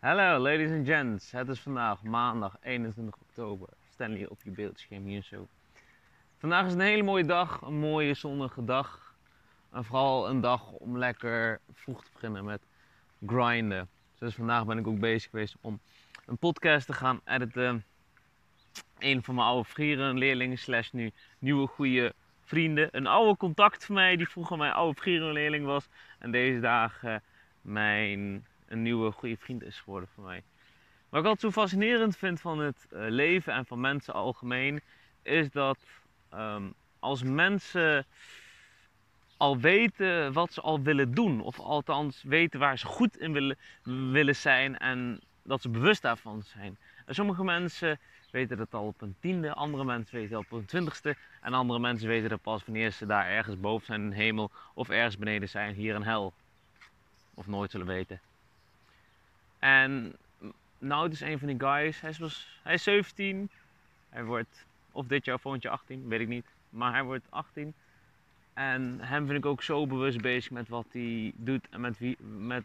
Hallo ladies and gents, het is vandaag maandag 21 oktober. Stanley op je beeldscherm hier zo. Vandaag is een hele mooie dag, een mooie zonnige dag. En vooral een dag om lekker vroeg te beginnen met grinden. Dus vandaag ben ik ook bezig geweest om een podcast te gaan editen. Een van mijn oude vrienden, leerlingen slash nu nieuwe goede vrienden. Een oude contact van mij die vroeger mijn oude vriendenleerling was. En deze dagen mijn een nieuwe goede vriend is geworden voor mij. Wat ik altijd zo fascinerend vind van het eh, leven en van mensen algemeen, is dat ehm, als mensen al weten wat ze al willen doen, of althans weten waar ze goed in willen, willen zijn en dat ze bewust daarvan zijn. En sommige mensen weten dat al op een tiende, andere mensen weten dat op een twintigste en andere mensen weten dat pas wanneer ze daar ergens boven zijn in de hemel of ergens beneden zijn hier in hel. Of nooit zullen weten. En nou, is een van die guys. Hij is, hij is 17. Hij wordt, of dit jaar of volgend jaar 18, weet ik niet. Maar hij wordt 18. En hem vind ik ook zo bewust bezig met wat hij doet en met, wie, met,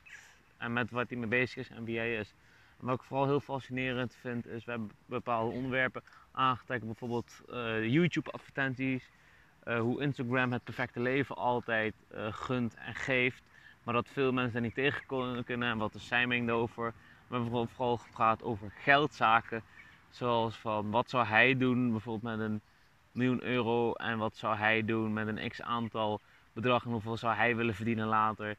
en met wat hij mee bezig is en wie hij is. En wat ik vooral heel fascinerend vind, is we hebben bepaalde onderwerpen aangetrokken. Bijvoorbeeld uh, YouTube-advertenties. Uh, hoe Instagram het perfecte leven altijd uh, gunt en geeft. Maar dat veel mensen daar niet tegen kunnen en wat is zijn mening over. We hebben vooral gepraat over geldzaken. Zoals van wat zou hij doen bijvoorbeeld met een miljoen euro en wat zou hij doen met een x aantal bedrag en hoeveel zou hij willen verdienen later.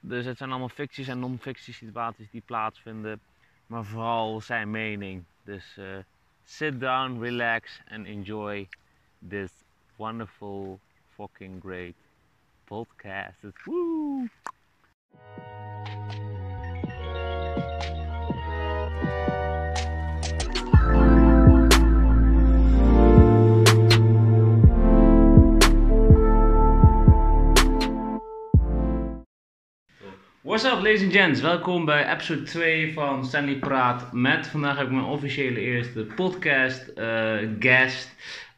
Dus het zijn allemaal ficties en non-fictie situaties die plaatsvinden, maar vooral zijn mening. Dus uh, sit down, relax and enjoy this wonderful fucking great podcast. It's woo! What's up, ladies and gents? Welkom bij episode 2 van Stanley Praat met. Vandaag heb ik mijn officiële eerste podcast uh, guest.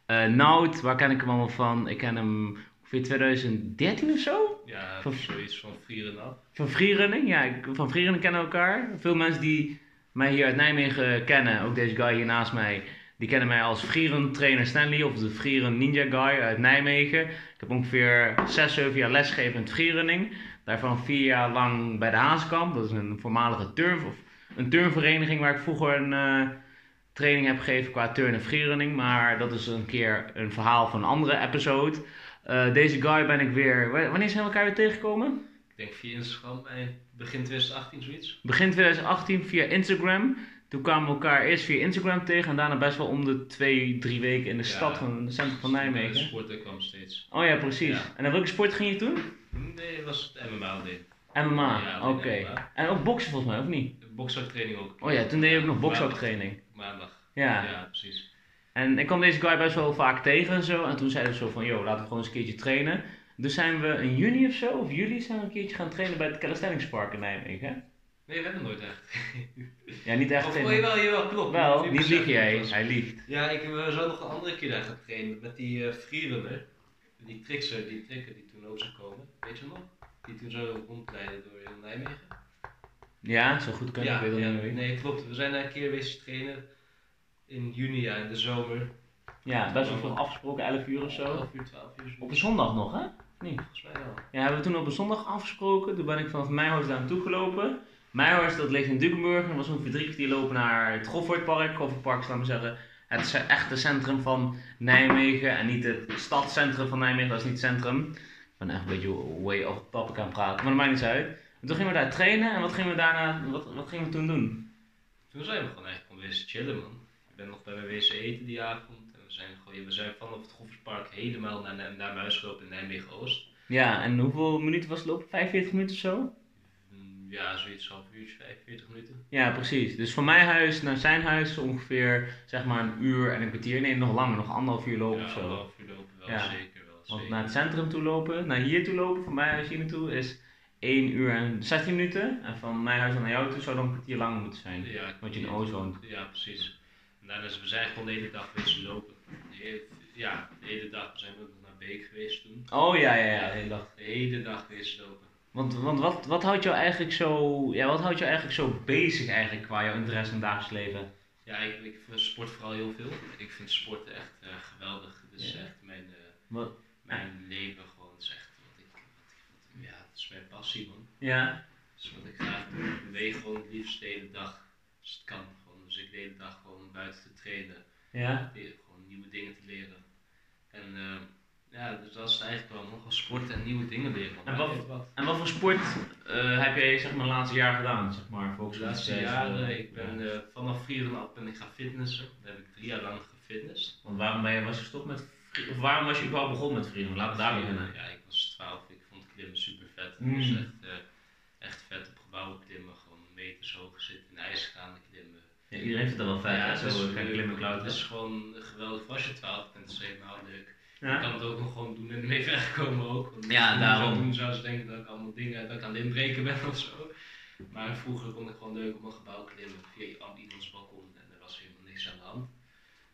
Uh, Nout, waar ken ik hem allemaal van? Ik ken hem ongeveer 2013 of zo? Ja, van, zoiets van Vrieren af. Van Freerunning, ja. Van Freerunning kennen elkaar. Veel mensen die mij hier uit Nijmegen kennen, ook deze guy hier naast mij, die kennen mij als Vrieren trainer Stanley of de Vrieren Ninja Guy uit Nijmegen. Ik heb ongeveer 6, 7 jaar lesgegeven in het freerunning. Daarvan vier jaar lang bij de Haaskamp. Dat is een voormalige turf of een turnvereniging waar ik vroeger een uh, training heb gegeven qua turn en freerunning. Maar dat is een keer een verhaal van een andere episode. Uh, deze guy ben ik weer. Wanneer zijn we elkaar weer tegengekomen? Ik denk via Instagram, begin 2018 zoiets. Begin 2018 via Instagram. Toen kwamen we elkaar eerst via Instagram tegen en daarna best wel om de twee, drie weken in de ja, stad van het centrum van Nijmegen. De sporten kwam steeds. Oh ja, precies. Ja. En naar welke sport ging je toen? Nee, was het MMA deed. MMA, ja, oké. Okay. En ook boksen volgens mij, of niet? Boksaktraining ook. Oh ja, toen deed je ook nog boksaktraining. Maandag. Ja. Ja, precies. En ik kwam deze guy best wel vaak tegen en zo. En toen zeiden we zo van, joh, laten we gewoon eens een keertje trainen. Dus zijn we in juni of zo, of juli, zijn we een keertje gaan trainen bij het Calisthenics in Nijmegen? Nee, we hebben nooit echt. ja, niet echt. Of je wel, jawel, klopt. Wel, niet lieg jij, hij liegt. Ja, ik we zo nog een andere keer daar gaan trainen met die uh, freerunner. Die trickser, die tricker die toen ook zou komen. Weet je nog? Die toen zo rondleiden door heel Nijmegen. Ja, zo goed kan ja, ik weet ja, niet meer. Nee, klopt. We zijn daar een keer geweest trainen in juni, ja, in de zomer. Ja, best wel afgesproken, 11 uur of zo. 11 uur, 12 uur. Op een zondag nog, hè? Nee. Volgens mij wel. Ja, hebben we toen op een zondag afgesproken. Toen ben ik vanaf Meijhorst daar naartoe gelopen. Meijhorst, dat ligt in Dukenburg. Dat was ongeveer drie kwartier lopen naar het Goffertpark. Goffertpark laten we zeggen, het echte centrum van Nijmegen. En niet het stadscentrum van Nijmegen, dat is niet het centrum. Ik ben echt een beetje way off topic aan het praten, maar dat maakt niet uit. En toen gingen we daar trainen en wat gingen we daarna, wat, wat gingen we toen doen? Toen zijn we gewoon echt gewoon weer chillen man. Ik ben nog bij mijn wc eten die avond. En we zijn, gewoon, we zijn vanaf het Goffertpark helemaal naar, naar, naar Muis gelopen in Nijmegen-Oost. Ja, en hoeveel minuten was het lopen? 45 minuten of zo? Ja, zoiets half uurtje, 45 minuten. Ja, precies. Dus van mijn huis naar zijn huis ongeveer zeg maar een uur en een kwartier. Nee, nog langer, nog anderhalf uur lopen ja, of zo. anderhalf uur lopen, wel Ja. zeker wel. Want zeker. naar het centrum toe lopen, naar hier toe lopen, van mijn huis hier naartoe, is 1 uur en 16 minuten. En van mijn huis naar jou toe zou dan een kwartier langer moeten zijn. Ja, Want je in Oost woont. Ja, precies. Daarna is we zijn gewoon de hele dag geweest lopen. Hele- ja, de hele dag. We zijn ook nog naar Beek geweest toen. Oh ja, ja, ja, de hele dag. De hele dag geweest lopen. Want, want wat, wat houdt jou eigenlijk zo, ja, wat houdt jou eigenlijk zo bezig eigenlijk qua jouw interesse in het dagelijks leven? Ja, ik, ik sport vooral heel veel. Ik vind sport echt eh, geweldig. Is Ja. echt mijn, eh, mijn leven gewoon. Het is echt wat ik, wat ik wat, ja, het is mijn passie man. Ja. Dat is wat ik graag doe. Ik beweeg gewoon het liefst de hele dag. Als het kan. Dus ik de hele dag gewoon buiten te trainen. Ja. Leren, gewoon nieuwe dingen te leren. En eh, ja, dus dat is het eigenlijk wel. Nog wel sporten en nieuwe dingen leren. En wat- wat? En wat voor sport eh, heb jij zeg maar de laatste jaar gedaan, zeg maar? De Volgens laatste mij, jaren, eh, ik ben eh, vanaf vrienden af ben ik gaan fitnessen. Daar heb ik drie jaar lang gefitnessd. Want waarom ben je, was je gestopt met of waarom was je überhaupt begonnen met vrienden? Laten we daar beginnen. Ja, ik was 12, ik vond klimmen super vet. Het Mm. was echt, eh, echt vet op gebouwen klimmen, gewoon meters hoog zitten, in ijskranen klimmen. Ja, iedereen vindt dat wel vet, hè? het Zo is gaan Het is gewoon geweldig. Als je 12 bent, is helemaal leuk. Je Ja? kan het ook nog gewoon doen en ermee wegkomen ook. Want Ja, daarom. zou doen zou ze denken dat ik allemaal dingen, dat ik aan het inbreken ben of zo. Maar vroeger kon ik gewoon leuk op een gebouw klimmen via iemands balkon en er was helemaal niks aan de hand.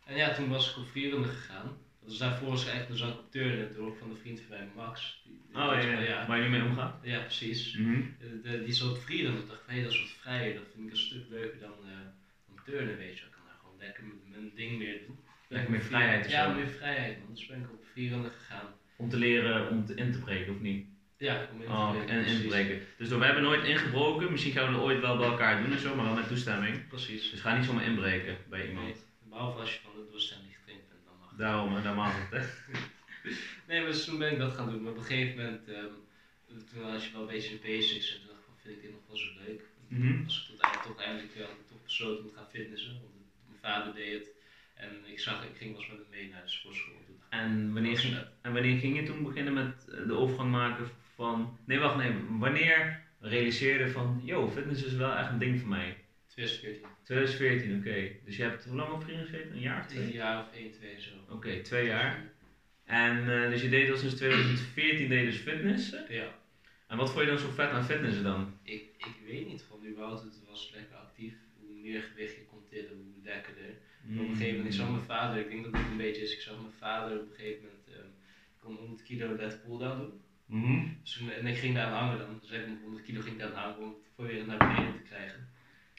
En ja, toen was ik op vierende gegaan. Dus daarvoor was ik eigenlijk dus ook op turnen door van de vriend van mij, Max. Die, die Oh ja, ja. Waar je mee omgaat? ja, precies. Mhm. De- die zat op vierende. Ik dacht, hey, dat is wat vrijer. Dat vind ik een stuk leuker dan, eh, dan turnen, weet je. Ik kan daar gewoon lekker mijn, ding meer doen. Lekker meer vrijheid Ja, zo. meer vrijheid, man. Dus ben ik op vierende gegaan. Om te leren om te, in te breken, of niet? Ja, om in te Oh, breken, en in te precies. breken. Dus we hebben nooit ingebroken, misschien gaan we het ooit wel bij elkaar doen en zo, maar wel met toestemming. Precies. Dus ga niet zomaar inbreken bij iemand. Nee, behalve als je van de doorstelling getraind bent, dan mag het. Daarom, hè, daar mag het, hè. Nee, maar dus toen ben ik dat gaan doen. Maar op een gegeven moment, ehm, toen was je wel een beetje basics en toen dacht ik van, vind ik dit nog wel zo leuk. Dus ik tot eigenlijk toch eindelijk wel besloten om te gaan fitnessen. Want mijn vader deed het. En ik zag, ik ging wel eens met hem mee naar de sportschool. En wanneer, ging, en wanneer ging je toen beginnen met eh, de overgang maken van... Nee, wacht, nee. Wanneer realiseerde van... Yo, fitness is wel echt een ding voor mij. 2014. 2014, oké. Dus je hebt hoe lang op vrienden gezeten? Een jaar of twee? Een jaar of 1, 2 zo. Oké, twee jaar. En eh, dus je deed al sinds 2014 deed dus fitnessen. Ja. En wat vond je dan zo vet aan fitnessen dan? Ik, ik weet niet van überhaupt, het was lekker meer gewicht je kon tillen, hoe lekkerder. Op een gegeven moment, ik zag mijn vader, ik denk dat het een beetje is, ik zag mijn vader op een gegeven moment, ehm, ik kon 100 kilo lat pull-down doen. Mhm. Dus toen- en ik ging daar aan hangen dan, dus ik met 100 kilo ging ik daar aan hangen om het proberen naar beneden te krijgen.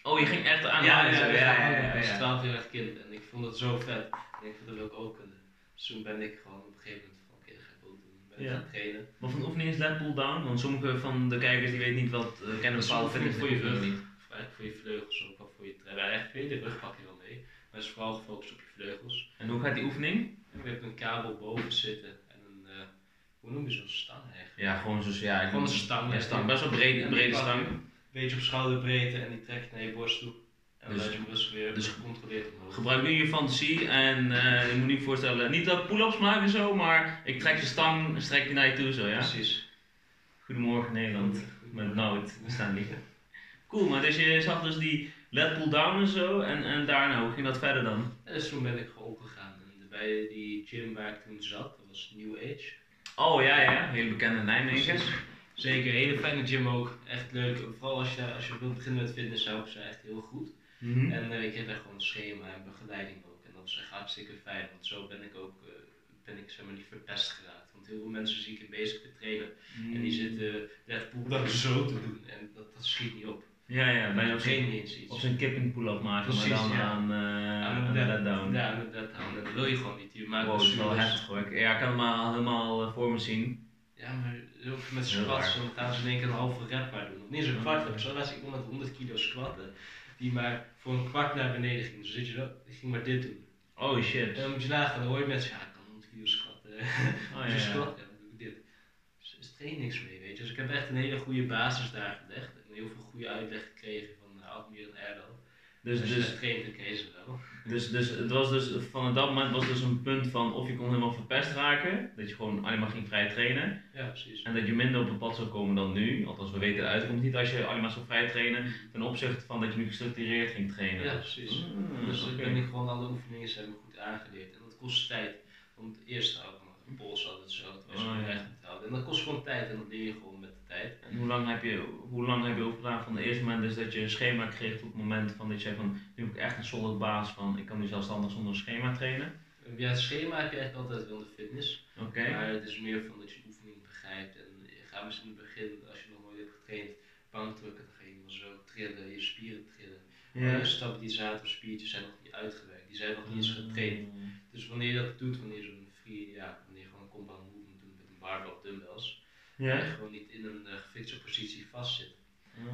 Oh, je ging echt aan ja, hangen ja, ja, ja, ja, Ik ja, was ja. 12 jaar kind en ik vond het zo vet. En ik vond dat wil ik ook kunnen. Dus toen ben ik gewoon op een gegeven moment van, oké, dat ga ik ook doen. Ben ik Ja. gaan trainen. Wat voor oefening is lat pull down? Want sommige van de kijkers die weten niet wat, eh, kennen Dat bepaalde fitness voor je niet. Of eigenlijk voor je vleugels, voor je echt hele rug pak je wel mee. Maar het is vooral gefocust op je vleugels. En hoe gaat die oefening? En je hebt een kabel boven zitten en een, eh, hoe noem je zo'n stang eigenlijk? Ja, gewoon zoals ja, Gewoon een stang. Ja, stang. Best wel brede je stang. Een beetje op schouderbreedte en die trek je naar je borst toe. En dan Dus- je rustig weer dus- gecontroleerd omhoog. Gebruik nu je fantasie en eh, je moet niet voorstellen, niet dat pull-ups maken zo, maar ik trek de stang, strek die naar je toe zo, ja? Precies. Goedemorgen Nederland, met Nout, we staan niet. Cool, maar dus je zag dus die lat pull down en zo en, en daarna, hoe ging dat verder dan? En dus toen ben ik gewoon opgegaan. En bij die gym waar ik toen zat, dat was New Age. Oh ja, ja, hele bekende Nijmegen. Precies. Zeker, een hele fijne gym ook. Echt leuk. Vooral als je, als je wilt beginnen met fitness, helpen ze echt heel goed. Mhm. En eh, ik kreeg daar gewoon een schema en begeleiding ook. En dat was echt hartstikke fijn, want zo ben ik ook, eh, ben ik zeg maar niet verpest geraakt. Want heel veel mensen zie ik in bezig te trainen en die zitten net pull zo te doen en dat, dat schiet niet op. Ja, ja, Bij op zijn, op zijn kipping pull-up maken, Precies, maar dan ja. aan, eh Aan aan een de dead- let down. Ja, aan de. En dat wil je gewoon niet. Je maakt Wow, dat is wel heftig hoor. Ik- Ja, ik kan het maar helemaal eh, voor me zien. Ja, maar ook met squats, dan gaan ze in één keer een halve rep maar doen. Of niet een kwart rep. Zo was iemand met 100 kilo squatten, die maar voor een kwart naar beneden ging. Dus zit je wel, die ging maar dit doen. Oh shit. En dan moet je nagaan, dan hoor je mensen, ja, ik kan 100 kilo squatten. Oh, Als ja, squat, ja, dan doe ik dit. Dus er is niks mee, weet je. Dus ik heb echt een hele goede basis daar gelegd. Heel veel goede uitleg gekregen van uh, Admir en Erdo. Dus, dus, ze wel. dus, dus het was dus, van dat moment was dus een punt van of je kon helemaal verpest raken, dat je gewoon alleen maar ging vrij trainen, Ja, precies. en dat je minder op het pad zou komen dan nu, althans we weten de uitkomst niet als je alleen maar zou vrij trainen, ten opzichte van dat je nu gestructureerd ging trainen. Ja, precies. Ah, Dus ik oké. ben ik gewoon alle oefeningen zijn me goed aangeleerd. En dat kost tijd. Want het ook nog een pols altijd zo, het was gewoon ja. recht te houden. En dat kost gewoon tijd en dat leer je gewoon tijd. En hoe lang heb je, hoe lang heb je over gedaan van het eerste moment dus dat je een schema kreeg tot het moment van dat je zei van nu heb ik echt een solid baas van ik kan nu zelfstandig zonder schema trainen? Ja, het schema heb je eigenlijk altijd wel in de fitness. Oké. Maar het is meer van dat je de oefening begrijpt. En je gaat misschien in het begin, als je nog nooit getraind. Bankdrukken, dan ga je zo trillen, je spieren trillen. Ja. Je stabilisatorspiertjes zijn nog niet uitgewerkt, die zijn nog niet eens getraind. Dus wanneer je dat doet, wanneer je zo'n free, ja, wanneer je gewoon een compound movement doet met een barbell of dumbbells, Ja. gewoon niet in een uh, gefikte positie vastzit,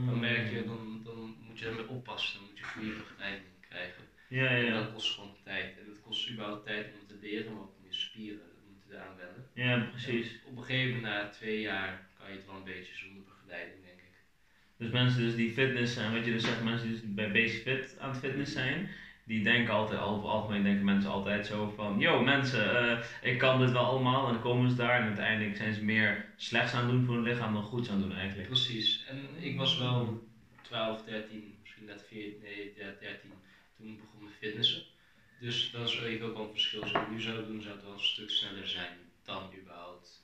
dan merk je, dan, dan moet je ermee oppassen, dan moet je goede begeleiding krijgen. Ja, ja, En dat kost gewoon tijd. En het kost überhaupt tijd om te leren, maar ook om je spieren te eraan wennen. Ja, precies. En op een gegeven moment, na twee jaar, kan je het wel een beetje zonder begeleiding, denk ik. Dus mensen dus die fitness zijn, wat je dus zegt, mensen die dus bij Basic Fit aan het fitness zijn, die denken altijd, over het algemeen denken mensen altijd zo van, yo mensen, eh, ik kan dit wel allemaal en dan komen ze daar en uiteindelijk zijn ze meer slechts aan het doen voor hun lichaam dan goeds aan het doen eigenlijk. Precies. En ik was wel 12, 13, misschien net 14, nee, ja, 13, toen ik begon met fitnessen. Dus dat is even ook wel een verschil. Als ik nu zou doen, zou het wel een stuk sneller zijn dan überhaupt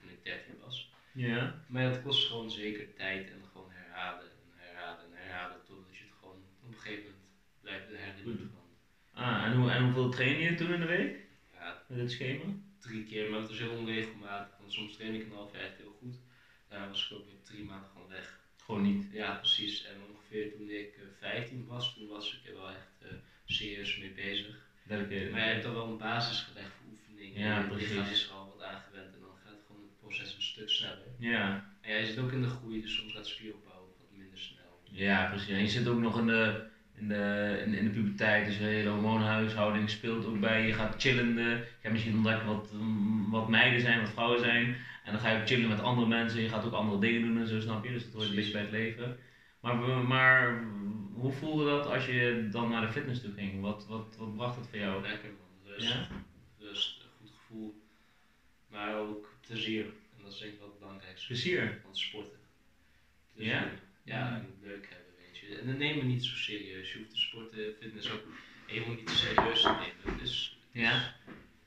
toen ik 13 was. Ja. Maar het kost gewoon zeker tijd en gewoon herhalen en herhalen en herhalen totdat je het gewoon op een gegeven blijft herinneren. Van, Ah, en, hoe, en hoeveel train je toen in de week ja, met dit schema? drie keer, maar het was heel onregelmatig. Want soms train ik een half jaar echt heel goed. Daarna was ik ook weer drie maanden gewoon weg. Gewoon niet. Ja, precies. En ongeveer toen ik eh, 15 was, toen was ik er wel echt eh, serieus mee bezig. Dedicated. Maar je hebt dan wel een basis gelegd voor oefeningen. Ja, je precies. lichaam is er al wat aangewend en dan gaat gewoon het proces een stuk sneller. Ja. En jij zit ook in de groei, dus soms gaat spieropbouw wat minder snel. Ja, precies. En je zit ook nog in de, in de, in, in de puberteit, dus de hele hormoonhuishouding speelt ook bij. Je gaat chillen, eh, je gaat misschien ontdekken wat, mm, wat meiden zijn, wat vrouwen zijn. En dan ga je ook chillen met andere mensen, je gaat ook andere dingen doen en zo, snap je? Dus dat hoort een beetje bij het leven. Maar, maar hoe voelde dat als je dan naar de fitness toe ging? Wat, wat, wat bracht dat voor jou? Lekker man, rust, Ja? rust, een goed gevoel. Maar ook plezier. En dat is denk ik wel het belangrijkste Plezier? van sporten. Ja? Ja, en leuk hebben, je. En dan neem het niet zo serieus. Je hoeft de sporten, fitness ook helemaal niet serieus te nemen. Het is, Ja.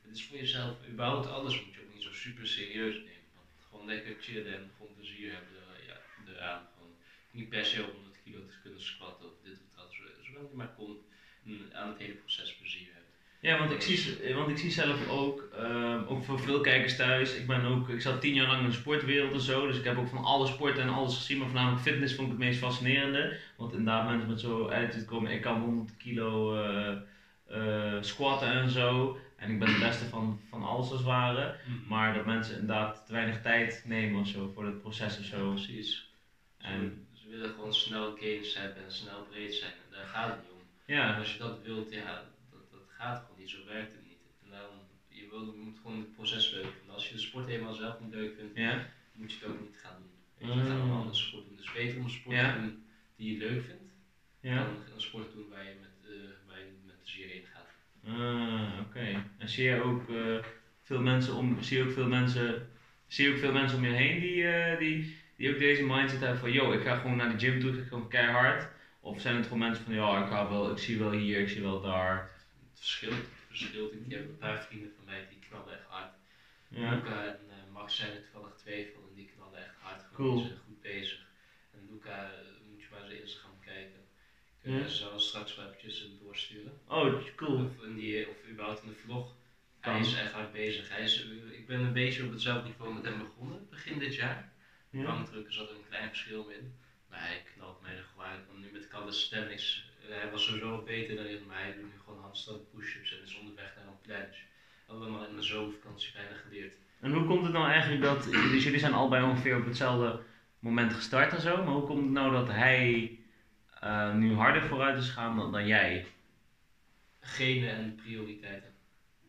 het is voor jezelf, überhaupt alles moet je ook niet zo super serieus nemen. Want gewoon lekker chillen en gewoon plezier hebben er, ja, eraan. Gewoon niet per se 100 kilo te kunnen squatten of dit of dat. zo- Zolang je maar komt en aan het hele proces plezier. Ja, want ik zie, want ik zie zelf ook, ehm, ook voor veel kijkers thuis, ik, ben ook, ik zat tien jaar lang in de sportwereld en zo, dus ik heb ook van alle sporten en alles gezien, maar voornamelijk fitness vond ik het meest fascinerende. Want inderdaad, mensen met zo attitude komen, ik kan 100 kilo eh, eh, squatten en zo, en ik ben de beste van, van alles als het ware. Maar dat mensen inderdaad te weinig tijd nemen of zo voor het proces of zo. Precies. En ze willen gewoon snel gains hebben en snel breed zijn. En daar gaat het niet om. En ja, als je dat wilt, ja, gaat gewoon niet. Zo werkt het niet. En daarom, je, wil, je moet gewoon het proces leuk vinden. Als je de sport helemaal zelf niet leuk vindt, ja, moet je het ook niet gaan doen. Weet je, dan een andere sport doen. Dus beter om een sport Ja. te doen die je leuk vindt, ja. dan een sport doen waar je met, eh, waar je met plezier heen gaat. Ah, oké. En zie je ook eh, veel mensen om, zie je ook veel mensen, zie je ook veel mensen om je heen die, eh, die, die ook deze mindset hebben van, yo, ik ga gewoon naar de gym toe, ik ga gewoon keihard. Of zijn het gewoon mensen van, ja, ik ga wel, ik zie wel hier, ik zie wel daar. Het verschilt. Verschilt. Ik heb een paar vrienden van mij die knallen echt hard. Ja. Luca en eh, Max zijn er toevallig twee van en die knallen echt hard. Gewoon, Cool. Zijn goed bezig. En Luca, eh, moet je maar eens Instagram kijken. Ik Ja. uh, zal straks wel eventjes doorsturen. Oh, cool. Of, in die, of überhaupt in de vlog. Kan. Hij is echt hard bezig. Hij is, eh, ik ben een beetje op hetzelfde niveau met hem begonnen, begin dit jaar. Ja. Bankdrukken zat er een klein verschil in. Maar hij knalt mij er gewoon nu met calisthenics, uh, hij was sowieso wat beter daarin, maar hij doet nu gewoon handstand push-ups en is onderweg naar een planche. Allemaal in mijn zomervakantie bijna geleerd. En hoe komt het nou eigenlijk dat, dus jullie zijn allebei ongeveer op hetzelfde moment gestart en zo, maar hoe komt het nou dat hij eh, nu harder vooruit is gegaan dan, dan jij? Genen en prioriteiten.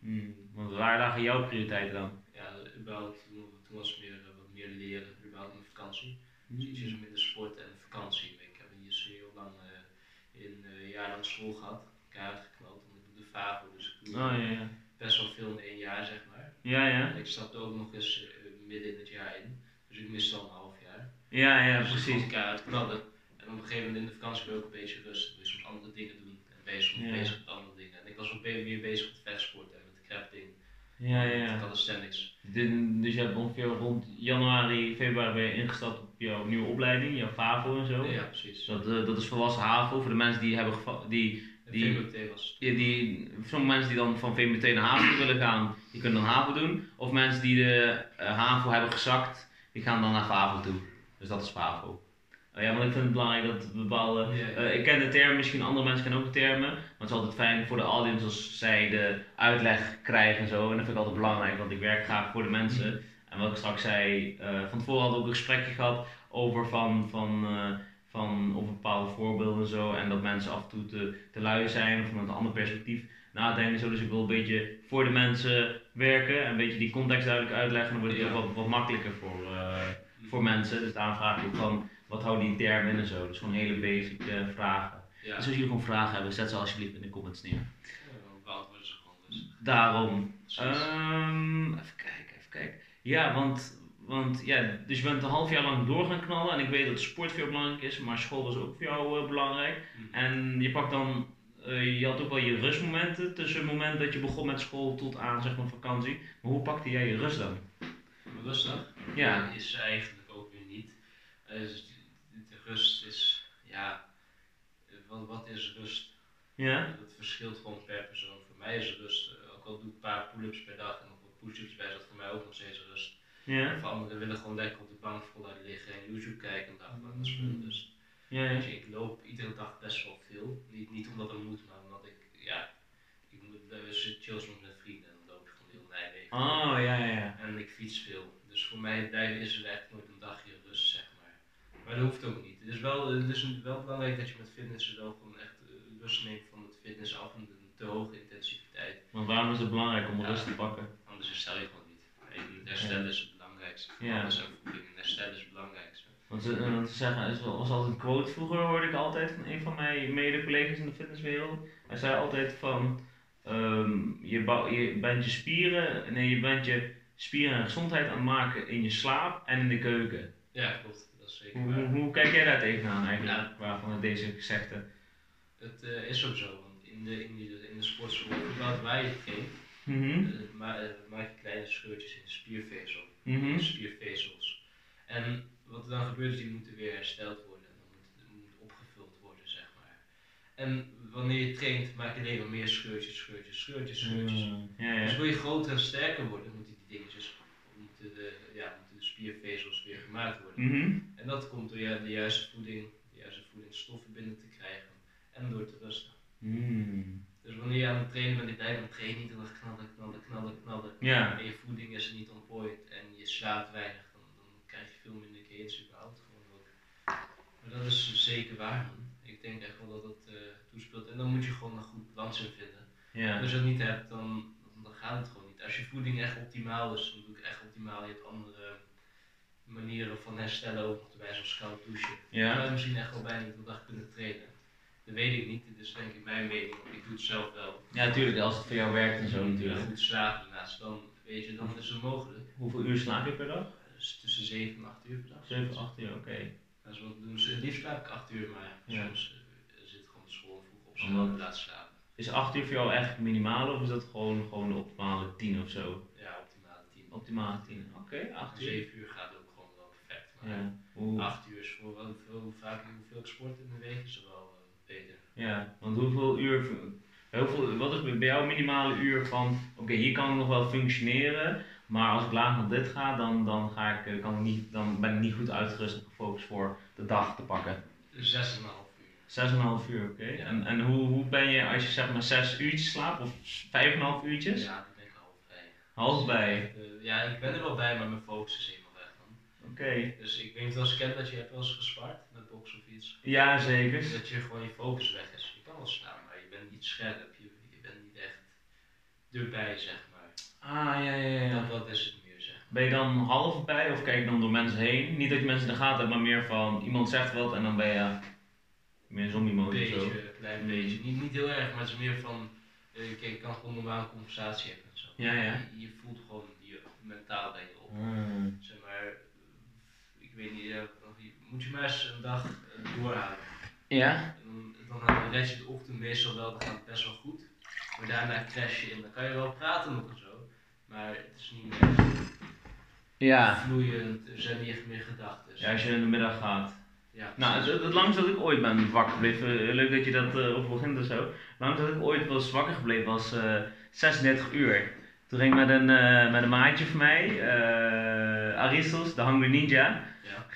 Hmm, Want waar lagen jouw prioriteiten dan? Ja, überhaupt, toen, toen was het meer, eh, wat meer leren, überhaupt mijn vakantie. Hmm. Dus ietsjes minder sport en vakantie. Ik heb hier zo heel lang eh, in eh, een jaar lang school gehad, keihard geknald, want ik doe de FAVO, dus ik doe Oh ja, ja. best wel veel in één jaar zeg maar. Ja, ja. En ik stapte ook nog eens eh, midden in het jaar in, dus ik miste al een half jaar. Ja, ja, dus ik precies. kon keihard knallen. En op een gegeven moment in de vakantie wil ik een beetje rust, wil je soms andere dingen doen en ben je soms Ja. bezig met andere dingen. En ik was ook meer bezig met vechtsport en met de crafting, Ja, ja, ja. calisthenics. De- Dus je hebt ongeveer rond januari, februari ben je ingestapt op jouw nieuwe opleiding, jouw FAVO en zo. Ja, precies. Dat, eh, dat is volwassen HAVO voor de mensen die hebben die, die- VBT was die, die, sommige mensen die dan van VMT naar HAVO willen gaan, die kunnen dan HAVO doen. Of mensen die de eh, HAVO hebben gezakt, die gaan dan naar FAVO toe. Dus dat is FAVO. Oh ja, want ik vind het belangrijk dat bepaalde. Eh, ik ken de term, misschien andere mensen kennen ook de termen. Maar het is altijd fijn voor de audience als zij de uitleg krijgen en zo. En dat vind ik altijd belangrijk, want ik werk graag voor de mensen. En wat ik straks zei, eh, van tevoren hadden we ook een gesprekje gehad over van, van, eh, van over bepaalde voorbeelden en zo. En dat mensen af en toe te, te lui zijn of vanuit een ander perspectief nadenken. Zo. Dus ik wil een beetje voor de mensen werken en een beetje die context duidelijk uitleggen. Dan wordt het Ja. ook wat, wat makkelijker voor, voor mensen. Dus daarom vraag ik ook van, wat houden die termen in en zo. Dus gewoon hele basic eh, vragen. Ja, Dus als jullie gewoon vragen hebben, zet ze alsjeblieft in de comments neer. dan ze gewoon. Dus. Daarom. Ehm, even kijken, even kijken. Ja, want, want ja, dus je bent een half jaar lang door gaan knallen. En ik weet dat sport voor jou belangrijk is, maar school was ook voor jou eh, belangrijk. Mhm. En je pakt dan, eh, je had ook wel je rustmomenten tussen het moment dat je begon met school tot aan zeg maar vakantie. Maar hoe pakte jij je rust dan? Rustig. Ja. Is eigenlijk ook weer niet. Dus rust is, ja, wat, wat is rust? Ja? Dat verschilt gewoon per persoon. Voor mij is rust, eh, ook al doe ik een paar pull-ups per dag en nog wat push-ups bij, is dat voor mij ook nog steeds rust. Ja? Voor anderen willen gewoon lekker op de bank voluit liggen en YouTube kijken een dag. Dat is hun rust. Ja, ja. Je, ik loop iedere dag best wel veel. Niet, niet omdat het moet, maar omdat ik, ja, ik moet, uh, chills met mijn vrienden en dan loop ik gewoon heel Nijmegen. Oh, ja, ja, ja. En ik fiets veel. Dus voor mij is er echt nooit een dagje. Maar dat hoeft ook niet. Het is wel, het is wel belangrijk dat je met fitness wel gewoon echt eh, rust neemt van het fitness af en een te hoge intensiteit. Want waarom is het belangrijk om Ja. rust te pakken? Anders herstel je gewoon niet. Herstel is het belangrijkste. Ja. Alles en voeding en herstel is het belangrijkste. Want ze, eh, ze zeggen, er was altijd een quote vroeger, hoorde ik altijd van een van mijn mede-collega's in de fitnesswereld. Hij zei altijd van, ehm, je, bouw, je bent je spieren, nee, je bent je spieren en gezondheid aan het maken in je slaap en in de keuken. Ja, klopt. Is zeker Hoe, kijk jij daar tegenaan eigenlijk, Ja. waarvan deze gezegde? Het eh, is ook zo, want in de, in de, in de sportschool, waar waar je traint, Mhm, eh, ma- eh, maak je kleine scheurtjes in de spiervezel. mhm, de spiervezels. En wat er dan gebeurt is, die moeten weer hersteld worden. En dan moet, het moet opgevuld worden, zeg maar. En wanneer je traint, maak je alleen maar meer scheurtjes, scheurtjes, scheurtjes, scheurtjes. Mm, Ja, Dus wil je groter en sterker worden, moeten die dingetjes, moeten de, ja, spiervezels weer gemaakt worden. Mhm, En dat komt door ja, de juiste voeding, de juiste voedingsstoffen binnen te krijgen en door te rusten. mm. Dus wanneer je aan het trainen bent, ik blijf aan het trainen niet knallen, knallen, knallen, knallen, knallen. Ja. En je voeding is niet on point en je slaapt weinig, dan, dan krijg je veel minder gains überhaupt gewoon ook. Maar dat is zeker waar man. Ik denk echt wel dat dat eh, toespeelt. En dan moet je gewoon een goed balans in vinden. Ja. Als je dat niet hebt, dan, dan gaat het gewoon niet. Als je voeding echt optimaal is, dan doe ik echt optimaal. Je hebt andere manieren van herstellen ook nog bij zo'n koud douchen. Ja. Ik zou misschien echt wel bijna de dag kunnen trainen. Dat weet ik niet, dit is denk ik mijn mening, want ik doe het zelf wel. Ja, natuurlijk, als het voor jou werkt en zo natuurlijk. goed slapen daarnaast, dan weet je, dan is het mogelijk. Hoeveel uur slaap je per dag? Dus tussen 7 en 8 uur per dag. 7, 8 uur, oké. Dat is wat doen. Het liefst slaap ik 8 uur, maar Ja. soms eh, zit gewoon de school vroeg op, zodat ik laat slapen. Is 8 uur voor jou echt minimaal of is dat gewoon, gewoon de optimale 10 of zo? Ja, optimale 10. Optimale 10, oké, 8 uur. 7 uur gaat ook gewoon wel perfect. Maar Ja. Hoe, 8 uur is voor veel, hoe vaak hoeveel ik sport in de week is er wel eh, beter. ja, want hoeveel uur, hoeveel, wat is bij jou minimale uur van, oké, hier kan ik nog wel functioneren, maar als ik laag naar dit ga, dan, dan, ga ik, eh, kan ik niet, dan ben ik niet goed uitgerust en gefocust voor de dag te pakken. Dus 6,5 uur. 6,5 uur, oké. En, en hoe, hoe ben je als je zeg maar 6 uurtjes slaapt of 5,5 uurtjes? Ja, daar ben ik half bij. Half bij, Eh, ja, ik ben er wel bij, maar mijn focus is helemaal oké. Dus ik weet niet of je kent dat je hebt wel eens gespart met boksen of iets. Ja, zeker. Dat je gewoon je focus weg is. Je kan wel slaan, maar je bent niet scherp. Je, je bent niet echt erbij, zeg maar. Ah, ja, ja, ja. Dat, dat is het meer, zeg maar. Ben je dan half bij of kijk je dan door mensen heen? Niet dat je mensen in de gaten hebt, maar meer van iemand zegt wat en dan ben je meer zombie mode of zo. beetje, een klein Mm. beetje. Niet, niet heel erg, maar het is meer van, eh, kijk, je kan gewoon normaal een conversatie hebben en zo. Ja, ja. Je, je voelt gewoon, je, mentaal ben je op. Hmm. Zeg ik weet niet, eh, moet je maar eens een dag eh, doorhouden. Ja? Dan, dan red je de ochtend meestal wel, dan gaat het best wel goed. Maar daarna crash je in. Dan kan je wel praten nog en zo. Maar het is niet meer Ja. vloeiend, er zijn niet echt meer gedachten. Ja, als je in de middag gaat. Ja, Nou, het, het, het langst dat ik ooit ben wakker gebleven, eh, leuk dat je dat eh over begint en zo. Het langst dat ik ooit was wakker gebleven was eh 36 uur. Toen ging ik met een, met een maatje van mij, eh Aristos, de Hungry Ninja, Ja.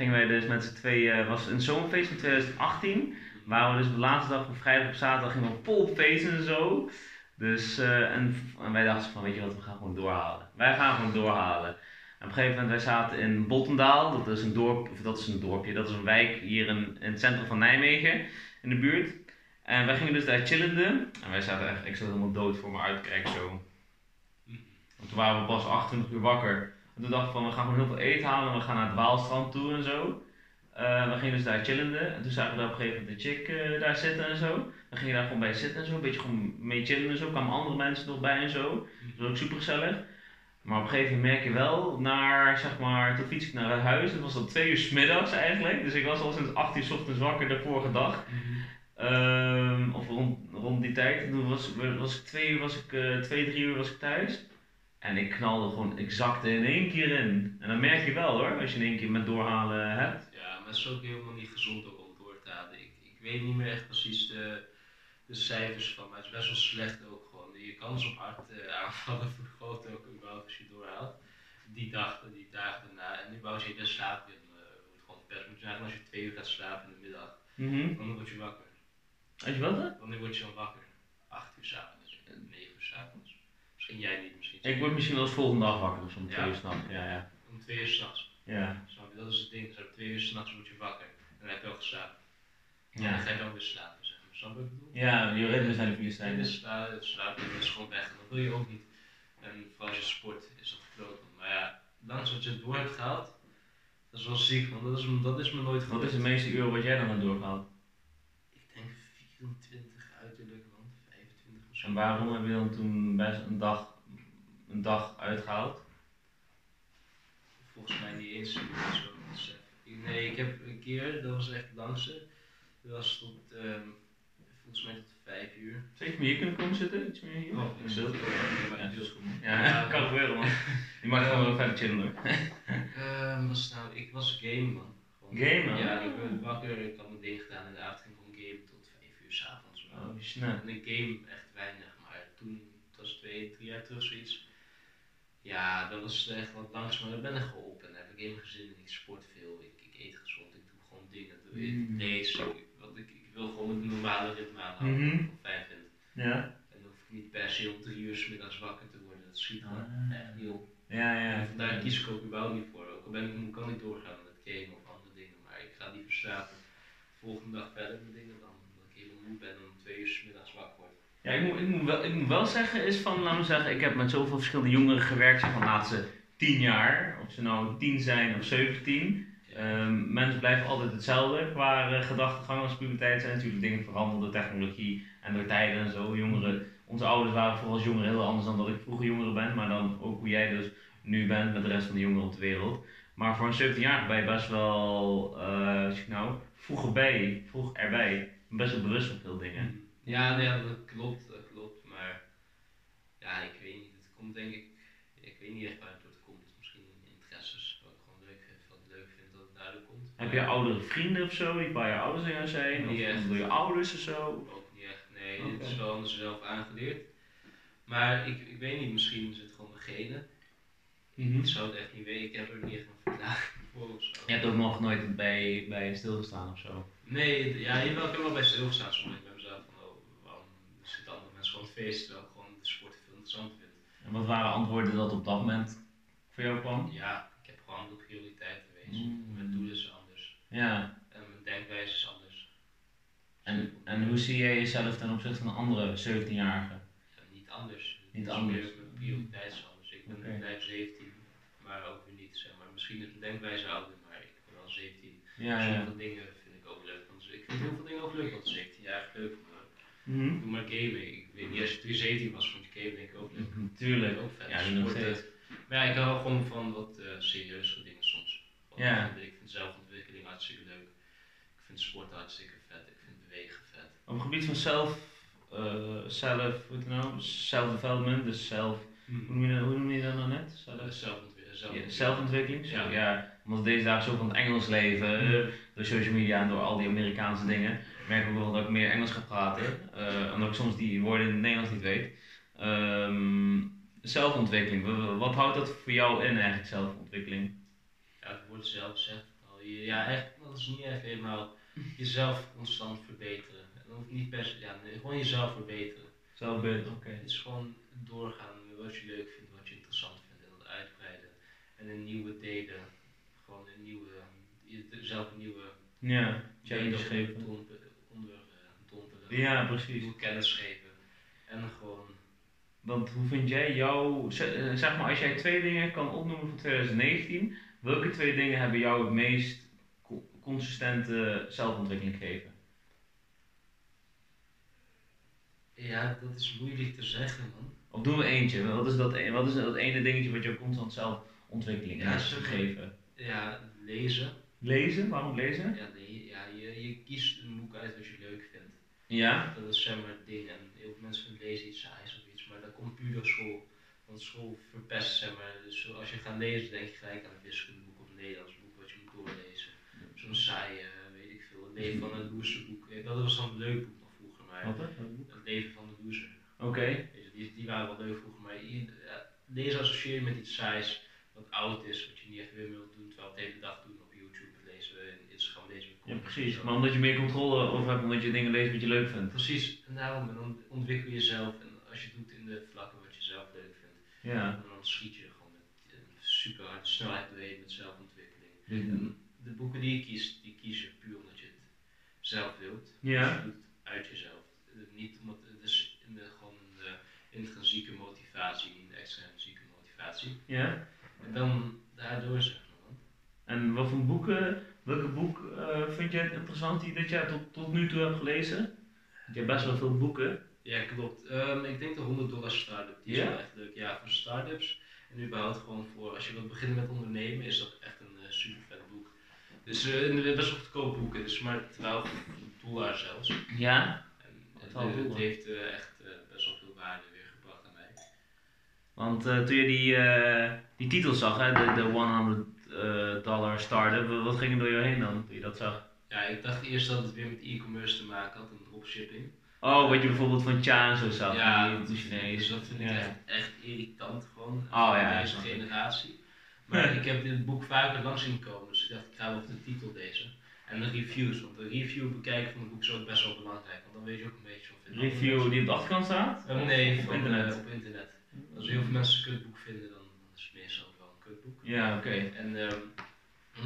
Gingen wij dus met z'n tweeën, was een zomerfeest in 2018. Waar we dus op de laatste dag van vrijdag op zaterdag gingen we volop feesten en zo. Dus, eh, en, en wij dachten van, weet je wat, we gaan gewoon doorhalen. Wij gaan gewoon doorhalen. En op een gegeven moment, wij zaten in Bottendaal, dat is een dorp, of dat is een dorpje, dat is een wijk hier in, in het centrum van Nijmegen, in de buurt. En wij gingen dus daar chillende. En wij zaten echt, ik zat helemaal dood voor me uit te kijken zo. Want toen waren we pas 28 uur wakker. En toen dachten we van, we gaan gewoon heel veel eten halen en we gaan naar het Waalstrand toe en zo. Eh, we gingen dus daar chillende. En toen zagen we daar op een gegeven moment een chick eh, daar zitten en zo. Dan ging je daar gewoon bij zitten en zo. Een beetje gewoon mee chillen en zo. kwamen andere mensen nog bij en zo. Dat was ook super gezellig. Maar op een gegeven moment merk je wel, naar, zeg maar, toen fiets ik naar huis. Het was al twee uur 's middags eigenlijk. Dus ik was al sinds 8 uur 's ochtends wakker de vorige dag. Ehm, of rond, rond die tijd. Toen was, was ik twee uur, was ik, eh, twee, drie uur was ik thuis. En ik knalde gewoon, ik zakte in één keer in. En dan merk je wel hoor, als je in één keer met doorhalen hebt. Ja, maar het is ook helemaal niet gezond ook om door te halen. Ik, ik weet niet meer echt precies de, de cijfers van, maar het is best wel slecht ook gewoon. Je kans op hartaanvallen vergroot ook überhaupt als je doorhaalt. Die dag, die dagen daarna. En nu wou je de slaap in, uh, wordt gewoon best moet je zeggen, als je twee uur gaat slapen in de middag, dan word je wakker. Als je wat? Wanneer word je dan wakker? Acht uur s'avonds, negen uur s'avonds. Misschien jij niet, misschien. Ik word misschien wel eens volgende dag wakker, dus om Ja. twee uur s'nachts. Ja, ja. Om twee uur s'nachts. Ja. Snap je? Dat is het ding. Dus om twee uur s'nachts word je wakker. En dan heb je al geslapen. En Ja. dan ga je dan weer slapen, zeg maar. Snap je wat ik bedoel? Ja, je ritmes zijn de vier. Dus slapen, slapen is gewoon weg. En dat wil je ook niet. En vooral als je sport is dat kloten. Maar ja, dankzij dat je het door hebt gehaald, dat is wel ziek, want dat is, me- dat is me nooit Wat gelukt. is de meeste uur wat jij dan aan doorgaat? Ik denk 24 uiterlijk, man. 25 of zo. En waarom heb je dan toen best een dag, een dag uitgehaald? Volgens mij niet eens zo. Ik- Nee, ik heb een keer, dat was echt het langste. Dat was tot, ehm, volgens mij tot 5 uur. Zou je hier kunnen komen zitten? Iets meer hier? Oh, in beeld? Ja, Ja, heel goed. Ja, kan gebeuren man. Je mag gewoon wel verder chillen hoor. Ehm, was nou, ik was game man. Gamen? Ja, ik ben wakker, ik had mijn ding gedaan en de avond ging ik gewoon game tot 5 uur s'avonds. Oh, snap. En ik game echt weinig, maar toen, het was twee, drie jaar terug zoiets. Ja, dat was echt wat maar ik ben er geholpen. En heb ik game gezin en ik sport veel, ik, ik eet gezond, ik doe gewoon dingen. Ik Mm. lees, ik, ik, ik wil gewoon een normale ritme aanhouden, Mhm. wat ik fijn vind. Ja? En dan hoef ik niet per se om drie uur 's middags wakker te worden, dat schiet gewoon Ah. echt niet op. Ja, ja. En vandaar kies ik ook überhaupt niet voor. Ook al ben ik, kan ik doorgaan met gamen of andere dingen, maar ik ga liever slapen. De volgende dag verder met dingen dan dat ik helemaal moe ben en om twee uur 's middags wakker. Ja, ik moet, ik, moet wel, ik moet wel zeggen, is van, laten we zeggen, ik heb met zoveel verschillende jongeren gewerkt, zeg van de laatste 10 jaar, of ze nou 10 zijn of 17. Ehm, mensen blijven altijd hetzelfde qua uh, gedachtegang als puberteit zijn natuurlijk dingen veranderen, door technologie en door tijden en zo. Jongeren, onze ouders waren vooral als jongeren heel anders dan dat ik vroeger jongeren ben, maar dan ook hoe jij dus nu bent met de rest van de jongeren op de wereld. Maar voor een 17-jarige ben je best wel, ik nou, vroeg erbij, vroeg erbij, best wel bewust van veel dingen. Ja, nee, ja, dat klopt, dat klopt, maar ja, ik weet niet. Het komt denk ik, ik weet niet echt waar het door komt. Misschien interesses, wat ik gewoon leuk vind, wat ik leuk vind dat het daardoor komt. Heb je oudere vrienden of zo, die bij je ouders aan jou zijn? Niet Of echt. door je ouders of zo? Ook niet echt, nee, dit is wel aan mezelf aangeleerd. Maar ik, ik weet niet, misschien is het gewoon mijn genen. Ik zou het echt niet weten, ik heb er niet echt een verklaring voor of zo. Je hebt ook nog nooit bij, bij stilgestaan of zo? Nee, ja, jawel, ik heb wel bij stilgestaan soms. Ik ben mezelf van, oh, waarom zitten andere mensen gewoon aan het feest terwijl ik gewoon de sport veel interessant vind. En wat waren antwoorden dat op dat moment voor jou kwam? Ja, ik heb gewoon andere prioriteiten geweest. Mm. Mijn doel is anders. Ja. En mijn denkwijze is anders. En, en hoe zie jij jezelf ten opzichte van andere 17-jarigen? Ja, niet anders. Niet anders. Mijn prioriteit is anders. Ik ben blijf 17, maar ook weer niet. Zeg maar. Misschien is mijn denkwijze ouder, maar ik ben wel 17. Ja, ja. Sommige dingen vind ik ook leuk. Want ik vind heel veel dingen ook leuk, want 17 jaar leuk. Mhm. doe maar gamen. Ik weet niet, als je toen 17 was, vond je gamen denk ik ook leuk. Tuurlijk. Ook vet. Ja, nu nog steeds. Maar ja, ik hou gewoon van wat eh serieuzere dingen soms. Want Ja. Ik vind- Ik vind zelfontwikkeling hartstikke leuk. Ik vind sport hartstikke vet. Ik vind bewegen vet. Op het gebied van zelf, eh zelf, hoe heet het nou? Self-development, dus zelf, hoe noem je dat, hoe noem je dat nou net? Zelf, Eh, zelfontwi- zelf- Ja, zelfontwikkeling. Ja. ja. omdat deze dagen zo van het Engels leven, door social media en door al die Amerikaanse dingen, merk ik ook wel dat ik meer Engels ga praten. eh omdat ik soms die woorden in het Nederlands niet weet. Ehm, zelfontwikkeling, wa- wa- wat houdt dat voor jou in eigenlijk, zelfontwikkeling? Ja, het woord zelf zegt al, je, ja, echt, dat is niet echt helemaal jezelf constant verbeteren. En dat hoeft niet per se, ja, nee, gewoon jezelf verbeteren. Zelfbeeld, oké. Het is gewoon doorgaan met wat je leuk vindt, wat je interessant vindt en dat uitbreiden. En een nieuwe delen, gewoon een nieuwe, jezelf een nieuwe Ja, challenge geven. Ja, precies. Nieuwe kennis geven. En gewoon, Want hoe vind jij jouw, eh, zeg maar als jij twee dingen kan opnoemen van 2019, welke twee dingen hebben jou het meest co- consistente zelfontwikkeling gegeven? ja, dat is moeilijk te zeggen man. Of doen we eentje? Wat is dat, e- wat is dat ene dingetje wat jou constant zelfontwikkeling Ja, heeft gegeven? Ja, lezen. Lezen? Waarom lezen? Ja, nee, ja je, je kiest een boek uit wat je leuk vindt. Ja? Dat is zeg maar het ding. En heel veel mensen lezen iets saais of iets, maar dat komt puur door school. Want school verpest, zeg maar. Dus als je gaat lezen, denk je gelijk aan een wiskundeboek of een Nederlands boek wat je moet doorlezen. Zo'n saai, eh, weet ik veel, het leven van een loserboek. Eh, Dat was dan een leuk boek nog vroeger, maar Wat het leven van de loser. Oké. Die, die waren wel leuk vroeger, maar ja, lezen associeer je met iets saais, wat oud is, wat je niet echt weer wilt doen, terwijl het de hele dag doen op YouTube lezen, we in Instagram lezen. we Ja, precies. Maar omdat je meer controle over hebt, omdat je dingen leest wat je leuk vindt. Precies, en daarom en ontwikkel je jezelf en als je het doet in de vlakken wat je zelf leuk vindt, Ja. dan schiet je gewoon met een super harde snelheid doorheen met zelfontwikkeling. Dus- En de boeken die je kiest, die kies je puur omdat je het zelf wilt. Ja. Dus je doet het uit jezelf. Eh, Niet omdat het is in de, gewoon de intrinsieke motivatie, niet de extrinsieke motivatie. Ja. En dan daardoor zeg maar. En wat voor boeken, welke boek eh, vind jij het interessant die dat jij tot, tot nu toe hebt gelezen? Je hebt best wel veel boeken. Ja, klopt. Ehm, ik denk de 100 dollar start-up, die is wel echt leuk. Ja, voor start-ups en überhaupt gewoon voor als je wilt beginnen met ondernemen, is dat echt een super vet boek. Dus eh, en best wel goedkoop boeken, dus maar 12 dollar zelfs. Ja. En, 12 eh, het heeft eh, echt eh, best wel veel waarde weer gebracht aan mij. Want eh, toen je die, eh, die titel zag, hè, de, de 100 eh, dollar startup, wat ging er door je heen dan toen je dat zag? Ja, ik dacht eerst dat het weer met e-commerce te maken had en dropshipping. Oh, wat je bijvoorbeeld van Cha en zo zag. Ja, die, Chinees. dus dat vind ik Ja. echt, echt irritant gewoon. Oh, van ja, Deze generatie. Maar ik heb dit boek vaker langs zien komen, dus ik dacht ik ga wel even de titel lezen. En de reviews, want de review bekijken van het boek is ook best wel belangrijk, want dan weet je ook een beetje of het Review die op de achterkant staat? Eh, nee, op van, internet. eh, op internet. Als heel veel mensen een kutboek vinden, dan is het meestal wel een kutboek. Ja, oké. En ehm,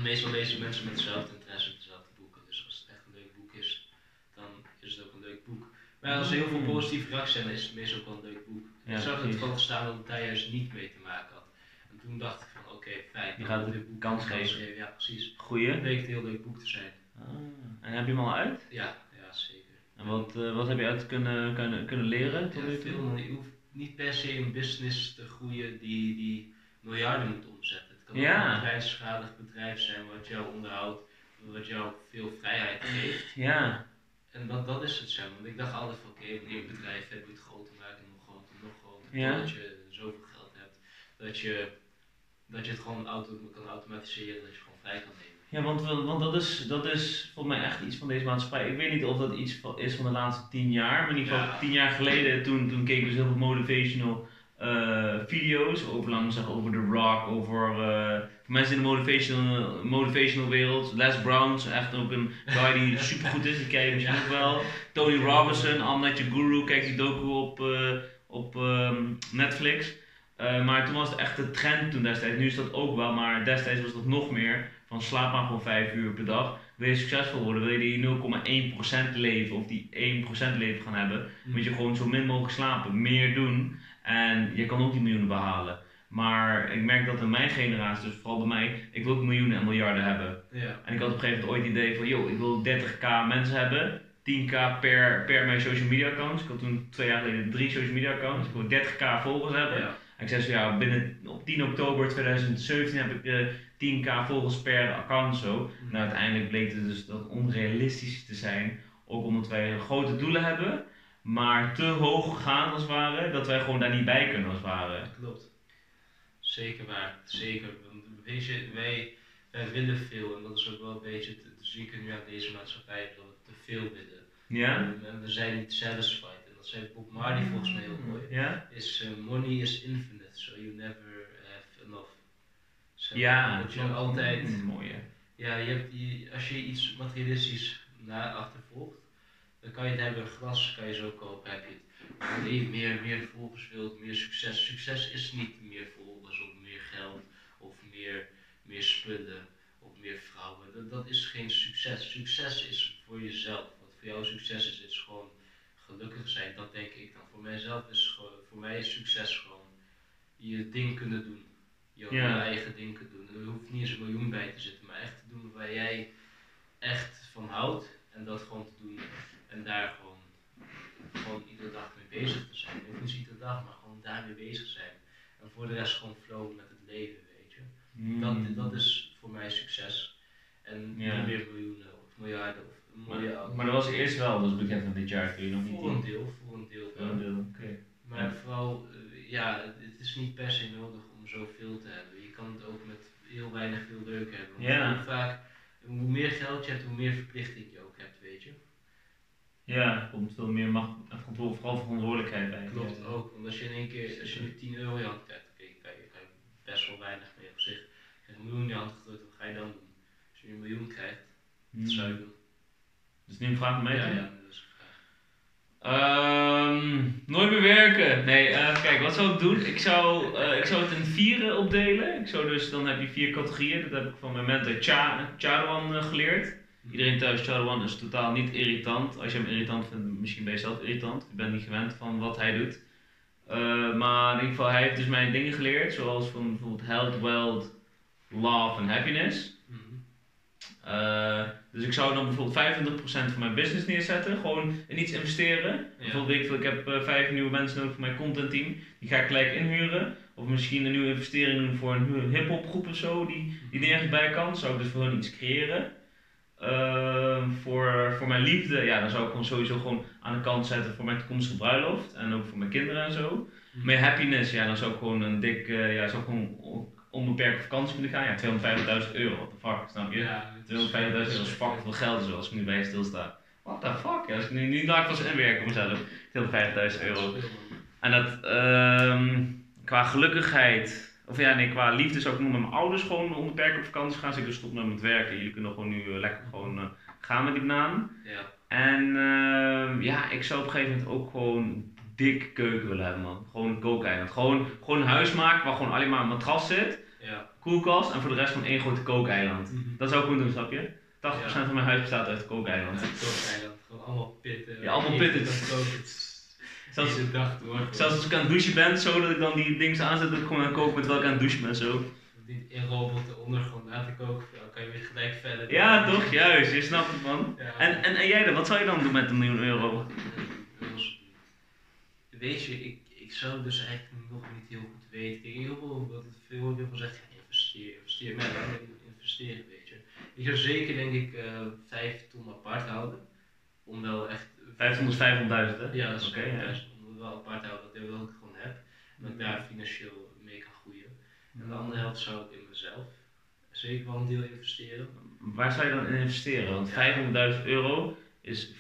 meestal lezen mensen met dezelfde interesse dezelfde boeken. Dus als het echt een leuk boek is, dan is het ook een leuk boek. Maar als er heel veel Mm. positieve reacties zijn, is het meestal ook wel een leuk boek. Ja, ik zag het gewoon staan dat het daar juist niet mee te maken had. En toen dacht ik van oké, fijn. Je gaat het dit boek kans geven. Ja, precies. Goeie. Het bleek een heel leuk boek te zijn. Ah, en heb je hem al uit? Ja, ja zeker. En wat, eh, wat heb je uit kunnen, kunnen, kunnen leren tot nu veel, toe? je hoeft niet per se een business te groeien die, die miljarden moet omzetten. Kan Ja. een kleinschalig bedrijf zijn wat jou onderhoudt, wat jou veel vrijheid geeft. Ja, En dat, dat is het maar. Want ik dacht altijd van oké, wanneer je een bedrijf hebt, moet het groter maken, nog groter, nog groter. Ja. Totdat je zoveel geld hebt, dat je, dat je het gewoon auto, kan automatiseren, dat je gewoon vrij kan nemen. ja want, want dat, is, dat is volgens mij echt iets van deze maatschappij. Ik weet niet of dat iets is van de laatste tien jaar, maar in ieder geval Ja. tien jaar geleden, toen, toen keken we dus heel veel motivational eh, video's over, zeggen, over The Rock, over eh, mensen in de motivational, motivational wereld. Les Brown is echt ook een guy die supergoed is, die ken je misschien Ja. ook wel. Tony Robinson, I'm Not Your Guru, kijk die docu op, eh, op ehm, Netflix. Maar toen was het echt de trend toen destijds. Nu is dat ook wel, maar destijds was dat nog meer. Van slaap maar gewoon 5 uur per dag. Wil je succesvol worden, wil je die 0,1% leven of die 1% leven gaan hebben, moet je gewoon zo min mogelijk slapen, meer doen. En je kan ook die miljoenen behalen. Maar ik merk dat in mijn generatie, dus vooral bij mij, ik wil ook miljoenen en miljarden hebben. Ja. En ik had op een gegeven moment ooit het idee van, joh, ik wil 30k mensen hebben. 10k per, per mijn social media accounts. Ik had toen twee jaar geleden drie social media accounts. Ik wil 30k volgers hebben. Ja. En ik zei zo, ja, binnen, op 10 oktober 2017 heb ik eh 10k volgers per account zo. Nou, uiteindelijk bleek het dus dat onrealistisch te zijn. Ook omdat wij grote doelen hebben, maar te hoog gaan als het ware, dat wij gewoon daar niet bij kunnen als het ware. Klopt. Zeker waar, zeker. Want weet je, wij, wij willen veel en dat is ook wel een beetje het het zieke nu aan deze maatschappij, dat we te veel willen. Ja? En we zijn niet satisfied. En dat zei Bob Marley volgens mij heel mooi. Ja? Is eh, money is infinite, so you never have enough. Ja. Dat je altijd, Mm, mooi hè. Ja, je hebt die, als je iets materialistisch naar achtervolgt, dan kan je het hebben, glas kan je zo kopen, heb je het. Maar meer, meer volgers wilt, meer succes. Succes is niet meer volgers of meer geld of meer, meer spullen of meer vrouwen. Dat, dat is geen succes. Succes is voor jezelf. Wat voor jou succes is, is gewoon gelukkig zijn. Dat denk ik dan. Voor mijzelf is gewoon, voor mij is succes gewoon je ding kunnen doen. Je, Ja. je eigen ding kunnen doen. Er hoeft niet eens een miljoen bij te zitten, maar echt te doen waar jij echt van houdt. En dat gewoon te doen. En daar gewoon, gewoon iedere dag mee bezig te zijn. Niet iedere dag, maar gewoon daarmee bezig zijn. En voor de rest gewoon flow met het leven, weet je. Hmm. Dat, dat is voor mij succes. En Ja. niet meer miljoenen of miljarden of Maar, maar dat was eerst wel, dus bekend van dit jaar kun je nog niet Voor een deel, voor een deel. Voor een deel, oké. Maar vooral, eh, ja, het is niet per se nodig om zoveel te hebben. Je kan het ook met heel weinig veel leuk hebben. Want Ja. heel vaak, hoe meer geld je hebt, hoe meer verplichting je ook hebt, weet je. Ja, er komt veel meer macht en vooral verantwoordelijkheid bij. Klopt Ja. ook, want als je in één keer, als je nu 10 euro in je hand krijgt, oké, kan, je, je best wel weinig mee op zich. Als je een miljoen in je hand gedrukt, wat ga je dan doen? Als je een miljoen krijgt, wat zou je Hmm. doen? Dus nu een vraag mij ja, ja, dat is. Ehm, nooit meer werken. Nee, eh, kijk, wat zou ik doen? Ik zou, eh, ik zou het in vieren opdelen. Ik zou dus, dan heb je vier categorieën. Dat heb ik van mijn mentor Cha eh, geleerd. Iedereen thuis, Chadawan is totaal niet irritant. Als je hem irritant vindt, misschien ben je zelf irritant. Je bent niet gewend van wat hij doet. Eh, maar in ieder geval, hij heeft dus mij dingen geleerd. Zoals van bijvoorbeeld health, wealth, love en happiness. Mhm. Eh, dus ik zou dan bijvoorbeeld 25% van mijn business neerzetten, gewoon in iets investeren. Bijvoorbeeld, weet ik, ik heb eh, vijf nieuwe mensen nodig voor mijn content team, die ga ik gelijk inhuren. Of misschien een nieuwe investering doen voor een hip-hop groep of zo, die, die nergens bij kan. Zou ik dus voor hun iets creëren. Ehm, voor, voor mijn liefde, ja, dan zou ik gewoon sowieso gewoon aan de kant zetten voor mijn toekomstige bruiloft en ook voor mijn kinderen en zo. Mhm. Mijn happiness, ja, dan zou ik gewoon een dik, eh, ja, zou ik gewoon on- onbeperkt op vakantie kunnen gaan. Ja, 250.000 euro, what the fuck, snap je? Ja, het is- 250.000 euro is fucking veel geld zo als ik nu bij je stilsta. What the fuck? Ja, als ik nu, nu laat pas inwerken op mezelf. 250.000 euro. En dat, ehm, qua gelukkigheid, of ja nee, qua liefde zou ik nog met mijn ouders gewoon onbeperkt op vakantie gaan. Als ik dus stop met het werken. Jullie kunnen gewoon nu eh, lekker gewoon eh, gaan met die banaan. Ja. En ehm, ja, ik zou op een gegeven moment ook gewoon dik keuken willen hebben man. Gewoon een kookeiland. Gewoon, gewoon een huis maken waar gewoon alleen maar een matras zit, Ja. koelkast en voor de rest van één grote kookeiland. Dat zou ik gewoon doen, snap je? 80% van mijn huis bestaat uit kookeiland. Ja, kookeiland. Gewoon allemaal pitten. Ja, allemaal pitten. Zelfs- door. Zelfs als ik aan het douchen ben, zo dat ik dan die dingen aanzet, dat ik gewoon aan koken met welke aan het douchen ben, zo. Niet in robotten onder gewoon laten koken. Dan kan je weer gelijk verder. Ja, toch? Juist, je snapt het man. Ja. En, en, en jij dan, wat zou je dan doen met een miljoen euro? Weet je, ik, ik zou dus eigenlijk nog niet heel goed weten. Kijk, heel veel, wat het veel heel veel zegt, investeer, investeer. Maar investeren, weet je. Ik zou zeker denk ik eh 5 ton apart houden. Om wel echt... 500, 500.000 hè? Ja, dat is Oké, wel ja. best. Om het wel apart te houden, dat ik ik gewoon heb. Dat ik daar financieel mee kan groeien. En de andere helft zou ik in mezelf zeker wel een deel investeren. Waar zou je dan in investeren? Want 500.000 euro is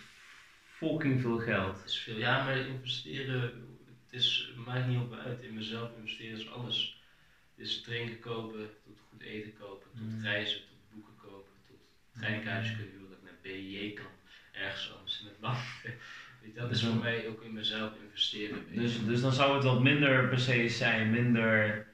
fucking veel geld. Is veel. Ja, maar investeren, het is, maakt niet op uit. In mezelf investeren is alles. Dus drinken kopen, tot goed eten kopen, tot Mm. reizen, tot boeken kopen, tot treinkaartjes kunnen huren, dat ik naar BJ kan. Ergens anders in het land. Dat is Dus voor mij ook in mezelf investeren. Dus, dus dan zou het wat minder per se zijn, minder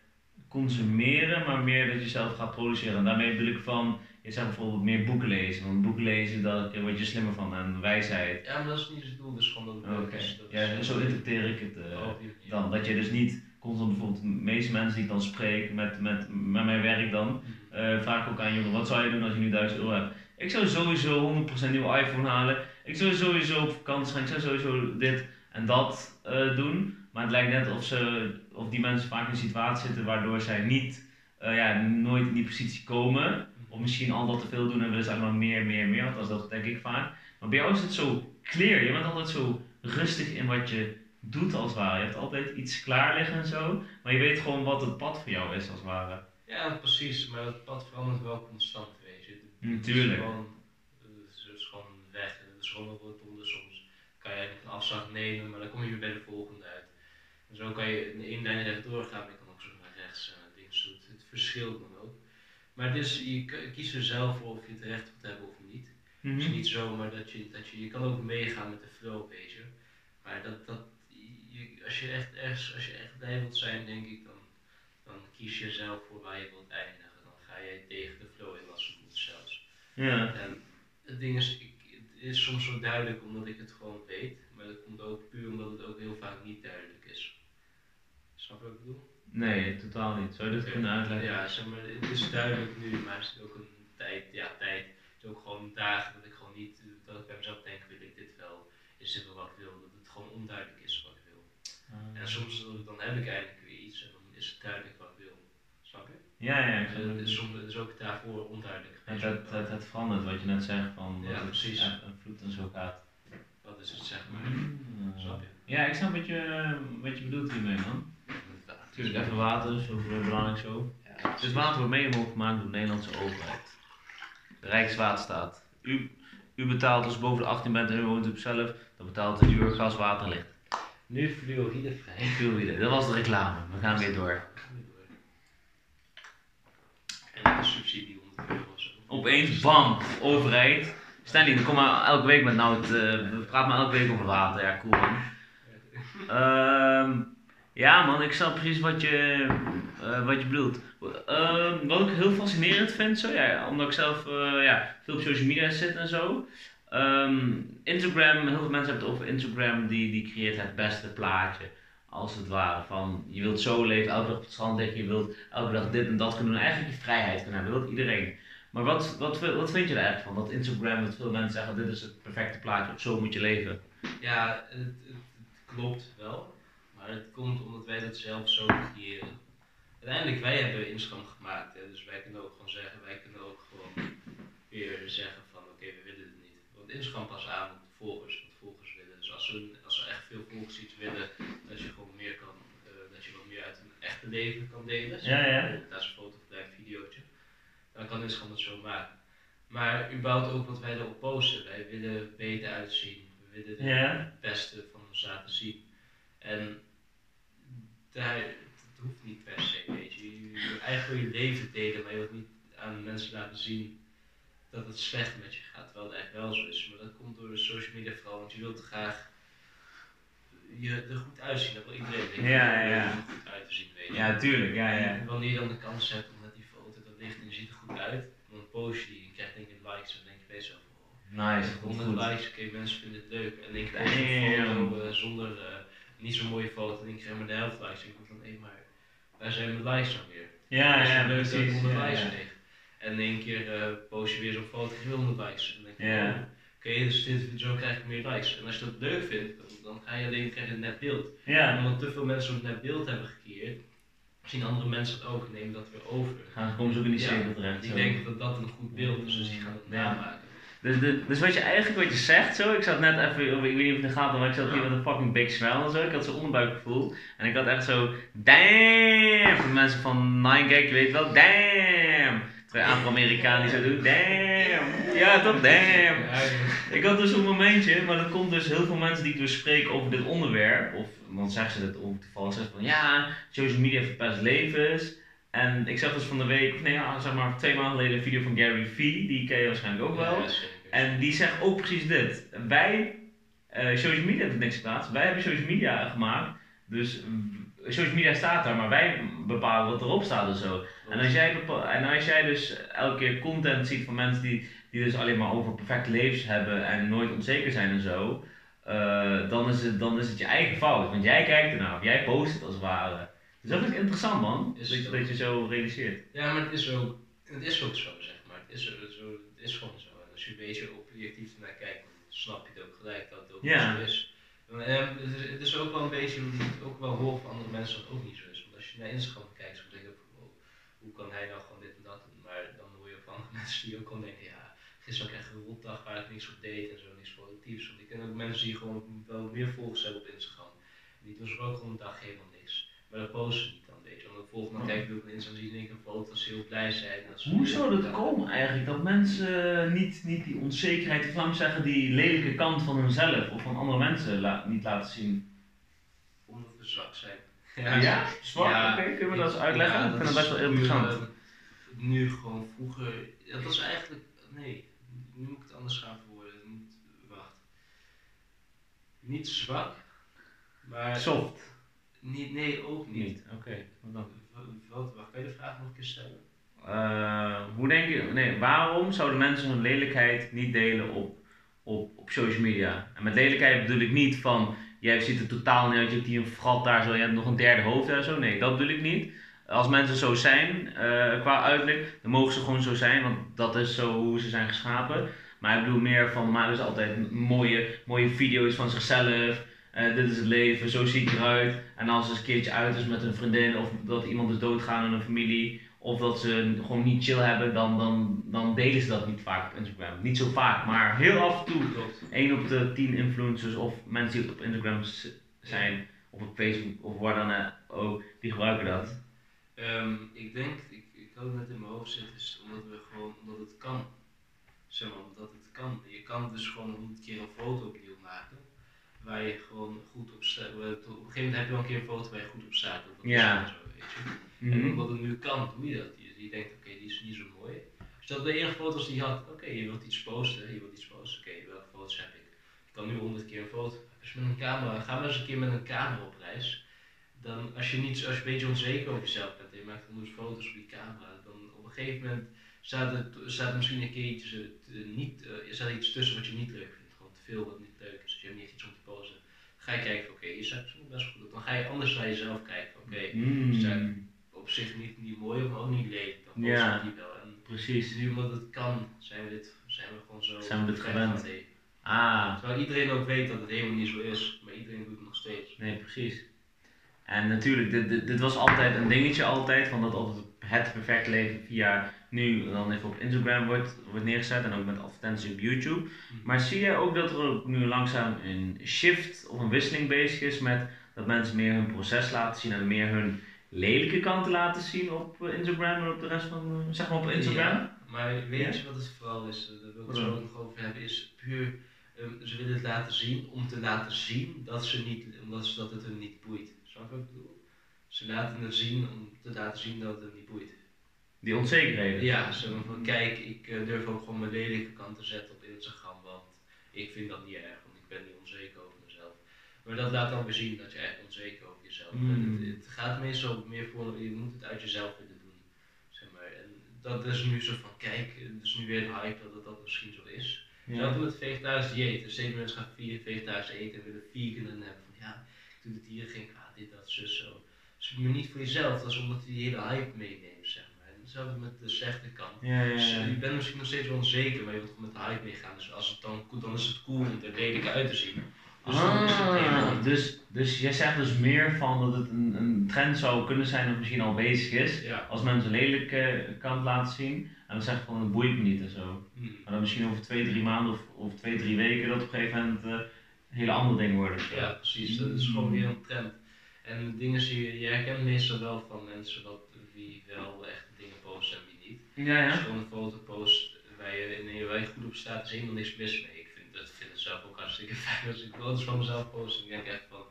consumeren, maar meer dat je zelf gaat produceren. En daarmee bedoel ik van, je zegt bijvoorbeeld meer boeken lezen. Want boeken lezen, daar word je slimmer van en wijsheid. Ja, maar dat is niet het doel, dus gewoon dat is. Dat ja, is- zo interpreteer ik het eh, Oh, dan. Dat je dus niet constant bijvoorbeeld, de meeste mensen die ik dan spreek met, met, met mijn werk dan, Mhm. eh, vraag ik ook aan jongen, wat zou je doen als je nu 1000 euro hebt? Ik zou sowieso 100% nieuwe iPhone halen. Ik zou sowieso op vakantie gaan. Ik zou sowieso dit en dat eh, doen. Maar het lijkt net of, ze, of die mensen vaak in een situatie zitten waardoor zij niet, eh, ja, nooit in die positie komen. Of misschien al wat te veel doen en willen ze alleen meer, meer, meer. Want dat denk ik vaak. Maar bij jou is het zo clear. Je bent altijd zo rustig in wat je doet als het ware. Je hebt altijd iets klaar liggen en zo. Maar je weet gewoon wat het pad voor jou is als het ware. Ja, precies, maar het pad verandert wel constant, Het Natuurlijk. is gewoon, het is- het is gewoon weg, het is gewoon een rotonde soms. Kan je een afslag nemen, maar dan kom je weer bij de volgende uit. En zo kan je in één lijn rechtdoor gaan, maar je kan ook zo naar rechts. en dingen. Dus het, verschilt dan ook. Maar het is, je kiest er zelf voor of je het recht wilt hebben of niet. Mhm. Het is niet zomaar dat je, dat je, je kan ook meegaan met de flow, weet je. Maar dat, dat, je, als je echt ergens, als je echt blij wilt zijn, denk ik, dan, dan kies je zelf voor waar je wilt eindigen. Dan ga je tegen de flow in als het moet zelfs. Ja. En het ding is, ik, het is soms zo duidelijk omdat ik het gewoon weet, maar dat komt ook puur omdat het ook heel vaak niet duidelijk is. Snap je wat ik bedoel? Nee, totaal niet. Zou je Oké. kunnen uitleggen? Ja, zeg maar, het is duidelijk nu, maar er zit ook een tijd, ja, tijd. Het is ook gewoon dagen dat ik gewoon niet, dat ik bij mezelf denk, wil ik dit wel, is dit wel wat ik wil, dat het gewoon onduidelijk is wat ik wil. Ah. En soms dan- dan heb ik eigenlijk weer iets en dan is het duidelijk wat ik wil. Snap je? Ja, ja, snap het is, soms, het is ook daarvoor onduidelijk Het, het, het, het verandert wat je net zegt van dat Ja, precies. een vloed en zo gaat. Wat is het, zeg maar? Mm. Snap je? Ja, ik snap wat je, wat je bedoelt hiermee man. Natuurlijk even water, is ook weer belangrijk zo. Ja, Dus water wordt mede mogelijk gemaakt door de Nederlandse overheid. De Rijkswaterstaat. U, u betaalt als je boven de 18 bent en u woont op zelf, dan betaalt het uur gas, water, licht. Nu fluoridevrij. Fluoride, dat was de reclame. We gaan weer door. En de subsidie 100 euro of zo. Opeens, bam, overheid. Stanley, dan kom maar elke week met nou het, eh, we praten maar elke week over water. Ja, cool man. Ehm, ja man, ik snap precies wat je, eh, wat je bedoelt. Ehm, wat ik heel fascinerend vind, zo, ja, omdat ik zelf eh, ja, veel op social media zit en zo. Ehm, Instagram, heel veel mensen hebben het over Instagram, die, die creëert het beste plaatje. Als het ware, van je wilt zo leven, elke dag op het strand liggen, je wilt elke dag dit en dat kunnen doen. Eigenlijk je vrijheid kunnen hebben, dat iedereen. Maar wat, wat, wat vind je er eigenlijk van? Dat Instagram, dat veel mensen zeggen, dit is het perfecte plaatje, of zo moet je leven. Ja, het, het, klopt wel. Maar het komt omdat wij dat zelf zo creëren. Uiteindelijk, wij hebben Instagram gemaakt. Hè, dus wij kunnen ook gewoon zeggen, wij kunnen ook gewoon weer zeggen van oké, we willen het niet. Want Instagram past aan volgers, wat volgers willen. Dus als ze, als ze echt veel volgers iets willen, dat je gewoon meer kan, eh, dat je wat meer uit hun echte leven kan delen. Ja, ja. Dat is een foto of een videootje. Dan kan Instagram het zo maken. Maar überhaupt ook wat wij erop posten. Wij willen beter uitzien. We willen Ja. het beste van ons laten zien. En daar, het hoeft niet per se, weet je. Je wil eigenlijk je leven delen, maar je wilt niet aan mensen laten zien dat het slecht met je gaat. Terwijl het eigenlijk wel zo is. Maar dat komt door de social media vooral, want je wilt graag je er goed uitzien. Dat wil iedereen denken. Ja, ja, Je er goed uit te zien, weet je. Ja, tuurlijk, ja, ja. En wanneer je dan de kans hebt om met die foto dat ligt en je ziet er goed uit, dan post je die en je krijgt denk ik likes en dan denk je jezelf, oh, Nice, goed, 100 goed. likes, oké mensen vinden het leuk. En dan je post je een foto eh, zonder, eh, niet zo'n mooie foto, dan denk je maar de helft likes. En ik denk van, hé maar, waar zijn mijn likes dan weer? Ja, je ja, leuk dat ik precies. 100 Ja, likes ja. kreeg. En in één keer eh, post je weer zo'n foto, krijg je 100 likes. En dan denk je, Ja. Oké, dus dit, zo krijg ik meer likes. En als je dat leuk vindt, dan, dan ga je alleen krijg je een net beeld. En Ja, omdat te veel mensen zo'n net beeld hebben gecreëerd, zien andere mensen het ook en nemen dat weer over. gaan ze ook in die cirkel terecht. Die zo. denken dat dat een goed beeld is, dus die gaan het namaken. Dus, de, dus wat je eigenlijk wat je zegt zo, ik zat net even, ik weet niet of het nog gaat, maar ik zat hier met een fucking big smile en zo, ik had zo'n onderbuikgevoel. En ik had echt zo, damn, voor de mensen van 9gag, je weet wel, damn. Afro-Amerikaan die zo doen, damn. Ja toch, damn. Ik had dus een momentje, maar dat komt dus heel veel mensen die ik dus spreek over dit onderwerp, of dan zeggen ze het over toevallig, zeggen van ja, social media verpest levens. En ik zag dus van de week, of nee, zeg maar twee maanden geleden een video van Gary Vee, die ken je waarschijnlijk ook wel. Ja. En die zegt ook precies dit. Wij, eh, social media doet niks plaats. Wij hebben social media gemaakt. Dus social media staat daar, maar wij bepalen wat erop staat en zo. En als jij, en als jij dus elke keer content ziet van mensen die, die dus alleen maar over perfecte levens hebben en nooit onzeker zijn en zo, eh, dan, is het, dan is het je eigen fout. Want jij kijkt ernaar, of jij post het als het ware. Dus dat vind ik interessant man, Is dat, je- het dat je zo realiseert. Ja, maar het is ook, het is ook zo, zeg maar. Het is, zo, het is gewoon zo. En als je een beetje objectief ernaar kijkt, dan snap je het ook gelijk dat het ook Ja. zo is. En, eh, het, is ook wel een beetje, hoe het ook wel horen van andere mensen ook niet zo is. Want als je naar Instagram kijkt, dan denk je van, wow, hoe kan hij nou gewoon dit en dat doen? Maar dan hoor je van mensen die ook gewoon denken, ja, gisteren ook echt een rotdag waar ik niks op deed en zo, niks productiefs. Want ik ken ook mensen die gewoon wel meer volgers hebben op Instagram. Die doen ze ook gewoon een dag helemaal niks. Maar dat posten niet dan, weet je. Want de volgende Oh. kijk ik op Instagram zie ik een foto dat ze heel blij zijn. Hoe zou dat komen eigenlijk? Dat mensen niet, niet die onzekerheid, of laat me zeggen, die lelijke kant van hunzelf of van andere mensen la- niet laten zien? Omdat we zwak zijn. Ja? Zwak? Ja. Oké, kunnen we dat eens uitleggen? Ja, ik vind dat best wel interessant. eh, nu gewoon vroeger. Dat was eigenlijk. Nee, nu moet ik het anders gaan verwoorden. Niet, wacht. Niet zwak, maar. Soft. Niet, nee, ook niet. Niet, oké. Wat dan? Wat, wacht, kan je de vraag nog een keer stellen? Eh, hoe denk je, nee, waarom zouden mensen hun lelijkheid niet delen op, op, op social media? En met lelijkheid bedoel ik niet van, jij ziet er totaal niet uit, je hebt hier een frat daar zo, je hebt nog een derde hoofd daar zo. Nee, dat bedoel ik niet. Als mensen zo zijn, eh, qua uiterlijk, dan mogen ze gewoon zo zijn, want dat is zo hoe ze zijn geschapen. Maar ik bedoel meer van, maken ze altijd mooie, mooie video's van zichzelf. Eh, dit is het leven, zo zie ik eruit. En als het een keertje uit is met een vriendin, of dat iemand is doodgaan in een familie, of dat ze gewoon niet chill hebben, dan, dan, dan delen ze dat niet vaak op Instagram. Niet zo vaak, maar heel af en toe. 1 op de 10 influencers of mensen die op Instagram zijn, of op Facebook of waar dan eh, ook, die gebruiken dat. Ehm, ik denk, ik, ik had het net in mijn hoofd zitten, is omdat we gewoon, omdat het kan. Zeg maar, omdat het kan. Je kan dus gewoon honderd keer een foto maken. Waar je gewoon goed op staat. Op een gegeven moment heb je wel een keer een foto waar je goed op staat. of Ja. Zo, weet je. En omdat het nu kan, doe je dat. Je, je denkt, oké, die is niet zo mooi. Als je dat de enige foto's die je had, oké, je wilt iets posten, je wilt iets posten, oké, welke foto's heb ik? Ik kan nu honderd keer een foto. Als je met een camera, ga maar eens een keer met een camera op reis. Dan, als je, niet, als je een beetje onzeker over jezelf bent en je maakt honderd foto's op die camera, dan op een gegeven moment staat er, staat er misschien een keer iets, niet, er staat iets tussen wat je niet leuk vindt. Gewoon te veel wat niet leuk is. Dus je hebt niet echt iets om te posten. Dan ga je kijken, van, oké, je staat misschien best goed op. Dan ga je anders naar jezelf kijken. Oké, Mm, zijn- op zich niet, niet mooi, maar ook niet lelijk. Dan Ja. ik die wel. En precies. nu omdat het kan, zijn we, dit, zijn we gewoon zo Zijn we dit gewend. van. Ah, Terwijl iedereen ook weet dat het helemaal niet zo is, maar iedereen doet het nog steeds. nee, precies. En natuurlijk, dit, dit, dit was altijd een dingetje altijd, van dat altijd het perfecte leven via nu dan even op Instagram wordt, wordt neergezet en ook met advertenties op YouTube. Maar zie je ook dat er ook nu langzaam een shift of een wisseling bezig is met dat mensen meer hun proces laten zien en meer hun lelijke kanten laten zien op Instagram en op de rest van, eh, zeg maar op Instagram? Ja, maar weet Ja? je wat het vooral is, eh, daar wil ik het zo nog over hebben, is puur, ehm, ze willen het laten zien om te laten zien dat, ze niet, omdat ze, dat het hun niet boeit. Snap je wat ik bedoel? Ze laten het zien om te laten zien dat het niet boeit. Die onzekerheden. Ja, zo van kijk, ik eh, durf ook gewoon mijn lelijke kant te zetten op Instagram, want ik vind dat niet erg, want ik ben niet onzeker over mezelf. Maar dat laat dan weer zien dat je echt onzeker over jezelf bent. Mm. Het, het gaat meestal meer voor, je moet het uit jezelf willen doen. Zeg maar. En dat is nu zo van, kijk, het is nu weer een hype dat het dat misschien zo is. Ja. Zelfs met vegetarisch dieet. Dus steeds mensen gaan vier vegetarisch eten en willen vegan en hebben van ja, ik doe het hier geen kwaad, dit, dat, zus, zo. Dus maar niet voor jezelf, dat is omdat je die hele hype meeneemt, zeg maar. En hetzelfde met de slechte kant. Ja, ja, Dus, eh, je bent misschien nog steeds wel onzeker, maar je wilt gewoon met de hype meegaan. Dus als het dan, dan is het cool om er lelijk uit te zien. Dus dan is het helemaal Ah, niet. dus, dus jij zegt dus meer van dat het een, een trend zou kunnen zijn of misschien al bezig is. Ja. Als mensen een lelijke kant laten zien en dan zeggen van het boeit me niet en zo. Hm. Maar dan misschien over twee, drie maanden of, of twee, drie weken dat op een gegeven moment eh, een hele ander ding wordt. Ja, precies. Dat is gewoon weer een trend. En de dingen zie je, je herkent meestal wel van mensen wat, wie wel echt dingen posten en wie niet. Ja, Als ja. je gewoon een foto post waar je, in je wijk goed op staat, is helemaal niks mis mee. Ik vind, dat vind het zelf ook hartstikke fijn als ik foto's van mezelf post. Ik denk echt van,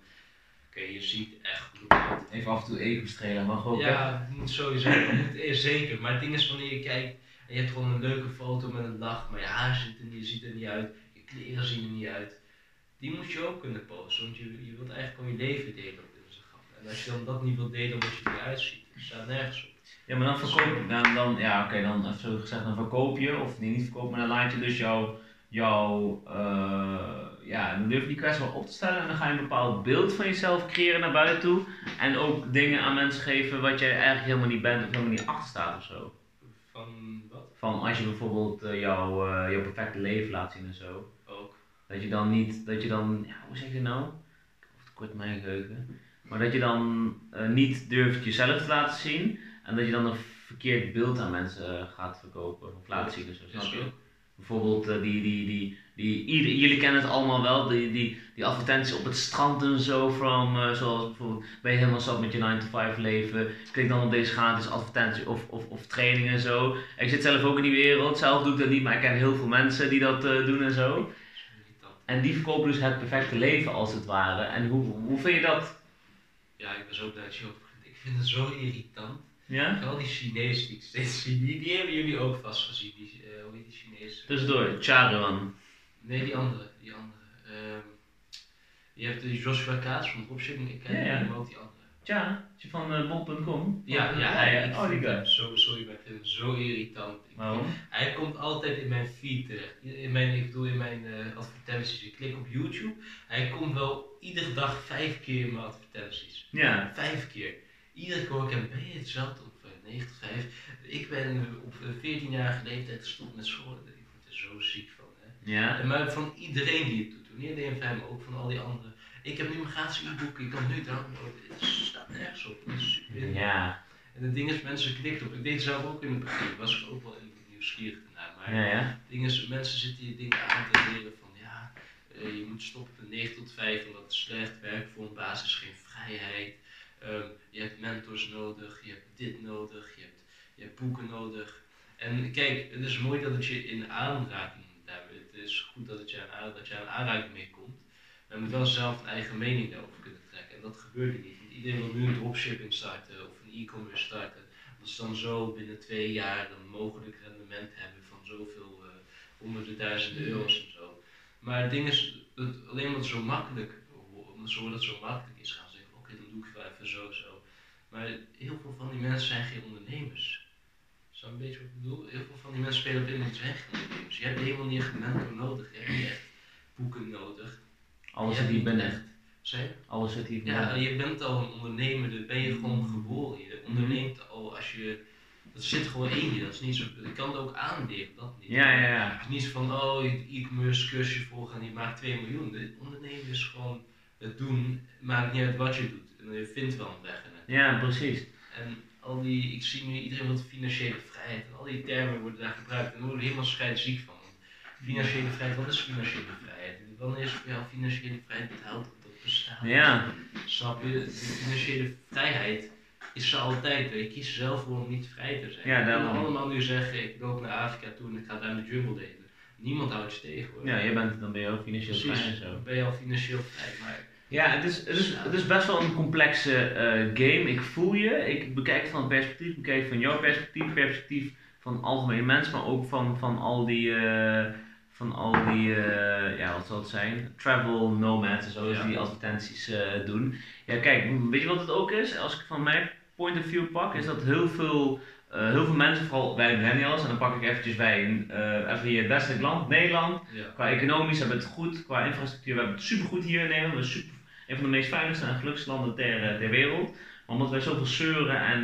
oké, je ziet echt goed uit. Even af en toe ego strelen mag ook. Ja, moet sowieso. Het moet, zeker. Maar het ding is wanneer je kijkt en je hebt gewoon een leuke foto met een lach, maar je haar ziet er niet, ziet er niet uit, je kleren zien er niet uit. Die moet je ook kunnen posten, want je, je wilt eigenlijk gewoon je leven delen. En als je dan dat niet wilt delen omdat je er niet uitziet, dat staat nergens op. Ja, maar dan verkoop je, dan, dan, ja oké, dan even zo gezegd, dan verkoop je, of niet, niet verkoop, maar dan laat je dus jouw, jouw eh, ja, dan durf je die kwestie wel op te stellen en dan ga je een bepaald beeld van jezelf creëren naar buiten toe en ook dingen aan mensen geven wat jij eigenlijk helemaal niet bent of helemaal niet achter staat of zo. Van wat? Van als je bijvoorbeeld eh, jouw, eh, jouw perfecte leven laat zien en zo, Ook. dat je dan niet, dat je dan, ja, hoe zeg je nou? Of kort mijn geheugen. Maar dat je dan eh, niet durft jezelf te laten zien en dat je dan een verkeerd beeld aan mensen eh, gaat verkopen of laten zien. Dus, zo, snap je? Bijvoorbeeld eh, die, die, die, die, ieder- jullie kennen het allemaal wel, die, die, die advertenties op het strand en zo, from, zoals bijvoorbeeld ben je helemaal zat met je 9 to 5 leven, klik dan op deze gratis advertentie of, of, of training en zo. Ik zit zelf ook in die wereld, zelf doe ik dat niet, maar ik ken heel veel mensen die dat doen en zo. En die verkopen dus het perfecte leven als het ware. En hoe, hoe vind je dat? Ja, ik ben zo blij dat je over begint. Ik vind het zo irritant. Ja? Vooral die Chinezen die ik steeds zie, die, die hebben jullie ook vast gezien. Die, eh, hoe heet die Chinezen? Tussendoor, Charuan. Nee, die andere. Die andere. Ehm, je hebt die Joshua Kaats van Dropshipping Academy, Ja, ja. ook die andere. Tja, is van uh, bol.com? Ja, ja, ja, ik Oh, die vind hem guy. zo, sorry, ik vind hem zo irritant. Waarom? Hij komt altijd in mijn feed terecht. In mijn, ik bedoel in mijn eh, advertenties. Ik klik op YouTube. Hij komt wel iedere dag vijf keer in mijn advertenties. Ja. Vijf keer. Iedere keer hoor ik hem, ben je hetzelfde op eh, 9 tot 5? Ik ben op eh, 14-jarige leeftijd gestopt met school. Ik word er zo ziek van. Hè. Ja. En Maar van iedereen die het doet. Niet alleen van hem, maar ook van al die anderen. Ik heb nu mijn gratis e-book, ik kan nu downloaden. Het staat nergens op. Is super Ja. en het ding is, mensen klikken op. Ik deed het zelf ook in het begin. Was ik ook wel nieuwsgierig naar. Maar Ja, ja. het ding is, mensen zitten je dingen aan te leren van ja, eh, je moet stoppen van 9 tot 5 omdat het slecht werkt voor een basis, geen vrijheid. Ehm, je hebt mentors nodig, je hebt dit nodig, je hebt, je hebt boeken nodig. En kijk, het is mooi dat het je in aanraking daarmee, het is goed dat, het je aan- dat je aan aanraking mee komt. Maar je moet wel zelf een eigen mening daarover kunnen trekken. En dat gebeurde niet. Want iedereen wil nu een dropshipping starten of een e-commerce starten. Dat is dan zo binnen twee jaar een mogelijk rendement hebben van zoveel eh, honderden duizenden euro's en zo. Maar het ding is, dat alleen omdat het zo makkelijk, omdat het zo makkelijk is, gaan ze zeggen, oké dan doe ik het wel even zo zo. Maar heel veel van die mensen zijn geen ondernemers. Zo een beetje wat ik bedoel? Heel veel van die mensen spelen op die zijn geen ondernemers. Je hebt helemaal niet een mentor nodig, je hebt niet echt boeken nodig. Alles Je zit hier binnen. je? Alles zit hier Ja, binnen. je bent al een ondernemer, daar ben je gewoon geboren. Je onderneemt al als je. Dat zit gewoon in je. Dat is niet zo. Je kan het ook aanleren, dat niet. Ja, ja, ja. Het is niet zo van, oh, e-commerce cursusje volgen en je maakt 2 miljoen. De ondernemen is gewoon het doen, maakt niet uit wat je doet. En je vindt wel een weg in het. Ja, precies. En al die, ik zie nu iedereen wil financiële vrijheid. En al die termen worden daar gebruikt. En daar word ik helemaal scheidsziek van. Financiële vrijheid, wat is financiële vrijheid? Wanneer is voor jou financiële vrijheid betaald op dat bestaan? Ja. Snap je? De financiële vrijheid is er altijd. Je kiest zelf voor om niet vrij te zijn. Ja, daarom. kan allemaal nu zeggen, ik loop naar Afrika toe en ik ga daar de jungle delen. Niemand houdt je tegen hoor. Ja, je bent, dan ben je ook financieel vrij en zo. dan ben je al financieel vrij. Maar Ja, het is, het, is, het is best wel een complexe eh, game. Ik voel je. Ik bekijk het van het perspectief. Ik bekijk van jouw perspectief, perspectief van algemene mens, maar ook van, van al die, eh, van al die eh, ja, wat zal het zijn? Travel nomads en zo, Ja. die advertenties eh, doen. Ja, kijk, weet je wat het ook is? Als ik van mijn point of view pak, is dat heel veel, eh, heel veel mensen, vooral wij millennials, en dan pak ik eventjes wij, even hier het westelijk land, Nederland. ja. Qua economisch hebben we het goed, qua infrastructuur we hebben het supergoed hier in Nederland. We zijn super, een van de meest veiligste en gelukkigste landen ter, ter wereld. Maar omdat wij zoveel zeuren en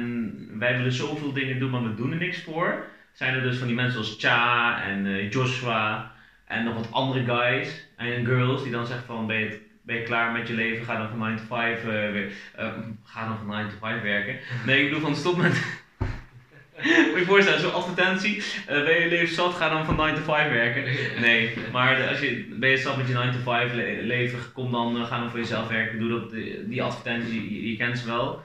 wij willen zoveel dingen doen, maar we doen er niks voor, zijn er dus van die mensen zoals Cha en Joshua en nog wat andere guys en girls die dan zeggen van ben je, ben klaar met je leven, ga dan van 9 to 5 eh, weer, eh, ga dan van 9 to 5 werken. Nee, ik bedoel van stop met Moet je voorstellen, zo'n advertentie. eh, ben je leven zat, ga dan van 9 to 5 werken. Nee, maar als je, ben je zat met je 9 to 5 le- leven, kom dan, eh, ga dan voor jezelf werken. Doe dat, die, die advertenties, je, je kent ze wel.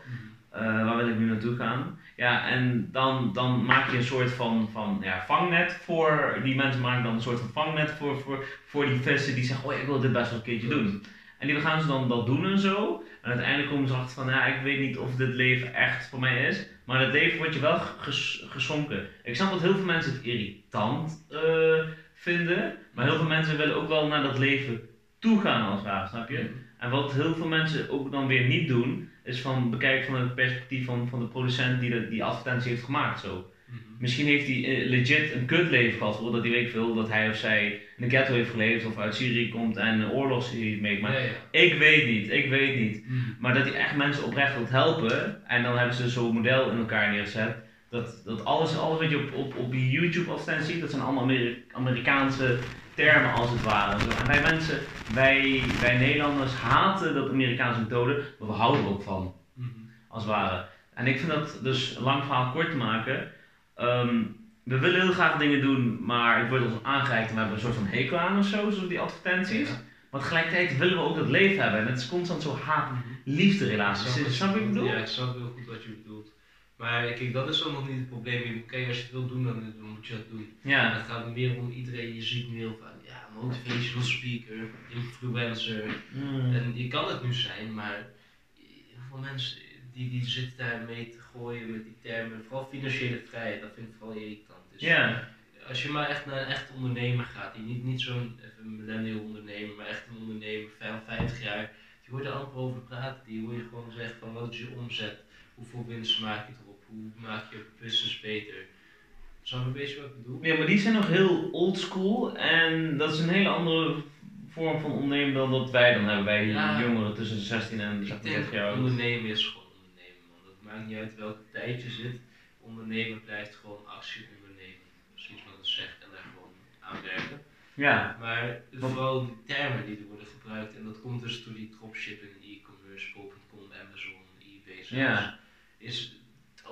Eh, waar wil ik nu naartoe gaan? Ja, en dan, dan maak je een soort van, van ja, vangnet voor, die mensen maken dan een soort van vangnet voor, voor, voor die vissen die zeggen, oh ik wil dit best wel een keertje doen. En die gaan ze dan dat doen en zo. En uiteindelijk komen ze achter van, ja, ik weet niet of dit leven echt voor mij is. Maar het leven wordt je wel ges- geschonken. Ik snap dat heel veel mensen het irritant eh, vinden. Maar heel veel mensen willen ook wel naar dat leven toe gaan als het ware, snap je? En wat heel veel mensen ook dan weer niet doen, is van bekijken van het perspectief van, van de producent die de, die advertentie heeft gemaakt. Zo. Mhm. Misschien heeft hij eh, legit een kutleven gehad, voordat hij weet veel dat hij of zij in een ghetto heeft geleefd of uit Syrië komt en een oorlog heeft meegemaakt. Ja, ja. Ik weet niet, ik weet niet. Mhm. Maar dat hij echt mensen oprecht wilt helpen. En dan hebben ze zo'n model in elkaar neergezet. Dat, dat alles, alles wat je op, op, op die YouTube advertentie ziet, dat zijn allemaal Ameri- Amerikaanse termen als het ware. En wij mensen, wij, wij Nederlanders haten dat Amerikaanse methode, maar we houden er ook van, Mhm. als het ware. En ik vind dat dus, een lang verhaal kort te maken. ehm, we willen heel graag dingen doen, maar het wordt ons aangereikt en we hebben een soort van hekel aan of zo, zo die advertenties. Ja. Maar tegelijkertijd willen we ook dat leven hebben. En het is constant zo haat-liefde relaties. Ik Snap, snap je wat ik bedoel? Ja, ik snap heel goed wat je bedoelt. Maar kijk, dat is ook nog niet het probleem. Kijk, als je het wil doen, dan, dan moet je dat doen. En Ja. het gaat meer om iedereen, je ziet nu heel vaak, ja, motivational speaker, influencer. Mm. En je kan het nu zijn, maar heel veel mensen die, die zitten daar mee te gooien met die termen. Vooral financiële vrijheid, dat vind ik vooral irritant. Dus Ja, als je maar echt naar een echte ondernemer gaat, die niet, niet zo'n millennial ondernemer, maar echt een ondernemer van 50 jaar, die hoort er amper over praten. Die hoor je gewoon zeggen van wat is je omzet, hoeveel winst maak je hoe maak je business beter. Snap je een beetje wat ik bedoel? Ja, maar die zijn nog heel oldschool en dat is een hele andere vorm van ondernemen dan dat wij dan hebben. Wij Ja. jongeren tussen de 16 en zeg Ik maar denk 30 jaar oud. ondernemen is gewoon ondernemen, man. Dat maakt niet uit welke tijd je zit. Ondernemen blijft gewoon actie ondernemen. Precies wat het zegt en daar gewoon aan werken. Ja, Maar vooral die termen die er worden gebruikt, en dat komt dus door die dropshipping, e-commerce, bol.com, Amazon, eBay, zelfs, Ja. is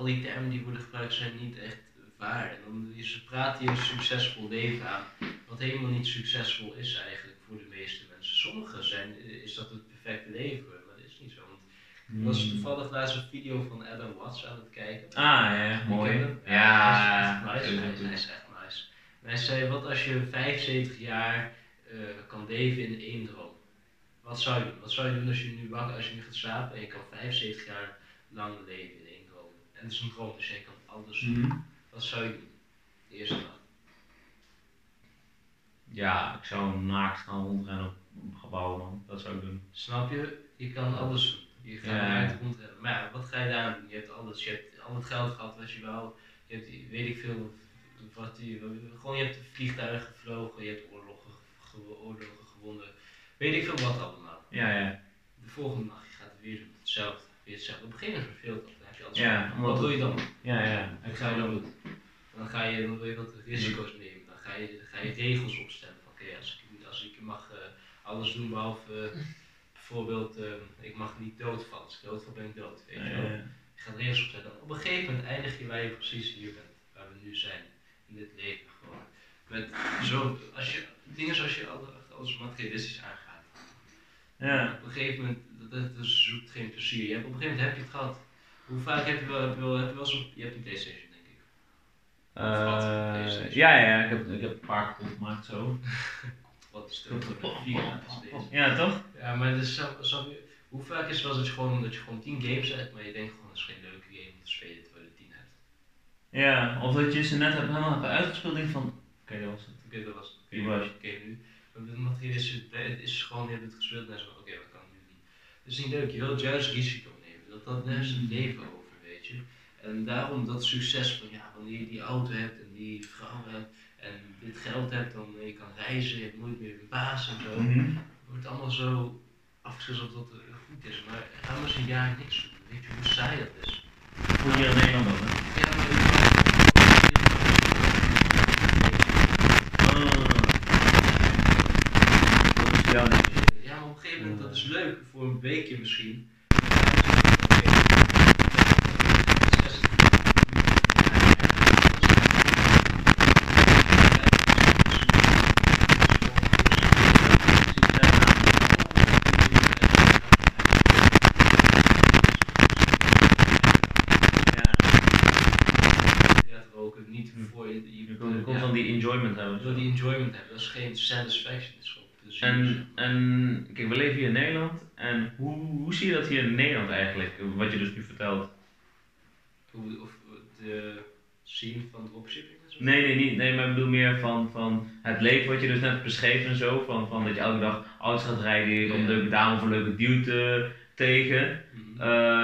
al die termen die worden gebruikt zijn niet echt waar. En dan is, ze praten je een succesvol leven aan, wat helemaal niet succesvol is eigenlijk voor de meeste mensen. Sommigen zijn, is dat het perfecte leven, maar dat is niet zo. Want ik was toevallig laatst een video van Adam Watts aan het kijken. Hmm. Ah, ja, mooi. Ja, hij is echt nice. Hij is, echt nice. En hij zei, wat als je 75 jaar eh, kan leven in één droom? Wat zou je doen? Wat zou je doen als je nu wakker, als je nu gaat slapen en je kan 75 jaar lang leven? En het is een dus je kan alles doen. Mhm. Wat zou je doen? De eerste nacht. Ja, ik zou naakt gaan rondrennen op gebouwen, man. Dat zou ik doen. Snap je? Je kan alles doen. Je gaat Ja. naar het rondrennen. Maar ja, wat ga je daar doen? Je hebt alles. Je hebt al het geld gehad wat je wou. Je hebt, weet ik veel, wat die, gewoon je hebt vliegtuigen gevlogen. Je hebt oorlogen, ge- oorlogen gewonnen. Weet ik veel wat allemaal. Ja, ja. De volgende nacht, je gaat het weer. Hetzelfde. Weer hetzelfde. Op een gegeven moment verveelt dat. Ja, omdat Wat doe je dan? Ja, ja. Ga je dan doen? Dan ga je, dan wil je wat risico's nemen. Dan ga je, dan ga je regels opstellen. Van, Oké, als, ik, als ik mag eh, alles doen behalve eh, bijvoorbeeld, eh, ik mag niet doodvallen. Als ik doodval ben ik dood. Weet Ja, je wel. ja. Je gaat regels opstellen. Dan op een gegeven moment eindig je waar je precies hier bent. Waar we nu zijn. In dit leven gewoon. Met zo, als je, dingen zoals je alle- alles materialistisch aangaat. Ja. Op een gegeven moment, dat, dat, dat zoekt geen plezier. Je hebt, op een gegeven moment heb je het gehad. Hoe vaak heb je wel, heb je wel, heb je wel zo'n, je hebt een Playstation denk ik. Eh, PlayStation. ja, ja, ik heb, ik heb een paar kapot gemaakt zo. Wat is het? Vier is deze. Ja, toch? Ja, maar dus, snap- snap je, hoe vaak is het wel dat je gewoon, dat je gewoon 10 games hebt, maar je denkt gewoon dat is geen leuke game om te spelen terwijl je 10 hebt. Ja, of dat je ze net hebt helemaal hebt uitgespeeld en van, oké, dat was het. Oké, dat was het. Die was Oké, nu. Het is, het is gewoon, je hebt het gespeeld en zo, oké, wat kan ik nu doen? Het is niet leuk, je wilt juist risico. Dat, dat, daar is het leven over, weet je. En daarom dat succes van, ja, wanneer je die auto hebt en die vrouw hebt en dit geld hebt, dan je kan reizen, je hebt nooit meer een baas en zo. Het wordt allemaal zo alsof dat eh, goed is, maar ga maar eens een jaar niks doen. Weet je hoe saai dat is? Voel hier in Nederland ook, hè? Ja, maar ding. Ja, maar op een gegeven moment, dat is leuk voor een weekje misschien. Ja, roken, niet voor je. je Je komt enjoyment je hebben. wil die enjoyment hebben, dat is geen satisfaction, het is gewoon plezier. En, en kijk, we leven hier in Nederland. En hoe, hoe zie je dat hier in Nederland eigenlijk? Wat je dus nu vertelt. Hoe, of de scene van dropshipping? Nee, nee, niet. Nee, maar ik bedoel meer van, van het leven wat je dus net hebt beschreven en zo. Van, van dat je elke dag auto's gaat rijden, een Ja. leuke dame of een leuke dude tegen. Mhm.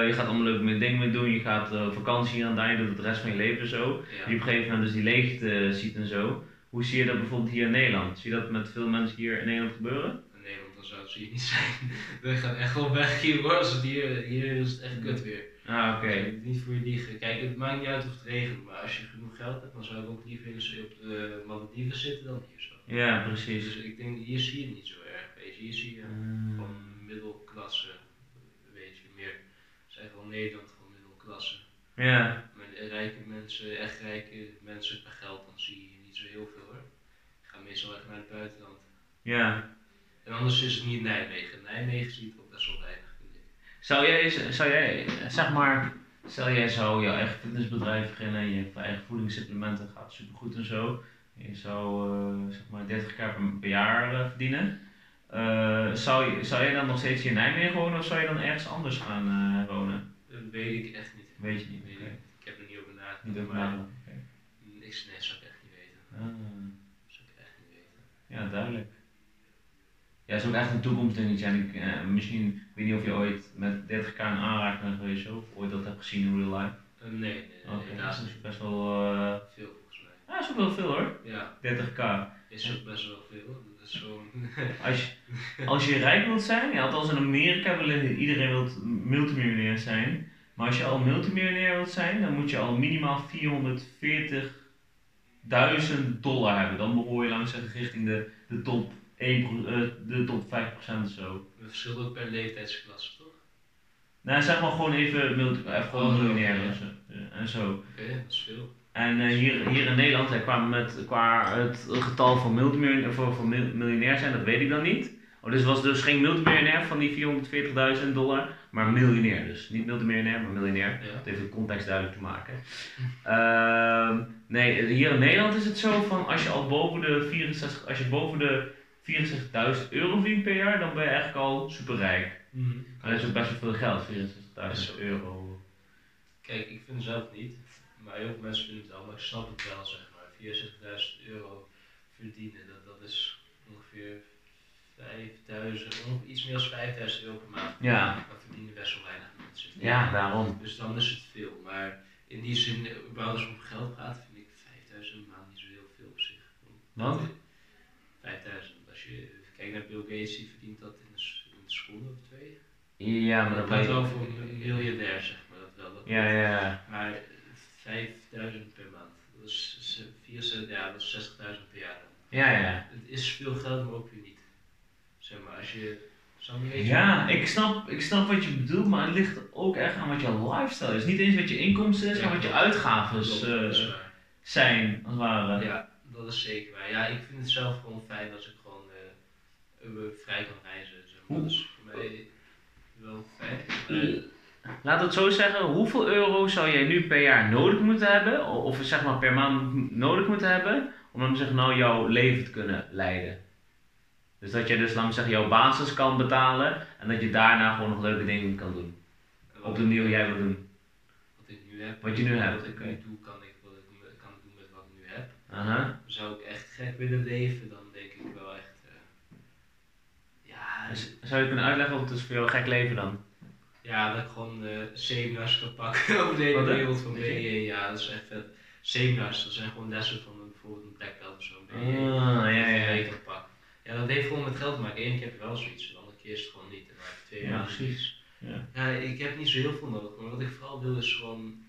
Je gaat allemaal leuke meer dingen mee doen. Je gaat eh, vakantie aan daar, je doet het rest van je leven zo. Ja. Die op een gegeven moment dus die leegte ziet en zo. Hoe zie je dat bijvoorbeeld hier in Nederland? Zie je dat met veel mensen hier in Nederland gebeuren? In Nederland dan zou het zo hier niet zijn. We gaan echt wel weg hier hoor, als het hier, hier is het echt kut weer. Ah, oké. Niet voor je liegen. Kijk, het maakt niet uit of het regent, maar als je genoeg geld hebt, dan zou ik ook liever in de- op de Malediven zitten dan hier zo. Ja, precies. Dus ik denk, hier zie je het niet zo erg, weet je. Hier zie je Mm. van middelklasse. Zeg wel Nederland, gewoon middelklasse. Ja, Met rijke mensen, echt rijke mensen per geld, dan zie je niet zo heel veel hoor. Ik ga meestal echt naar het buitenland. ja. En anders is het niet Nijmegen. Nijmegen zie je toch best wel weinig. Zou jij, zou jij, zeg maar, stel jij zou jouw eigen fitnessbedrijf beginnen en je hebt eigen voedingssupplementen, gaat supergoed en zo. Je zou eh, zeg maar 30k per, per jaar eh, verdienen. Eh, zou, je, zou jij dan nog steeds hier in Nijmegen wonen of zou je dan ergens anders gaan eh, wonen? Dat weet ik echt niet. Weet je niet? Weet ik, heb er niet over nagedacht. Niet over nagedacht. Oké. Niks, nee, zou ik echt niet weten. Ah. Zou ik echt niet weten. Ja, duidelijk. Ja, het is ook echt een toekomstdingetje. En ik, eh, misschien, ik weet niet of je ooit met 30k in aanraking bent geweest of ooit dat hebt gezien in real life. Nee, nee, dat is best wel. Veel volgens mij. ja, is ook wel veel hoor. Ja, 30k. is ook best wel veel. Als je, als je rijk wilt zijn, ja, althans in Amerika wil iedereen wilt multimiljonair zijn. Maar als je al multimiljonair wilt zijn, dan moet je al minimaal 440.000 dollar hebben. Dan behoor je langs richting de, de top 1, pro- eh, de top 5% of zo. Het verschilt ook per leeftijdsklasse, toch? Nou, zeg maar gewoon even, even gewoon Oh, miljonair en zo. Oké, dat is veel. En eh, hier, hier in Nederland, hè, qua, met, qua het getal van multimiljonair, voor, voor mil- miljonair zijn, dat weet ik dan niet. Oh, dus was dus geen multimiljonair van die 440.000 dollar, maar miljonair dus. Niet multimiljonair, maar miljonair. Ja. Om even de context duidelijk te maken. Ehm, nee, hier in Nederland is het zo van als je al boven de 64, als je boven de 64.000 euro verdient per jaar, dan ben je eigenlijk al superrijk. Mhm. Maar dat is ook best wel veel geld, 64.000 Is zo. euro. Kijk, ik vind het zelf niet, maar heel veel mensen vinden het wel, maar ik snap het wel, zeg maar. 64.000 euro verdienen, dat, dat is ongeveer 5000, ongeveer iets meer dan 5000 euro per maand. Ja, Dat verdienen best wel weinig mensen. ja, daarom. Dus dan is het veel, maar in die zin, überhaupt als het om geld gaat, vind ik 5000 per maand niet zo heel veel op zich. Want? 5000, als je kijkt naar Bill Gates, die verdient dat in een, seconde of twee. Ja, maar dat gaat ben wel voor een miljardair, zeg maar. Dat wel, dat ja, ja. Maar 5000 per maand, dat is 64, ja, dat is 60.000 per jaar. Ja, ja. Het is veel geld, maar ook weer niet. Zeg maar, als je. Ja, ik snap, ik snap wat je bedoelt, maar het ligt ook echt aan wat je lifestyle is. Niet eens wat je inkomsten is, Ja, maar wat je uitgaven eh, zijn, als het ware. Ja, dat is zeker waar. Ja, ik vind het zelf gewoon fijn als ik gewoon eh, eh, vrij kan reizen. Zeg maar. Hoe- Dat is voor mij wel fijn. Eh, Laat het zo zeggen, hoeveel euro zou jij nu per jaar nodig moeten hebben, of zeg maar per maand nodig moeten hebben, om dan zeg nou jouw leven te kunnen leiden? Dus dat je dus lang zeggen jouw basis kan betalen en dat je daarna gewoon nog leuke dingen kan doen. Op de manier jij wil doen. Wat ik nu heb. Wat je nu hebt, Wat ik nu doe, kan ik wat ik kan doen met wat ik nu heb. Zou ik echt gek willen leven, dan denk ik wel echt. eh, ja, Dus Zou je kunnen uitleggen wat het is voor jou gek leven dan? Ja, dat ik gewoon eh seminars kan pakken over de hele Wat, wereld van BE. Ja, dat is echt vet. Seminars, dat zijn gewoon lessen van bijvoorbeeld een blackbelt of zo. Ah, ja, ja, kan pakken. Ja, dat heeft gewoon met geld te maken. Eén keer heb je wel zoiets, de andere keer is het gewoon niet. En dan heb je twee Ja, jaar precies. Ja. Ja, ik heb niet zo heel veel nodig, maar wat ik vooral wil is gewoon.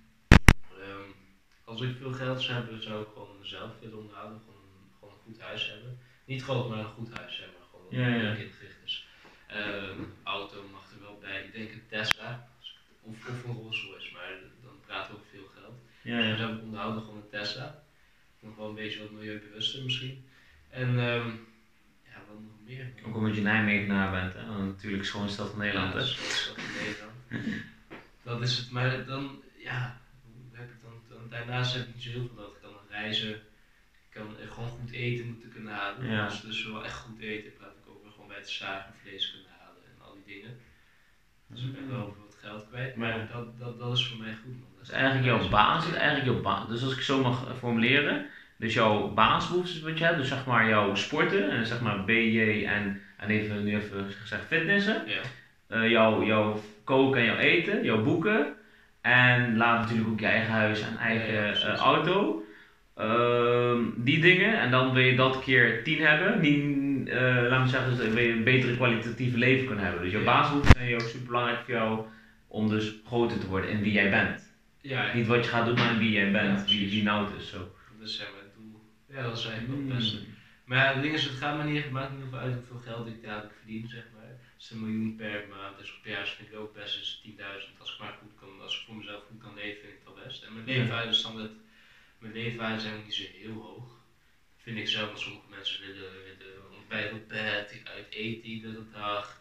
ehm, als ik veel geld zou hebben, zou ik gewoon mezelf willen onderhouden. Gewoon, gewoon een goed huis hebben. Niet groot, maar een goed huis hebben. Gewoon Ja, ja. is. Ehm, auto mag bij. Ik denk een Tesla. Of, of een Rolls Royce, maar dan praten we over veel geld. Ja, Dus ja. dan onderhouden gewoon een Tesla. Nog wel een beetje wat milieubewuster misschien. En ehm, ja, wat nog meer? Ook omdat je Nijmegenaar bent, hè? Want natuurlijk is gewoon stad van Nederland, Ja, dat van Nederland. dat is het, maar dan, ja, hoe heb ik dan, dan daarnaast heb ik niet zo heel veel nodig. Ik kan reizen, ik kan eh, gewoon goed eten moeten kunnen halen. Ja. Als dus wel echt goed eten, praat ik over gewoon bij het zagen vlees kunnen halen en al die dingen. Dus ik ben wel wat geld kwijt, maar dat, dat, dat is voor mij goed man. Dat is eigenlijk jouw basis, eigenlijk jouw basis. Dus als ik zo mag eh, formuleren, dus jouw basisbehoeftes wat je hebt, dus zeg maar jouw sporten en zeg maar BJ en, en even, nu even gezegd fitnessen, Ja, eh, jouw, jouw koken en jouw eten, jouw boeken en laat natuurlijk ook je eigen huis en eigen Ja, ja, eh, auto. Ehm, die dingen en dan wil je dat keer 10 hebben, eh laat me zeggen, dus wil je een betere kwalitatieve leven kunnen hebben. Dus jouw Ja. Zijn super belangrijk voor jou om dus groter te worden in wie jij bent. ja Niet wat je gaat doen, maar wie jij bent, Ja, wie, wie nou is. Zo. dat is maar het doel. Ja, dat is eigenlijk wel het beste. Maar ja, het ding is, het gaat me niet, maakt niet uit hoeveel geld ik dadelijk verdien, zeg maar. Het een miljoen per maand is, per jaar vind ik ook best, is 10.000. Als ik maar goed kan, als ik voor mezelf goed kan leven, vind ik het wel best. En mijn Ja. leefwaarde is standaard, mijn leefwaarde zijn niet zo heel hoog. Vind ik zelf, want sommige mensen willen, willen ontbijt op bed, uit eten iedere dag,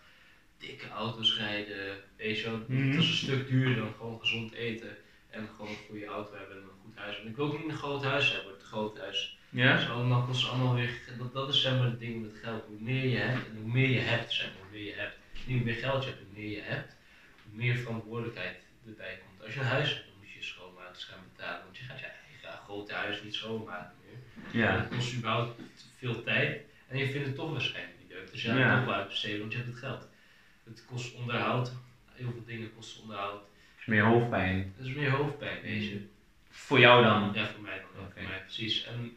dikke auto's rijden, weet je wel. Mhm. Dat is een stuk duurder dan gewoon gezond eten en gewoon een goede auto hebben en een goed huis. En ik wil ook niet een groot huis hebben, het groot huis. Dat Ja? is allemaal, kost allemaal weer, dat, dat is zeg maar het ding met geld. Hoe meer je hebt en hoe meer je hebt, zeg maar, hoe meer je hebt. Niet hoe meer geld je hebt, hoe meer je hebt, hoe meer verantwoordelijkheid erbij komt. Als je een huis hebt, dan moet je schoonmakers gaan betalen. Want je gaat je eigen grote huis niet schoonmaken meer. Ja. Dat kost überhaupt veel tijd. En je vindt het toch waarschijnlijk niet leuk. Dus je gaat Ja. het toch wel uitbesteden, want je hebt het geld. Het kost onderhoud. Heel veel dingen kosten onderhoud. Is meer hoofdpijn. Dat is meer hoofdpijn, weet je. Voor jou dan? Ja, voor mij dan. Oké. Voor mij precies. En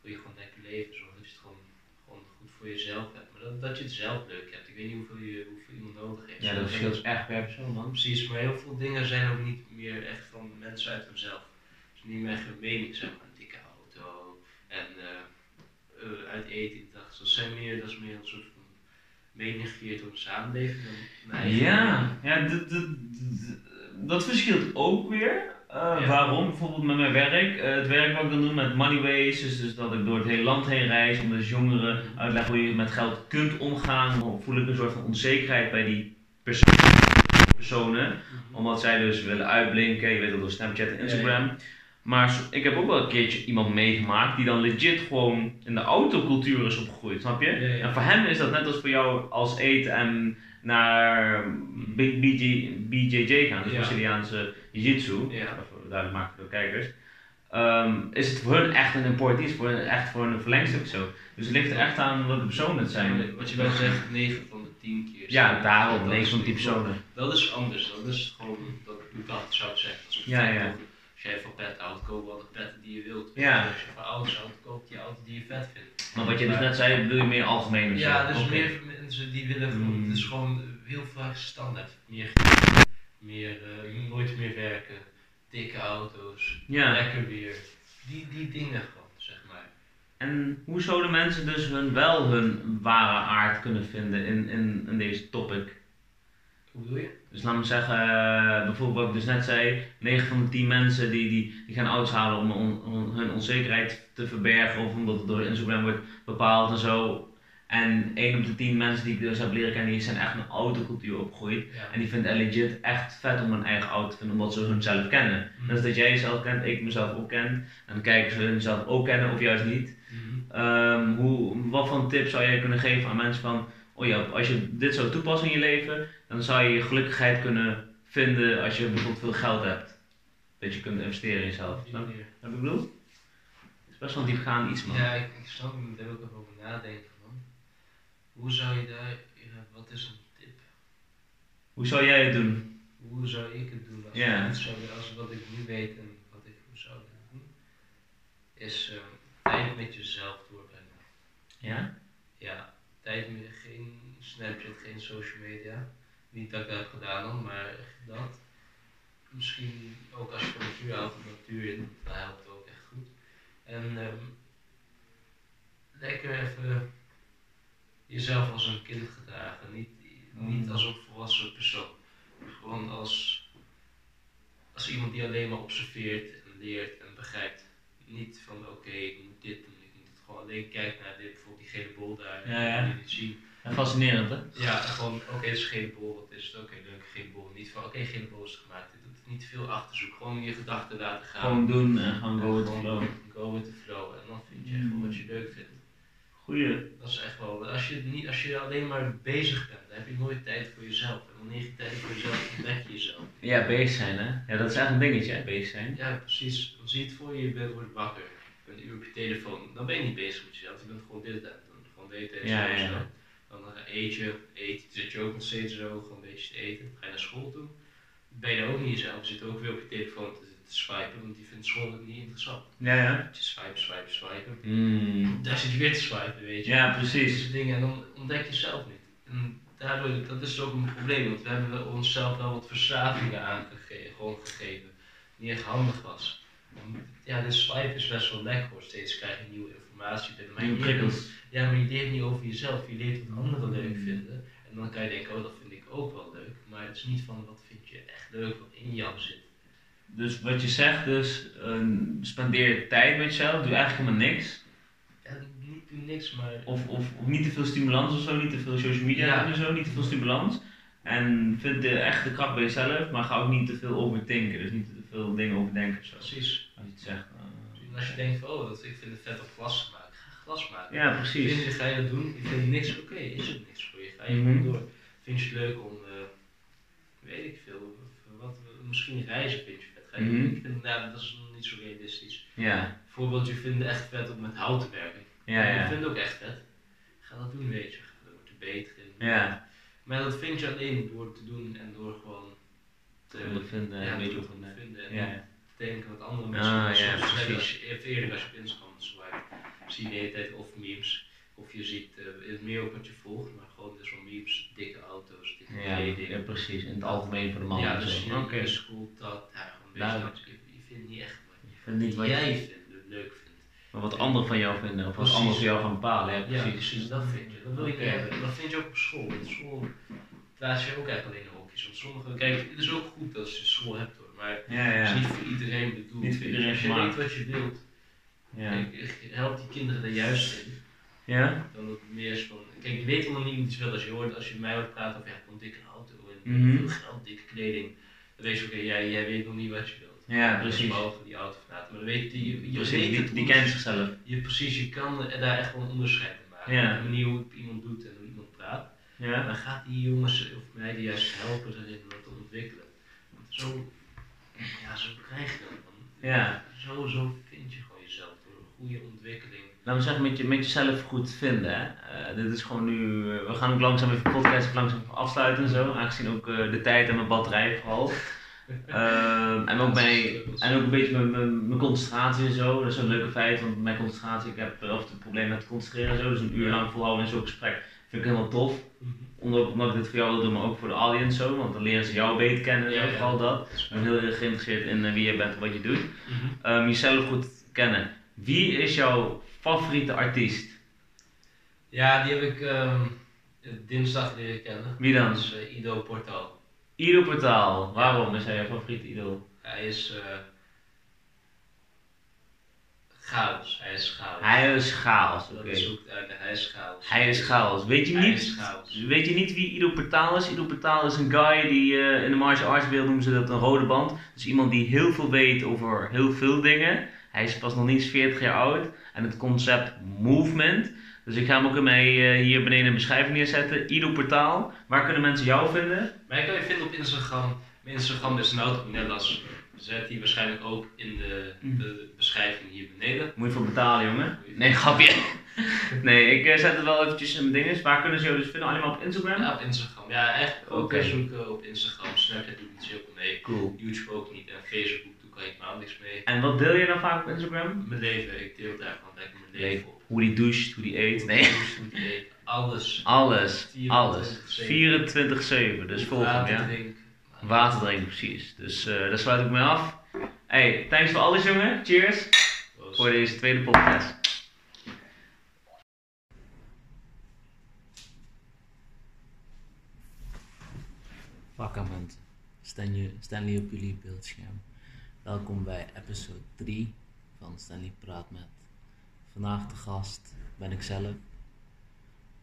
wil je gewoon lekker leven, zorg dat je het gewoon, gewoon goed voor jezelf hebt. Maar dat, dat je het zelf leuk hebt. Ik weet niet hoeveel, je, hoeveel iemand nodig heeft. Ja, dat verschilt echt per persoon man. Precies, maar heel veel dingen zijn ook niet meer echt van mensen uit hunzelf. Het is niet meer echt mening, zeg maar, een dikke auto en eh, uit eten dag. Dus dat, zijn meer, dat is meer een soort mening gecreëerd door de samenleving dan Ja, ja dat, dat, dat- dat verschilt ook weer. Eh, Ja. Waarom? Bijvoorbeeld met mijn werk. Eh, het werk wat ik dan doe met Moneyways, dus, dus dat ik door het hele land heen reis om dus jongeren uitleg hoe je met geld kunt omgaan. Dan voel ik een soort van onzekerheid bij die perso- personen. mening. Omdat zij dus willen uitblinken, je weet wel door Snapchat en Instagram. Maar ik heb ook wel een keertje iemand meegemaakt die dan legit gewoon in de autocultuur is opgegroeid, snap je? Ja, ja. En voor hem is dat net als voor jou als eten en naar B- BJ, BJJ gaan, dus. Braziliaanse Jiu-Jitsu, Ja. duidelijk maken voor de kijkers. Ehm, is het voor hun echt een import iets, voor hun, echt voor een verlengstuk zo. Dus het ligt er echt aan wat de personen het zijn. Wat je wel zegt, 9 van de 10 keer. Ja, daarom, Dat 9 is van die niet- personen. Dat is anders, dat is gewoon, dat, dat zou ik zeggen. Ja, ja. Als jij van pet houdt, koop wel de petten die je wilt. Ja. Als je van auto's houdt, koop die auto die je vet vindt. Maar wat je dus net zei, bedoel je meer algemeen of zo? Ja, dus meer mensen die willen gewoon, Mm. het is gewoon heel vaak standaard. Meer, meer eh, nooit meer werken, dikke auto's, Ja. lekker weer. Die, die dingen gewoon, zeg maar. En hoe zouden mensen dus hun, wel hun ware aard kunnen vinden in, in, in deze topic? Hoe bedoel je? Dus laat me zeggen, eh, bijvoorbeeld wat ik dus net zei, 9 van de 10 mensen die, die, die gaan auto's halen om, hun onzekerheid te verbergen of omdat het door Instagram wordt bepaald en zo. En 1 op de 10 mensen die ik dus heb leren kennen, die zijn echt een autocultuur opgegroeid. Ja. En die vinden het legit echt vet om een eigen auto te vinden, omdat ze hunzelf kennen. Dat is dat jij jezelf kent, ik mezelf ook ken. En dan kijken ze hunzelf ook kennen of juist niet. Mhm. Ehm, hoe, wat voor tips zou jij kunnen geven aan mensen van, oh ja, als je dit zou toepassen in je leven, dan zou je je gelukkigheid kunnen vinden als je bijvoorbeeld veel geld hebt. Dat je kunt investeren in jezelf. Snap je wat ik bedoel? Het is best wel een diepgaand iets man. Ja, ik, ik snap, ik moet er ook even over nadenken man. Hoe zou je daar, ja, wat is een tip? Hoe zou jij het doen? Hoe zou ik het doen als, Ja. ik zou, als wat ik nu weet en wat ik zou doen? Is ehm, tijd met jezelf doorbrengen. Ja? Ja, tijd met geen Snapchat, geen social media. Niet dat ik dat heb gedaan dan, maar dat. Misschien ook als je van natuur houdt, de natuur in, dat helpt ook echt goed. En ehm, lekker even jezelf als een kind gedragen, niet, niet als een volwassen persoon. Gewoon als, als iemand die alleen maar observeert en leert en begrijpt. Niet van oké, ik moet dit doen, ik moet het gewoon alleen kijken naar dit, bijvoorbeeld die gele bol daar, Ja, ja. die niet zien. En fascinerend hè? Ja, gewoon, oké, het is geen bol, wat is het? Oké, leuk, geen bol. Niet van, oké, geen bol is gemaakt. Doet niet veel achterzoek, gewoon je gedachten laten gaan. Gewoon doen en gewoon En go with the gewoon flow. Go with the flow. En dan vind je echt wel wat je leuk vindt. Goeie. Dat is echt wel, als je, niet, als je alleen maar bezig bent, dan heb je nooit tijd voor jezelf. En wanneer je tijd voor jezelf hebt, ontdek je jezelf. Ja, bezig zijn hè? Ja, dat is echt een dingetje hè, bezig zijn. Ja, precies. Dan zie je het voor je, je bent, wordt wakker. Je bent een uur op je telefoon. Dan ben je niet bezig met jezelf, je bent gewoon dit en dan gewoon de hele tijd Ja, ja. Dan eh, eet je, eet, zit je ook nog steeds zo, gewoon een beetje te eten. Ga je naar school toe, ben je ook niet jezelf. Je zit ook weer op je telefoon te, te swipen, want die vindt school niet interessant. Ja, ja. Je swipen, swipen, swipen. Mm. Daar zit je weer te swipen, weet je. Ja, precies. dingen en dan ontdek je zelf niet. En daardoor, dat is ook een probleem, want we hebben onszelf wel wat verslavingen aangegeven, gewoon gegeven, die echt handig was. Ja, de swipe is best wel lekker hoor, steeds krijg je nieuwe informatie binnen. Maar je leert prikkels. ja, maar je leert niet over jezelf, je leert wat anderen leuk vinden. En dan kan je denken, oh dat vind ik ook wel leuk, maar het is niet van wat vind je echt leuk wat in jou zit. Dus wat je zegt dus, eh, spendeer tijd met jezelf, doe eigenlijk helemaal niks. Ja, niet doe niks, maar Of, of, of niet te veel stimulans of zo, niet te veel social media Ja. en zo, niet te veel stimulans. En vind de echte kracht bij jezelf, maar ga ook niet te veel overdenken. Dus niet te veel dingen overdenken of zo. precies. Als je het zegt. En als je denkt van, oh dat, ik vind het vet om glas te maken, ga glas maken. ja, Vind precies. je, ga je dat doen? Ik vind niks oké, is het niks voor je? Ga je Mhm. gewoon door? Vind je het leuk om, eh, weet ik veel, wat, misschien reizen vind je vet. Ga je, Mhm. Ik vind, nou, dat is nog niet zo realistisch. Ja, Bijvoorbeeld, je vindt het echt vet om met hout te werken. ja, Ik ja. vind het ook echt vet. Ga dat doen, weet je. Word je beter in. Ja, Maar dat vind je alleen door te doen en door gewoon te ondervinden, ja, een beetje te oefenen. ondervinden en Ja, denken wat andere mensen Ah, ja, Soms net precies. als je, even eerder als je op Instagram swipe, zie je de hele tijd of memes. Of je ziet eh, het meer ook wat je volgt, maar gewoon dus wel memes, dikke auto's, dikke Ja, ja, precies. In het algemeen voor de man. Ja, dus je, Oké. je schoolt dat, ja, gewoon een beetje je, vindt niet echt wat Je vindt niet wat jij vindt, leuk vindt. Maar wat anderen van jou vinden, of wat anderen voor jou gaan bepalen. Ja, Ja, precies. precies, dat vind je. Dat wil je niet hebben. Dat vind je ook op school. Op school plaats je ook echt alleen in hokjes. Want sommige, kijk, het is ook goed als je school hebt hoor, maar Ja, het is ja. niet voor iedereen bedoeld. Niet voor je. iedereen Als je gemaakt. weet wat je wilt, Ja. help die kinderen er juist in. Ja? Dan dat het meer is van, kijk, je weet helemaal niet iets wil als je hoort, als je mij hoort praten over ja, ik wil een dikke auto en Mhm. veel geld, dikke kleding. Dan weet je, oké, jij, jij weet nog niet wat je wilt. Ja, Dus precies. behalve die auto verlaten. Maar dan weet je, je, je Precies, weet die, het die kent zichzelf. je, precies, je kan daar echt wel een onderscheid in maken. Ja. De manier hoe iemand doet en hoe iemand praat. Ja? Dan gaat die jongens of meiden juist helpen erin om dat te ontwikkelen. Want zo, ja, zo krijg je dat dan. Ja. Zo, zo vind je gewoon jezelf door een goede ontwikkeling. Laten we zeggen, met, je, met jezelf goed vinden. Hè? Eh, dit is gewoon nu. eh, we gaan ook langzaam even podcast langzaam afsluiten en zo. Aangezien ook eh, de tijd en mijn batterij vooral. Ehm, en, ook bij, en ook een beetje mijn, mijn, mijn concentratie en zo. Dat is een leuke feit, want mijn concentratie, ik heb wel het probleem met concentreren en zo. Dus een uur lang volhouden in zo'n gesprek vind ik helemaal tof. Ik dit voor jou wil doen, maar ook voor de audience zo. Want dan leren ze jou beter kennen Ja, zo, ja. vooral dat. Ik ben heel erg geïnteresseerd in eh, wie je bent en wat je doet. Mhm. Ehm, jezelf goed kennen. Wie is jouw favoriete artiest? Ja, die heb ik ehm, dinsdag leren kennen. Wie dan? Is eh, Ido Portal. Ido Portaal. Waarom is hij jouw favoriete idool? Hij is eh chaos. Hij is chaos. Hij is chaos, oké. Dat is ook duidelijk. Hij is chaos. Hij is chaos. Weet je niet, weet je niet wie Ido Portaal is? Ido Portaal is een guy die eh, in de martial arts wereld noemen ze dat een rode band. Dus iemand die heel veel weet over heel veel dingen. Hij is pas nog niet eens 40 jaar oud. En het concept movement. Dus ik ga hem ook in mij eh, hier beneden in de beschrijving neerzetten. Ido Portaal. Waar kunnen mensen jou vinden? Mij kan je vinden op Instagram. Mijn Instagram is Nautonelas. Zet die waarschijnlijk ook in de, Mm. de beschrijving hier beneden. Moet je voor betalen, jongen. Nee, grapje. Nee, ik eh, zet het wel eventjes in mijn dingen. Waar kunnen ze jou dus vinden? Allemaal op Instagram? Ja, op Instagram. Ja, echt ook Oké. zoeken op Instagram. Snapchat doe ik niet zoveel mee. Cool. YouTube ook niet. En Facebook doe ik helemaal niks mee. En wat deel je dan vaak op Instagram? Mijn leven, ik deel daar gewoon lekker mijn leven op. Hoe die doucht, hoe die eet. Nee. Hoe die eet, Alles. Alles. 24/7. Alles. 24-7. Dus volg hem, ja. drinken. Water drinken, precies. Dus eh daar sluit ik mee af. Hey, thanks voor alles, jongen. Cheers. Voor deze tweede podcast. Vakkamenten. Stanley, Stanley op jullie beeldscherm. Welkom bij episode 3 van Stanley Praat Met. Vandaag de gast ben ik zelf.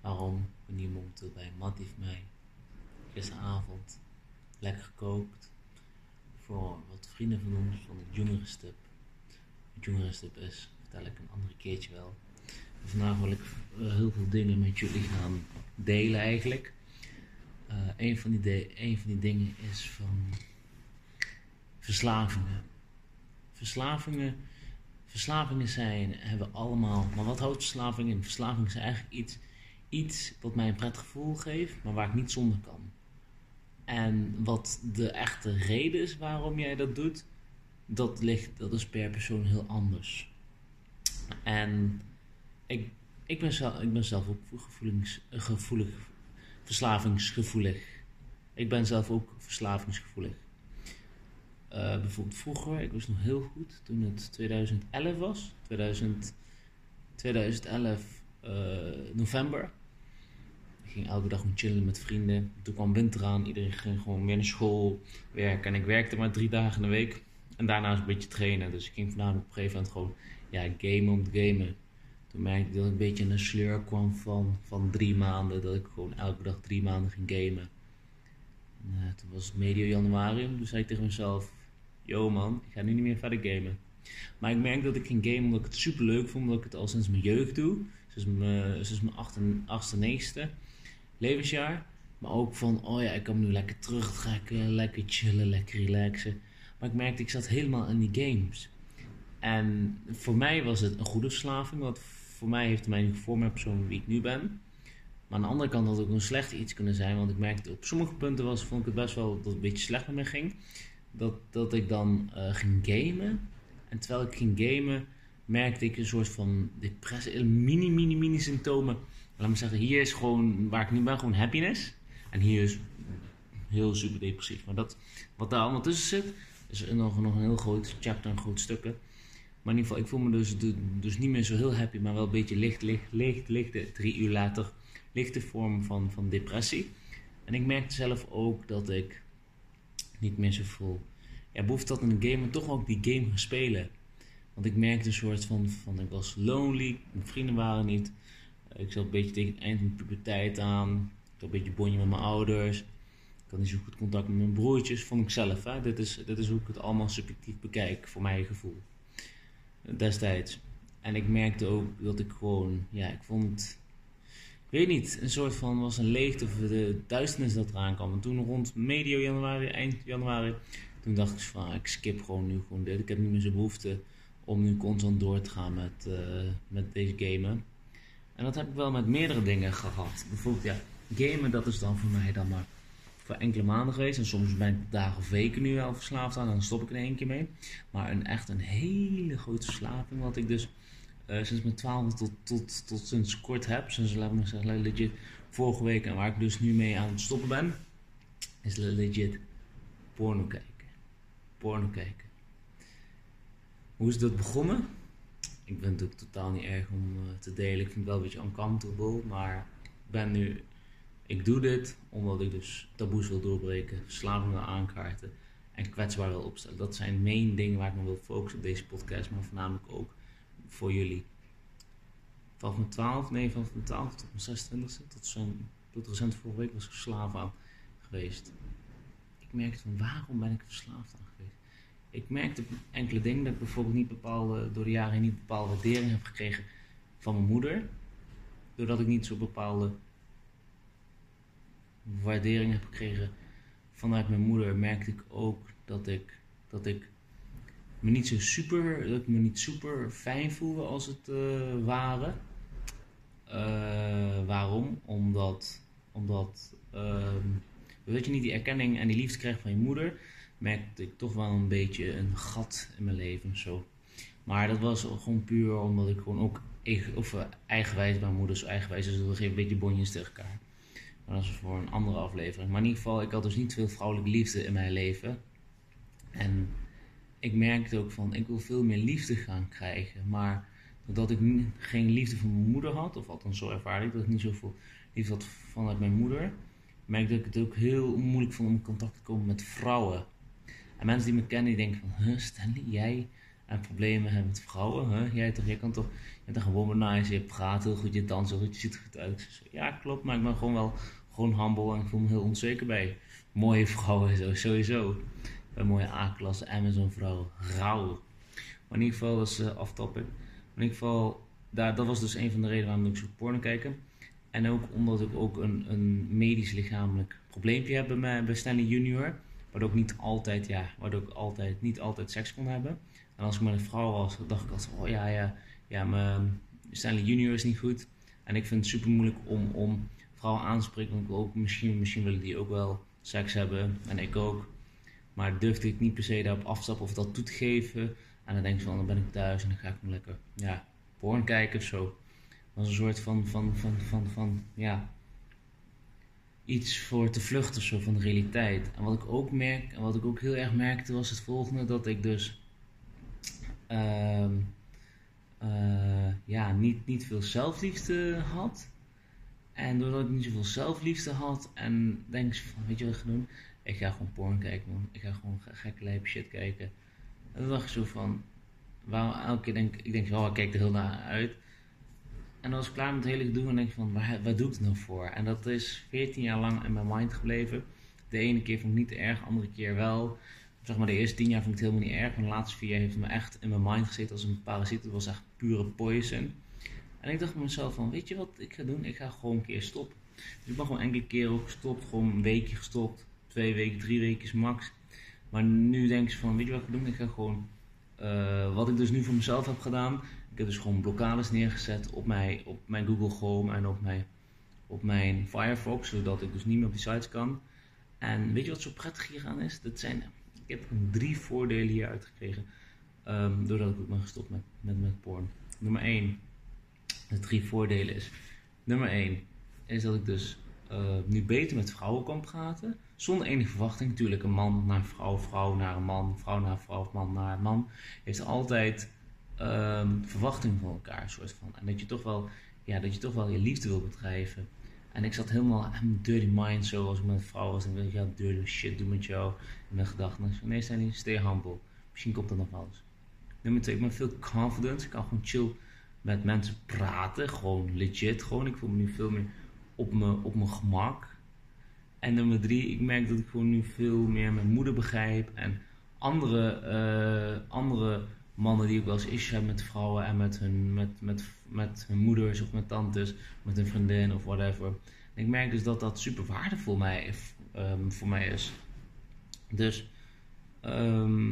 Waarom? Ik ben hier momenteel bij Mattie van mij. Gisteravond lekker gekookt. Voor wat vrienden van ons van het jongerenstip. Het jongerenstip is, vertel ik een andere keertje wel. Vandaag wil ik eh, heel veel dingen met jullie gaan delen eigenlijk. Eh, een, van die van die dingen is van verslavingen. Verslavingen, verslavingen zijn, hebben we allemaal. Maar wat houdt verslaving in? Verslaving is eigenlijk iets, iets wat mij een prettig gevoel geeft, maar waar ik niet zonder kan. En wat de echte reden is waarom jij dat doet, dat, ligt, dat is per persoon heel anders. En ik, ik, ben, zelf, ik ben zelf ook gevoelig, verslavingsgevoelig. Ik ben zelf ook verslavingsgevoelig. Eh, bijvoorbeeld vroeger, ik was nog heel goed toen het 2011 was. 2000, 2011 eh, november. Ik ging elke dag gewoon chillen met vrienden. Toen kwam winter aan, iedereen ging gewoon weer naar school, werken. En ik werkte maar drie dagen in de week. En daarnaast een beetje trainen. Dus ik ging voornamelijk op een gegeven moment gewoon ja, gamen om te gamen. Toen merkte ik dat ik een beetje in een sleur kwam van, van drie maanden. Dat ik gewoon elke dag drie maanden ging gamen. En, eh, toen was het medio januari. Toen zei ik tegen mezelf: Yo man, ik ga nu niet meer verder gamen. Maar ik merk dat ik ging gamen omdat ik het super leuk vond. Omdat ik het al sinds mijn jeugd doe. Sinds mijn, sinds mijn achtste, achtste, levensjaar. Maar ook van, oh ja, ik kan nu lekker terugtrekken, lekker chillen, lekker relaxen. Maar ik merkte, ik zat helemaal in die games. En voor mij was het een goede verslaving, want voor mij heeft het mij gevormd naar persoon wie ik nu ben. Maar aan de andere kant had het ook een slecht iets kunnen zijn, want ik merkte op sommige punten was, vond ik het best wel dat het een beetje slecht met me ging. Dat, dat ik dan eh, ging gamen. En terwijl ik ging gamen, merkte ik een soort van depressie, mini, mini, mini symptomen. Laat me zeggen, hier is gewoon, waar ik nu ben, gewoon happiness. En hier is heel super depressief. Maar dat, wat daar allemaal tussen zit, is nog, nog een heel groot chapter, een groot stukken. Maar in ieder geval, ik voel me dus, dus niet meer zo heel happy, maar wel een beetje licht, licht, licht, licht. Drie uur later, lichte vorm van, van depressie. En ik merkte zelf ook dat ik niet meer zo voel. Ja, behoefte had in de game, maar toch ook die game gaan spelen. Want ik merkte een soort van, van ik was lonely, mijn vrienden waren niet. Ik zat een beetje tegen het eind van de puberteit aan. Ik had een beetje bonje met mijn ouders. Ik had niet zo goed contact met mijn broertjes, vond ik zelf. Hè? Dit, is, dit is hoe ik het allemaal subjectief bekijk, voor mijn gevoel. Destijds. En ik merkte ook dat ik gewoon, ja, ik vond, ik weet niet, een soort van, was een leegte of de duisternis dat eraan kwam. En toen rond medio januari, eind januari, toen dacht ik van, ik skip gewoon nu gewoon dit. Ik heb niet meer zo'n behoefte om nu constant door te gaan met, uh, met deze gamen. En dat heb ik wel met meerdere dingen gehad. Bijvoorbeeld, ja, gamen dat is dan voor mij dan maar voor enkele maanden geweest. En soms ben ik dagen of weken nu al verslaafd aan. Dan stop ik er één keer mee. Maar een, echt een hele grote verslaving. Wat ik dus uh, sinds mijn twaalfde tot, tot, tot sinds kort heb. Sinds laat me zeggen, legit vorige week. En waar ik dus nu mee aan het stoppen ben. Is legit porno kijken. Porno kijken. Hoe is dat begonnen? Ik ben natuurlijk totaal niet erg om uh, te delen. Ik vind het wel een beetje uncomfortable. Maar ik ben nu ik doe dit omdat ik dus taboes wil doorbreken, verslaving wil aankaarten en kwetsbaar wil opstellen. Dat zijn main dingen waar ik me wil focussen op deze podcast, maar voornamelijk ook voor jullie. Vanaf mijn 12, nee, vanaf mijn 12 tot mijn 26 tot, tot recent vorige week was ik verslaafd aan geweest. Ik merkte van waarom ben ik verslaafd aan? Ik merkte enkele dingen dat ik bijvoorbeeld niet bepaalde, door de jaren niet bepaalde waardering heb gekregen van mijn moeder. Doordat ik niet zo bepaalde waardering heb gekregen vanuit mijn moeder, merkte ik ook dat ik, dat ik me niet zo super, dat ik me niet super fijn voelde als het uh, ware. Uh, waarom? Omdat, omdat uh, je niet, die erkenning en die liefde krijg van je moeder, merkte ik toch wel een beetje een gat in mijn leven zo. Maar dat was gewoon puur omdat ik gewoon ook of, uh, eigenwijs, mijn moeder is eigenwijs, dus we geven een beetje bonjes tegen elkaar. Maar dat is voor een andere aflevering. Maar in ieder geval, ik had dus niet veel vrouwelijke liefde in mijn leven. En ik merkte ook van, ik wil veel meer liefde gaan krijgen. Maar doordat ik geen liefde van mijn moeder had, of althans zo ervaar ik, dat ik niet zoveel liefde had vanuit mijn moeder, merkte ik het ook heel moeilijk vond om in contact te komen met vrouwen. En mensen die me kennen, die denken van, huh, Stanley, jij en problemen met vrouwen. Jij, toch, jij kan toch, je bent een womanizer, je praat heel goed, je danst heel goed, je ziet er goed uit. Ja, klopt, maar ik ben gewoon wel gewoon humble en ik voel me heel onzeker bij mooie vrouwen zo, sowieso. Bij mooie A-klasse Amazon vrouw, rauw. Maar in ieder geval, dat is uh, in ieder geval, daar, dat was dus een van de redenen waarom ik zo porno kijken. En ook omdat ik ook een, een medisch lichamelijk probleempje heb bij, mij, bij Stanley Junior. Waardoor ik niet altijd, ja, waardoor ik altijd, niet altijd seks kon hebben. En als ik met een vrouw was, dacht ik altijd, oh ja, ja, ja, mijn Stanley Junior is niet goed. En ik vind het super moeilijk om, om vrouwen aanspreken. Want ik misschien, misschien willen die ook wel seks hebben. En ik ook. Maar durfde ik niet per se daarop afstappen of dat toe te geven. En dan denk ik van, dan ben ik thuis en dan ga ik me lekker, ja, porn kijken of zo. Dat was een soort van, van, van, van, van, ja, iets voor te vluchten zo van de realiteit. En wat ik ook merk, en wat ik ook heel erg merkte, was het volgende: dat ik dus, uh, uh, ja, niet, niet veel zelfliefde had. En doordat ik niet zoveel zelfliefde had en denk van, weet je wat ik ga doen? Ik ga gewoon porn kijken, man. Ik ga gewoon gekke lijp shit kijken. En dan dacht ik zo van, waarom elke keer denk ik, denk, oh, ik kijk er heel naar uit. En dan was ik klaar met het hele gedoe en denk ik van, waar, waar doe ik het nou voor? En dat is 14 jaar lang in mijn mind gebleven. De ene keer vond ik niet erg, de andere keer wel. Zeg maar de eerste 10 jaar vond ik het helemaal niet erg. Maar de laatste 4 jaar heeft het me echt in mijn mind gezeten als een parasiet. Het was echt pure poison. En ik dacht bij mezelf van, weet je wat ik ga doen? Ik ga gewoon een keer stoppen. Dus ik ben gewoon enkele keren ook gestopt. Gewoon een weekje gestopt. Twee weken, drie weken max. Maar nu denk ze van, weet je wat ik ga doen? Ik ga gewoon, eh, wat ik dus nu voor mezelf heb gedaan. Ik heb dus gewoon blokkades neergezet op mijn, op mijn Google Chrome en op mijn, op mijn Firefox. Zodat ik dus niet meer op die sites kan. En weet je wat zo prettig hier aan is? Dat zijn, ik heb drie voordelen hier uitgekregen. ehm, doordat ik ook ben gestopt met, met, met porn. Nummer 1. De drie voordelen is. Nummer 1 is dat ik dus eh, nu beter met vrouwen kan praten. Zonder enige verwachting. Natuurlijk, een man naar vrouw, vrouw naar een man, vrouw naar vrouw, man naar man. Heeft altijd ehm, verwachting van elkaar, soort van. En dat je toch wel, ja, dat je toch wel je liefde wil bedrijven. En ik zat helemaal aan mijn dirty mind zo als ik met een vrouw was. En wil ik, ja, dirty shit doen met jou. In mijn gedachten. En nee, Stanley, stay humble. Misschien komt dat nog wel eens. Nummer twee, ik ben veel confidence. Ik kan gewoon chill met mensen praten. Gewoon legit. Gewoon, ik voel me nu veel meer op mijn, op mijn gemak. En nummer drie, ik merk dat ik gewoon nu veel meer mijn moeder begrijp. En andere, eh, andere mannen die ook wel eens issues hebben met vrouwen en met hun, met, met, met hun moeders of met tantes, met hun vriendin of whatever. En ik merk dus dat dat super waardevol mij, ehm, voor mij is. Dus ehm,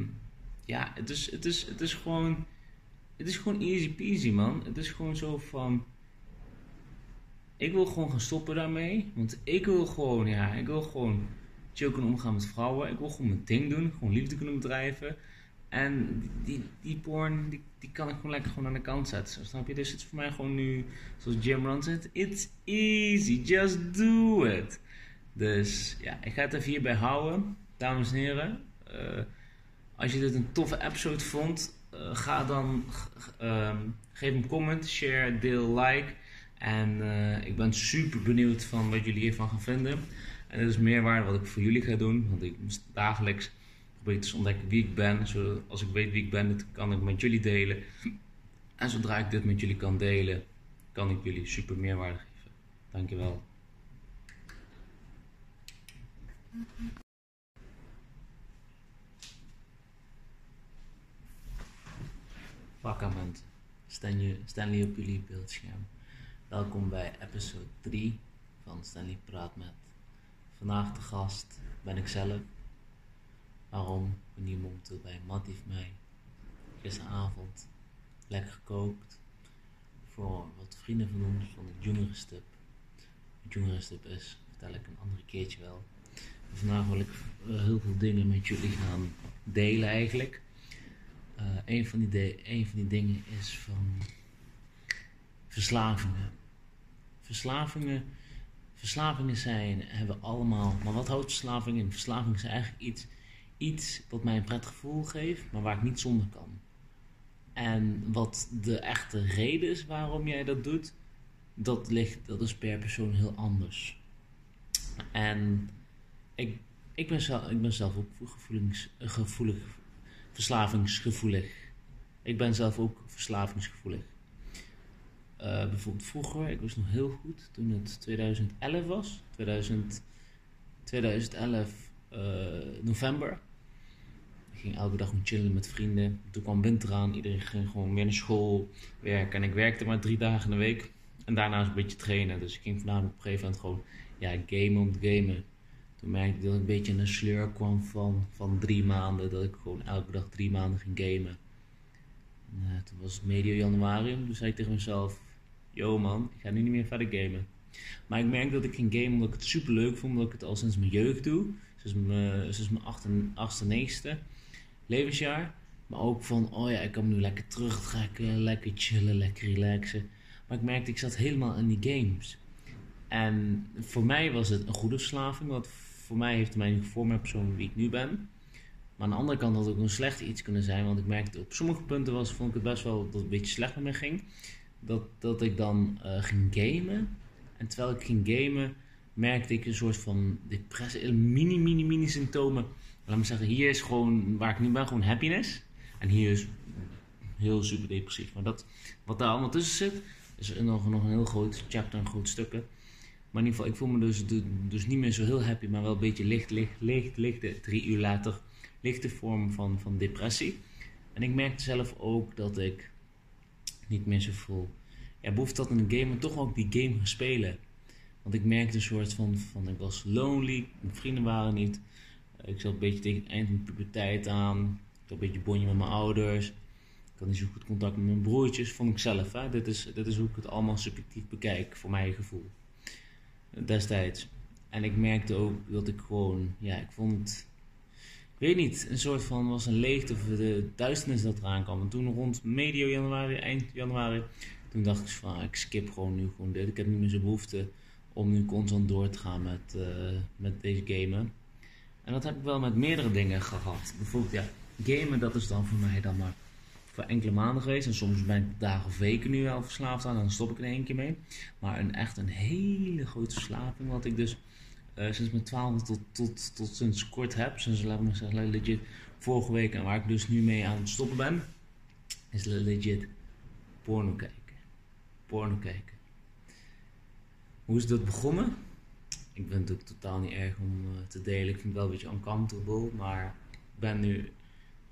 ja, het is, het, is, het is gewoon. Het is gewoon easy peasy, man. Het is gewoon zo van. Ik wil gewoon gaan stoppen daarmee. Want ik wil gewoon, ja, ik wil gewoon chill kunnen omgaan met vrouwen. Ik wil gewoon mijn ding doen. Gewoon liefde kunnen bedrijven. En die, die porn, die, die kan ik gewoon lekker gewoon aan de kant zetten. Snap je? Dus het is voor mij gewoon nu, zoals Jim Ron zegt, it's easy, just do it. Dus ja, ik ga het even hierbij houden, dames en heren. Eh, als je dit een toffe episode vond, eh, ga dan, ehm, geef een comment, share, deel, like. En eh, ik ben super benieuwd van wat jullie hiervan gaan vinden. En dit is meerwaarde wat ik voor jullie ga doen, want ik dagelijks probeer te ontdekken wie ik ben. Als ik weet wie ik ben, kan ik met jullie delen. En zodra ik dit met jullie kan delen, kan ik jullie super meerwaarde geven. Dankjewel. Vakament. Stanley, Stanley op jullie beeldscherm. Welkom bij episode 3 van Stanley Praat Met. Vandaag de gast ben ik zelf. Waarom? Hier momenteel bij Mattie van mij. Gisteravond lekker gekookt. Voor wat vrienden van ons van het jongerenstip. Wat jongerenstip is, vertel ik een andere keertje wel. Vandaag wil ik eh, heel veel dingen met jullie gaan delen eigenlijk. Eh, een, van die de- van die dingen is van verslavingen. Verslavingen, verslavingen zijn, hebben we allemaal. Maar wat houdt verslaving in? Verslaving is eigenlijk iets, iets wat mij een prettig gevoel geeft, maar waar ik niet zonder kan. En wat de echte reden is waarom jij dat doet, dat, ligt, dat is per persoon heel anders. En ik, ik, ben, zelf, ik ben zelf ook gevoelig, verslavingsgevoelig. Ik ben zelf ook verslavingsgevoelig. Eh, bijvoorbeeld vroeger, ik was nog heel goed toen het 2011 was. 2000, 2011 eh, november. Elke dag gewoon chillen met vrienden. Toen kwam winter aan, iedereen ging gewoon weer naar school, werken. En ik werkte maar drie dagen in de week. En daarnaast een beetje trainen. Dus ik ging voornamelijk op een gegeven moment gewoon ja, gamen om te gamen. Toen merkte ik dat ik een beetje in een sleur kwam van, van drie maanden. Dat ik gewoon elke dag drie maanden ging gamen. En, eh, toen was het medio januari. Toen zei ik tegen mezelf: Yo man, ik ga nu niet meer verder gamen. Maar ik merk dat ik ging gamen omdat ik het super leuk vond. Omdat ik het al sinds mijn jeugd doe. Sinds mijn, sinds mijn achtste, achtste, negende levensjaar. Maar ook van, oh ja, ik kan nu lekker terugtrekken. Lekker chillen, lekker relaxen. Maar ik merkte, ik zat helemaal in die games. En voor mij was het een goede verslaving. Want voor mij heeft het mij gevormd met de persoon wie ik nu ben. Maar aan de andere kant had het ook een slecht iets kunnen zijn. Want ik merkte op sommige punten was, vond ik het best wel dat het een beetje slecht met me ging. Dat, dat ik dan eh, ging gamen. En terwijl ik ging gamen, merkte ik een soort van depressie. Mini, mini, mini symptomen. Laat me zeggen, hier is gewoon, waar ik nu ben, gewoon happiness. En hier is heel super depressief. Maar dat, wat daar allemaal tussen zit, is nog, nog een heel groot chapter, een groot stukken. Maar in ieder geval, ik voel me dus, dus niet meer zo heel happy, maar wel een beetje licht, licht, licht, lichte, drie uur later, lichte vorm van, van depressie. En ik merkte zelf ook dat ik niet meer zo voel. Ja, behoefte had in de game, maar toch ook die game gaan spelen. Want ik merkte een soort van, van ik was lonely, mijn vrienden waren niet. Ik zat een beetje tegen het eind van de puberteit aan. Ik had een beetje bonje met mijn ouders. Ik had niet zo goed contact met mijn broertjes, vond ik zelf. Hè? Dit, is, dit is hoe ik het allemaal subjectief bekijk, voor mijn gevoel. Destijds. En ik merkte ook dat ik gewoon, ja, ik vond ik weet niet, een soort van was een leegte of de duisternis dat eraan kwam. En toen rond medio januari, eind januari, toen dacht ik van ik skip gewoon nu gewoon dit. Ik heb niet meer zo'n behoefte om nu constant door te gaan met, uh, met deze gamen. En dat heb ik wel met meerdere dingen gehad. Bijvoorbeeld ja, gamen dat is dan voor mij dan maar voor enkele maanden geweest. En soms ben ik dagen of weken nu al verslaafd aan en dan stop ik er één keer mee. Maar een echt een hele grote verslaving wat ik dus uh, sinds mijn twaalfde tot, tot, tot sinds kort heb. Sinds laat me zeggen, legit vorige week en waar ik dus nu mee aan het stoppen ben, is legit porno kijken. Porno kijken. Hoe is dat begonnen? Ik vind het ook totaal niet erg om uh, te delen. Ik vind het wel een beetje uncomfortable, maar ik ben nu.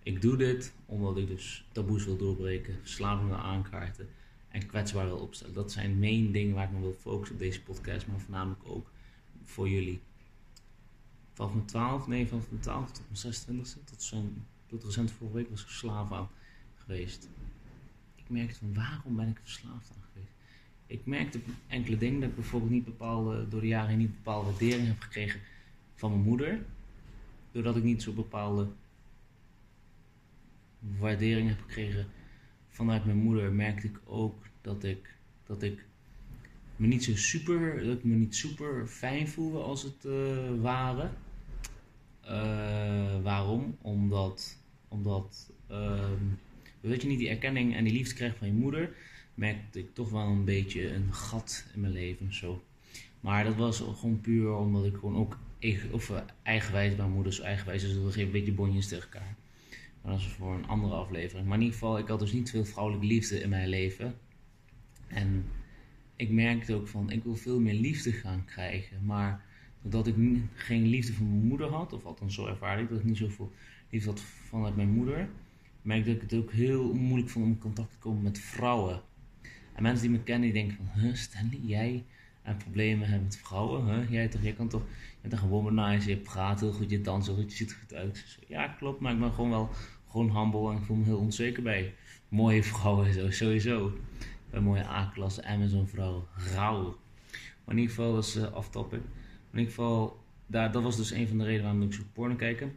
Ik doe dit omdat ik dus taboes wil doorbreken, verslaving wil aankaarten en kwetsbaar wil opstellen. Dat zijn main dingen waar ik me wil focussen op deze podcast, maar voornamelijk ook voor jullie. Vanaf mijn 12, nee, vanaf mijn 12 tot mijn 26e, tot, tot recent vorige week was ik verslaafd aan geweest. Ik merkte van waarom ben ik verslaafd aan? Ik merkte enkele dingen dat ik bijvoorbeeld niet bepaalde, door de jaren niet bepaalde waardering heb gekregen van mijn moeder. Doordat ik niet zo bepaalde waardering heb gekregen vanuit mijn moeder, merkte ik ook dat ik, dat ik me niet zo super, dat ik me niet super fijn voelde als het uh, ware. Uh, waarom? Omdat, omdat uh, je niet die erkenning en die liefde krijgt van je moeder, merkte ik toch wel een beetje een gat in mijn leven zo. Maar dat was gewoon puur omdat ik gewoon ook of, uh, eigenwijs, mijn moeder is eigenwijs, dus we geven een beetje bonjes tegen elkaar. Maar dat is voor een andere aflevering. Maar in ieder geval, ik had dus niet veel vrouwelijke liefde in mijn leven. En ik merkte ook van, ik wil veel meer liefde gaan krijgen. Maar doordat ik geen liefde van mijn moeder had, of althans zo ervaarde ik dat ik niet zoveel liefde had vanuit mijn moeder, merkte ik het ook heel moeilijk vond om in contact te komen met vrouwen. En mensen die me kennen, die denken van, huh, Stanley, jij en problemen met vrouwen, huh? Jij, toch, jij kan toch, je bent een womanizer, je praat heel goed, je danst heel goed, je ziet er goed uit. Ja, klopt, maar ik ben gewoon wel gewoon humble en ik voel me heel onzeker bij mooie vrouwen, zo, sowieso bij mooie A-klasse Amazon vrouw rauw. Maar in ieder geval, dat is uh, in ieder geval, daar, dat was dus een van de redenen waarom ik zo porno kijken.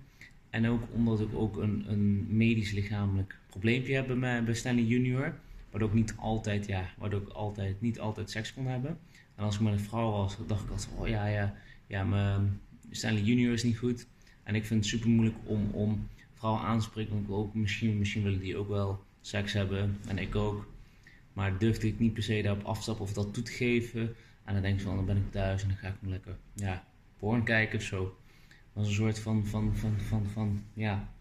En ook omdat ik ook een, een medisch lichamelijk probleempje heb bij, mij, bij Stanley Junior. Waardoor ik niet altijd, ja, waardoor ik altijd, niet altijd seks kon hebben. En als ik met een vrouw was, dacht ik altijd, oh ja, ja, ja, mijn Stanley Junior is niet goed. En ik vind het super moeilijk om, om vrouwen aan te spreken. Want ik misschien, misschien willen die ook wel seks hebben. En ik ook. Maar durfde ik niet per se daarop afstappen of dat toe te geven. En dan denk ik van, dan ben ik thuis en dan ga ik me lekker, ja, porn kijken of zo. Dat was een soort van, van, van, van, van, ja,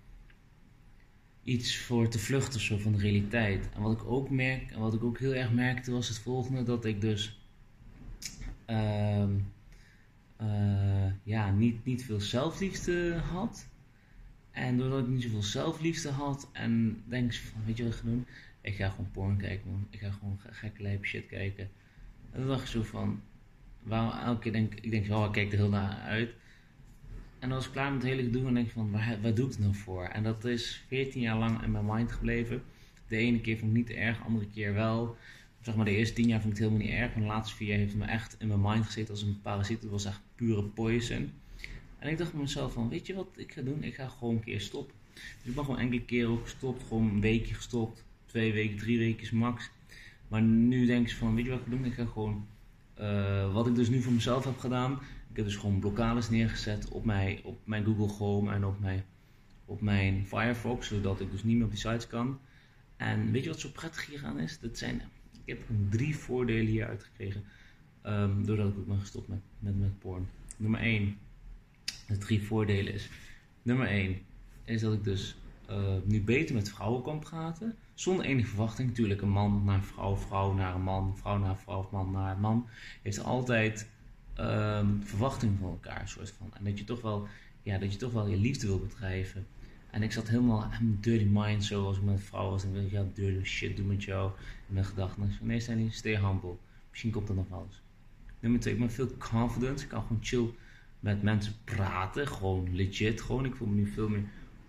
iets voor te vluchten zo van de realiteit. En wat ik ook merk, en wat ik ook heel erg merkte, was het volgende: dat ik dus, uh, uh, ja, niet, niet veel zelfliefde had. En doordat ik niet zoveel zelfliefde had en denk van, weet je wat ik ga doen? Ik ga gewoon porn kijken, man. Ik ga gewoon gekke lijp shit kijken. En dan dacht ik zo van, waarom elke keer denk ik, denk, oh, ik kijk er heel naar uit. En dan was ik klaar met het hele gedoe en denk van, waar, waar doe ik het nou voor? En dat is 14 jaar lang in mijn mind gebleven. De ene keer vond ik niet erg, de andere keer wel. Zeg maar, de eerste 10 jaar vond ik het helemaal niet erg. Maar de laatste 4 jaar heeft het me echt in mijn mind gezeten als een parasiet. Het was echt pure poison. En ik dacht bij mezelf van, weet je wat ik ga doen? Ik ga gewoon een keer stoppen. Dus ik ben gewoon enkele keer ook gestopt, gewoon een weekje gestopt twee weken, drie weken max. Maar nu denk ik van, weet je wat ik doen? Ik ga gewoon, uh, wat ik dus nu voor mezelf heb gedaan. Ik heb dus gewoon blokkades neergezet op mijn, op mijn Google Chrome en op mijn, op mijn Firefox. Zodat ik dus niet meer op die sites kan. En weet je wat zo prettig hier aan is? Dat zijn, ik heb drie voordelen hier uitgekregen. Um, doordat ik ook ben gestopt met, met, met porn. Nummer 1. De drie voordelen is. Nummer 1 is dat ik dus uh, nu beter met vrouwen kan praten. Zonder enige verwachting. Natuurlijk, een man naar vrouw, vrouw naar een man, vrouw naar vrouw, man naar man. Heeft altijd um, verwachting van elkaar, soort van. En dat je toch wel, ja, dat je toch wel je liefde wil bedrijven. En ik zat helemaal aan dirty mind, zoals ik met vrouw was. En ik ja, dirty shit, doe met jou. En mijn gedachten. En nee, Stanley, stay humble. Misschien komt dat nog wel eens. Nummer twee, ik ben veel confident. Ik kan gewoon chill met mensen praten. Gewoon legit. Gewoon, ik voel me nu veel meer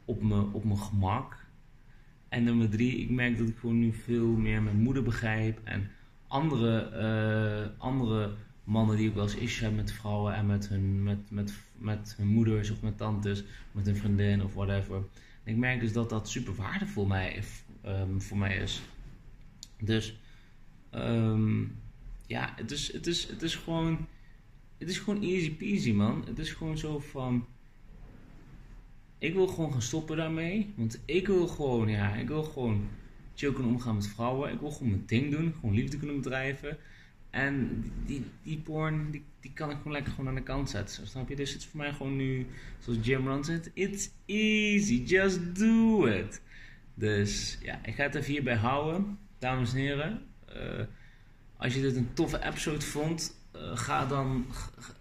op mijn, op mijn gemak. En nummer drie, ik merk dat ik gewoon nu veel meer mijn moeder begrijp. En andere, eh, andere mannen die ook wel eens issues hebben met vrouwen en met hun, met, met, met hun moeders of met tantes, met hun vriendin of whatever. En ik merk dus dat dat super waardevol mij, um, voor mij is. Dus ehm, ja, het is, het, is, het is gewoon. Het is gewoon easy peasy, man. Het is gewoon zo van. Ik wil gewoon gaan stoppen daarmee. Want ik wil gewoon, ja, ik wil gewoon chill kunnen omgaan met vrouwen. Ik wil gewoon mijn ding doen. Gewoon liefde kunnen bedrijven. En die, die porn, die, die kan ik gewoon lekker gewoon aan de kant zetten. Snap je? Dus het is voor mij gewoon nu, zoals Jim Ron zegt, it's easy, just do it. Dus ja, ik ga het even hierbij houden, dames en heren. Uh, als je dit een toffe episode vond, uh, ga dan,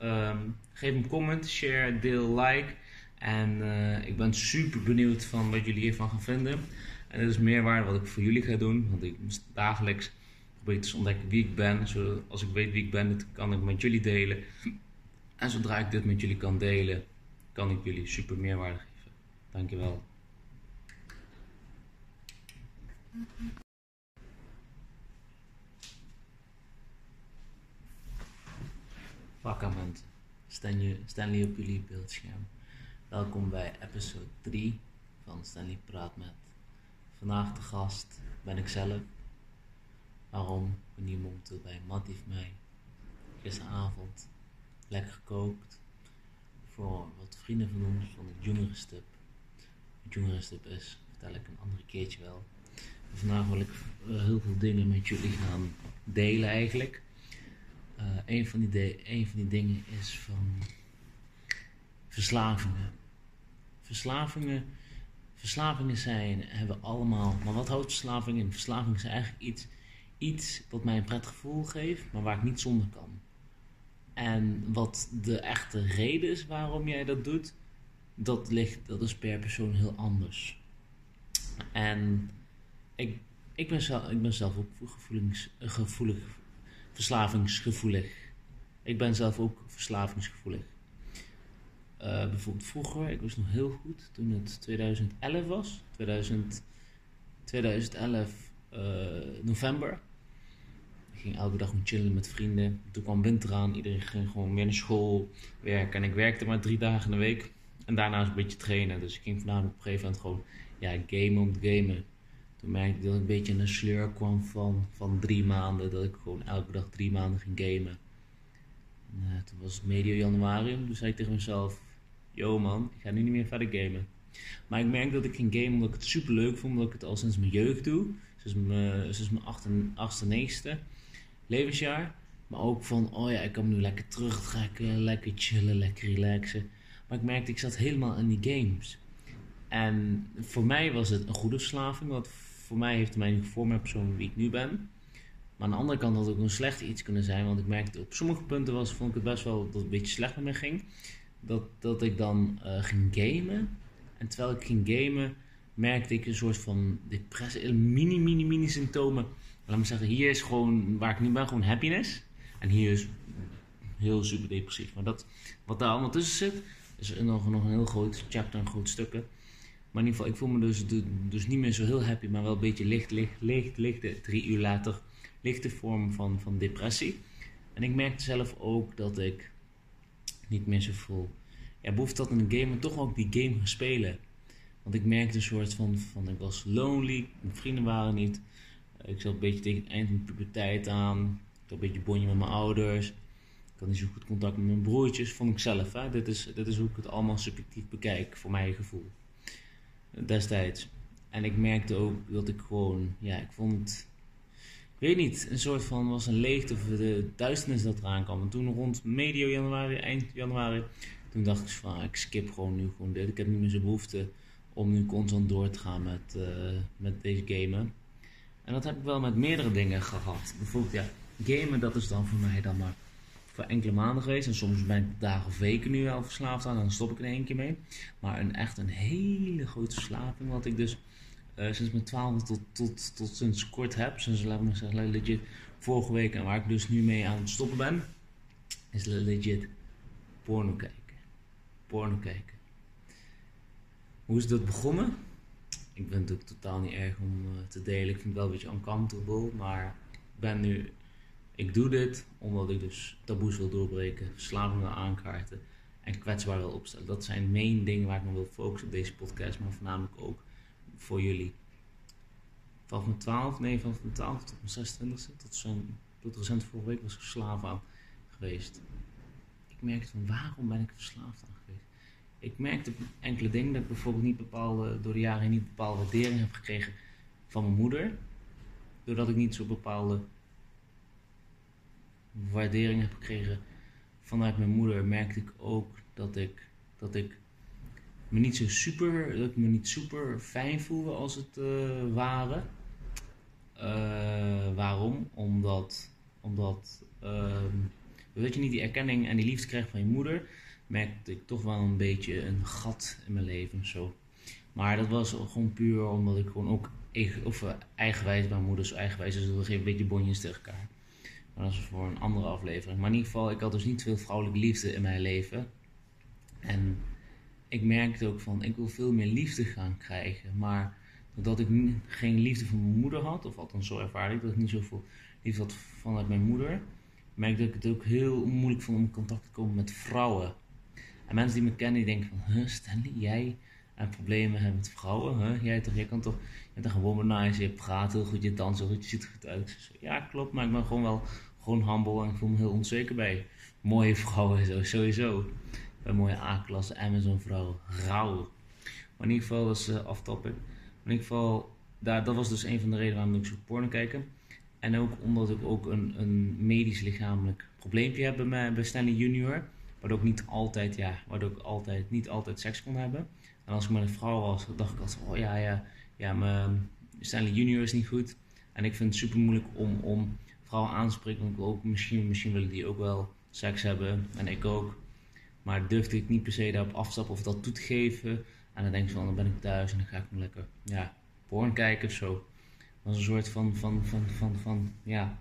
uh, geef een comment, share, deel, like. En uh, ik ben super benieuwd van wat jullie hiervan gaan vinden. En dat is meerwaarde wat ik voor jullie ga doen, want ik dagelijks te ontdekken wie ik ben. Als ik weet wie ik ben, kan ik met jullie delen. En zodra ik dit met jullie kan delen, kan ik jullie super meerwaarde geven. Dankjewel. Vakament, Stanley op jullie beeldscherm. Welkom bij episode 3 van Stanley Praat Met. Vandaag de gast ben ik zelf, Waarom? Hier momenteel bij Matt heeft mij gisteravond lekker gekookt voor wat vrienden van ons van het jongerenstip. Het jongerenstip is, vertel ik een andere keertje wel. Vandaag wil ik uh, heel veel dingen met jullie gaan delen eigenlijk. Uh, een, van die een van die dingen is van verslavingen. Verslavingen, verslavingen zijn, hebben we allemaal. Maar wat houdt verslaving in? Verslaving is eigenlijk iets iets wat mij een prettig gevoel geeft, maar waar ik niet zonder kan. En wat de echte reden is waarom jij dat doet, dat, ligt, dat is per persoon heel anders. En ik, ik, ben, zelf, ik ben zelf ook gevoelig, verslavingsgevoelig. Ik ben zelf ook verslavingsgevoelig. Uh, bijvoorbeeld vroeger, ik was nog heel goed toen het 2011 was. 2000, 2011 uh, november ging elke dag chillen met vrienden. Toen kwam winter aan, iedereen ging gewoon weer naar school, werken. En ik werkte maar drie dagen in de week. En daarnaast een beetje trainen. Dus ik ging vanavond op een gegeven moment gewoon ja, gamen om te gamen. Toen merkte ik dat ik een beetje in een sleur kwam van, van drie maanden. Dat ik gewoon elke dag drie maanden ging gamen. En, uh, toen was het medio januari. Toen zei ik tegen mezelf: Yo man, ik ga nu niet meer verder gamen. Maar ik merk dat ik ging gamen omdat ik het super leuk vond. Omdat ik het al sinds mijn jeugd doe. Sinds mijn, sinds mijn achtste, achtste, negende levensjaar. Maar ook van, oh ja, ik kan me nu lekker terugtrekken, lekker chillen, lekker relaxen. Maar ik merkte, ik zat helemaal in die games. En voor mij was het een goede verslaving, want voor mij heeft het mij nu gevormd persoon wie ik nu ben. Maar aan de andere kant had het ook een slecht iets kunnen zijn, want ik merkte op sommige punten was, vond ik het best wel dat het een beetje slecht met me ging. Dat, dat ik dan uh, ging gamen. En terwijl ik ging gamen, merkte ik een soort van depressie, mini, mini, mini symptomen laat me zeggen, hier is gewoon, waar ik nu ben, gewoon happiness. En hier is heel super depressief. Maar dat, wat daar allemaal tussen zit, is nog, nog een heel groot chapter, een groot stukken. Maar in ieder geval, ik voel me dus, dus niet meer zo heel happy, maar wel een beetje licht, licht, licht, licht, drie uur later, lichte vorm van, van depressie. En ik merkte zelf ook dat ik niet meer zo voel. Ja, behoefte had in de game, maar toch ook die game gaan spelen. Want ik merkte een soort van, van ik was lonely, mijn vrienden waren niet. Ik zat een beetje tegen het eind van de puberteit aan. Ik had een beetje bonje met mijn ouders. Ik had niet zo goed contact met mijn broertjes. Vond ik zelf. Hè? Dit, is, dit is hoe ik het allemaal subjectief bekijk, voor mijn gevoel. Destijds. En ik merkte ook dat ik gewoon, ja, ik vond ik weet niet, een soort van was een leegte of de duisternis dat eraan kwam. En toen rond medio januari, eind januari, toen dacht ik van, ik skip gewoon nu gewoon dit. Ik heb niet meer zo'n behoefte om nu constant door te gaan met, uh, met deze gamen. En dat heb ik wel met meerdere dingen gehad. Bijvoorbeeld, ja, gamen, dat is dan voor mij dan maar voor enkele maanden geweest. En soms ben ik dagen of weken nu al verslaafd aan. Dan stop ik er één keer mee. Maar een echt een hele grote verslaving, wat ik dus uh, sinds mijn twaalfde tot, tot, tot sinds kort heb. Sinds, laat me zeggen, legit vorige week. En waar ik dus nu mee aan het stoppen ben, is legit porno kijken. porno kijken. Hoe is dat begonnen? Ik vind het ook totaal niet erg om eh, te delen. Ik vind het wel een beetje uncomfortable, maar ik ben nu... Ik doe dit omdat ik dus taboes wil doorbreken, verslavingen aankaarten en kwetsbaar wil opstellen. Dat zijn main dingen waar ik me wil focussen op deze podcast, maar voornamelijk ook voor jullie. Vanaf mijn 12, nee, vanaf mijn 12 tot mijn 26e, tot, tot recent vorige week was ik verslaafd aan geweest. Ik merkte van waarom ben ik verslaafd aan? Ik merkte enkele dingen dat ik bijvoorbeeld niet bepaalde, door de jaren niet bepaalde waardering heb gekregen van mijn moeder. Doordat ik niet zo bepaalde waardering heb gekregen vanuit mijn moeder, merkte ik ook dat ik, dat ik me niet zo super, dat ik me niet super fijn voelde als het uh, ware. Uh, waarom? Omdat, omdat uh, je niet die erkenning en die liefde krijgt van je moeder, merkte ik toch wel een beetje een gat in mijn leven zo. Maar dat was gewoon puur omdat ik gewoon ook of, uh, eigenwijs, mijn moeder is eigenwijs, dus we geven een beetje bonjes tegen elkaar. Maar dat is voor een andere aflevering. Maar in ieder geval, ik had dus niet veel vrouwelijke liefde in mijn leven. En ik merkte ook van, ik wil veel meer liefde gaan krijgen. Maar doordat ik geen liefde van mijn moeder had, of althans zo ervaar ik dat ik niet zoveel liefde had vanuit mijn moeder, merkte ik het ook heel moeilijk vond om in contact te komen met vrouwen. En mensen die me kennen, die denken van, huh, Stanley, jij en problemen hebben met vrouwen, huh? Jij, toch, jij kan toch, je bent een womanizer, je praat heel goed, je danst heel goed, je ziet er goed uit. Ja, klopt, maar ik ben gewoon wel gewoon humble en ik voel me heel onzeker bij mooie vrouwen zo, sowieso. Bij mooie A-klasse Amazon vrouwen, rauw. Maar in ieder geval, dat is uh, off-topic. In ieder geval, daar, dat was dus een van de redenen waarom ik zo porno kijken. En ook omdat ik ook een, een medisch lichamelijk probleempje heb bij, mij, bij Stanley Junior. Waardoor ik niet altijd, ja, waardoor ik altijd, niet altijd seks kon hebben. En als ik met een vrouw was, dacht ik altijd, oh ja, ja, ja, mijn Stanley Junior is niet goed. En ik vind het super moeilijk om, om vrouwen aanspreken. Want ik ook, misschien, misschien willen die ook wel seks hebben. En ik ook. Maar durfde ik niet per se daarop afstappen of dat toe te geven. En dan denk ik van, dan ben ik thuis en dan ga ik me lekker, ja, porn kijken of zo. Dat was een soort van, van, van, van, van, ja,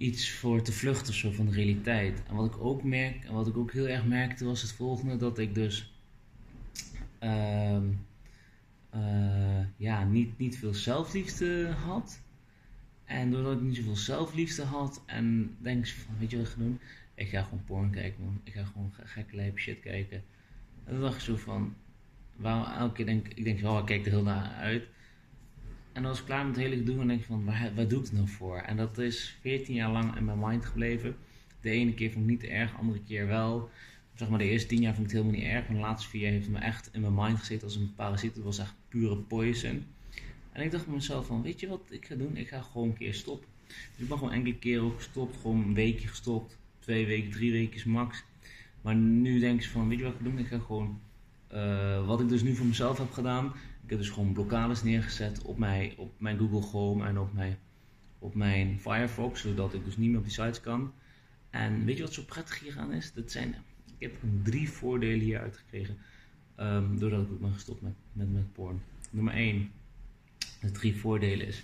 iets voor te vluchten zo van de realiteit. En wat ik ook merk, en wat ik ook heel erg merkte, was het volgende: dat ik dus uh, uh, ja, niet, niet veel zelfliefde had. En doordat ik niet zoveel zelfliefde had en denk van, weet je wat ik ga doen? Ik ga gewoon porn kijken, man. Ik ga gewoon gekke lijp shit kijken. En dan dacht ik zo van, waarom elke keer denk ik, denk, oh, ik kijk er heel naar uit. En dan was ik klaar met het hele gedoe en denk ik van, waar, waar doe ik het nou voor? En dat is 14 jaar lang in mijn mind gebleven. De ene keer vond ik niet erg, de andere keer wel. Zeg maar de eerste 10 jaar vond ik het helemaal niet erg. Maar de laatste 4 jaar heeft het me echt in mijn mind gezeten als een parasiet. Het was echt pure poison. En ik dacht bij mezelf van, weet je wat ik ga doen? Ik ga gewoon een keer stoppen. Dus ik ben gewoon enkele keren ook gestopt. Gewoon een weekje gestopt. Twee weken, drie weken max. Maar nu denk ik van, weet je wat ik ga doen? Ik ga gewoon, uh, wat ik dus nu voor mezelf heb gedaan. Ik heb dus gewoon blokkades neergezet op mijn, op mijn Google Chrome en op mijn, op mijn Firefox. Zodat ik dus niet meer op die sites kan. En weet je wat zo prettig hier aan is? Dat zijn, ik heb drie voordelen hier uitgekregen. Um, doordat ik ook ben gestopt met, met, met porn. Nummer 1 de drie voordelen is.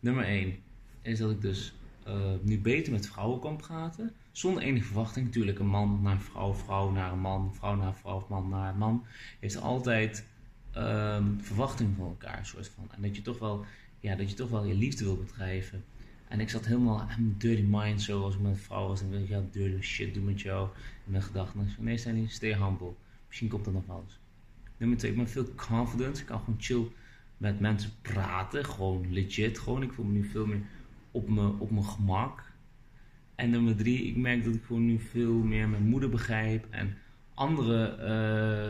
Nummer 1 is dat ik dus uh, nu beter met vrouwen kan praten. Zonder enige verwachting. Natuurlijk, een man naar vrouw, vrouw naar een man, vrouw naar vrouw, man naar man. Heeft altijd um, verwachting van elkaar. Soort van. En dat je toch wel, ja, dat je toch wel je liefde wil bedrijven. En ik zat helemaal aan dirty mind zo als ik met vrouw was. En ik ja, dirty shit doe met jou. In mijn gedachten. En nee, Stanley, stay humble. Misschien komt dat nog wel eens. Nummer 2, ik ben veel confidence. Ik kan gewoon chill met mensen praten. Gewoon legit. Gewoon. Ik voel me nu veel meer op, me, op mijn gemak. En nummer drie, ik merk dat ik gewoon nu veel meer mijn moeder begrijp. En andere,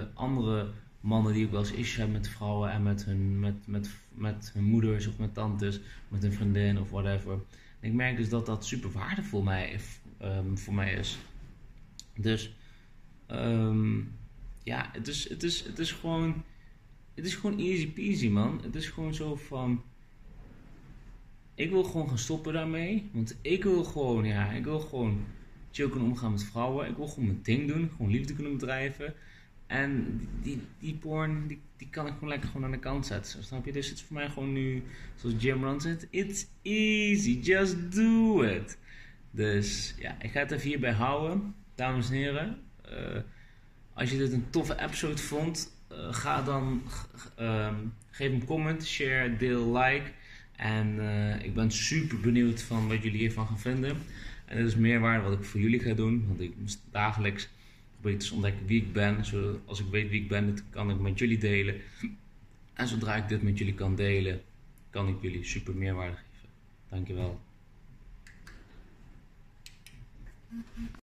uh, andere mannen die ook wel eens issues hebben met vrouwen en met hun, met, met, met hun moeders of met tantes, met hun vriendin of whatever. Ik merk dus dat dat super waardevol mij, um, voor mij is. Dus um, ja, het is, het, is, het is gewoon het is gewoon easy peasy, man. Het is gewoon zo van. Ik wil gewoon gaan stoppen daarmee. Want ik wil gewoon, ja, ik wil gewoon chill kunnen omgaan met vrouwen. Ik wil gewoon mijn ding doen. Gewoon liefde kunnen bedrijven. En die, die porn, die, die kan ik gewoon lekker gewoon aan de kant zetten. Snap je? Dus het is voor mij gewoon nu, zoals Jim Ron zegt, it's easy, just do it. Dus ja, ik ga het even hierbij houden. Dames en heren, uh, Als je dit een toffe episode vond, eh, ga dan ehm, geef een comment, share, deel, like. En eh, ik ben super benieuwd van wat jullie hiervan gaan vinden. En dit is meerwaarde wat ik voor jullie ga doen. Want ik dagelijks te ontdekken wie ik ben. Als ik weet wie ik ben, kan ik met jullie delen. En zodra ik dit met jullie kan delen, kan ik jullie super meerwaarde geven. Dankjewel.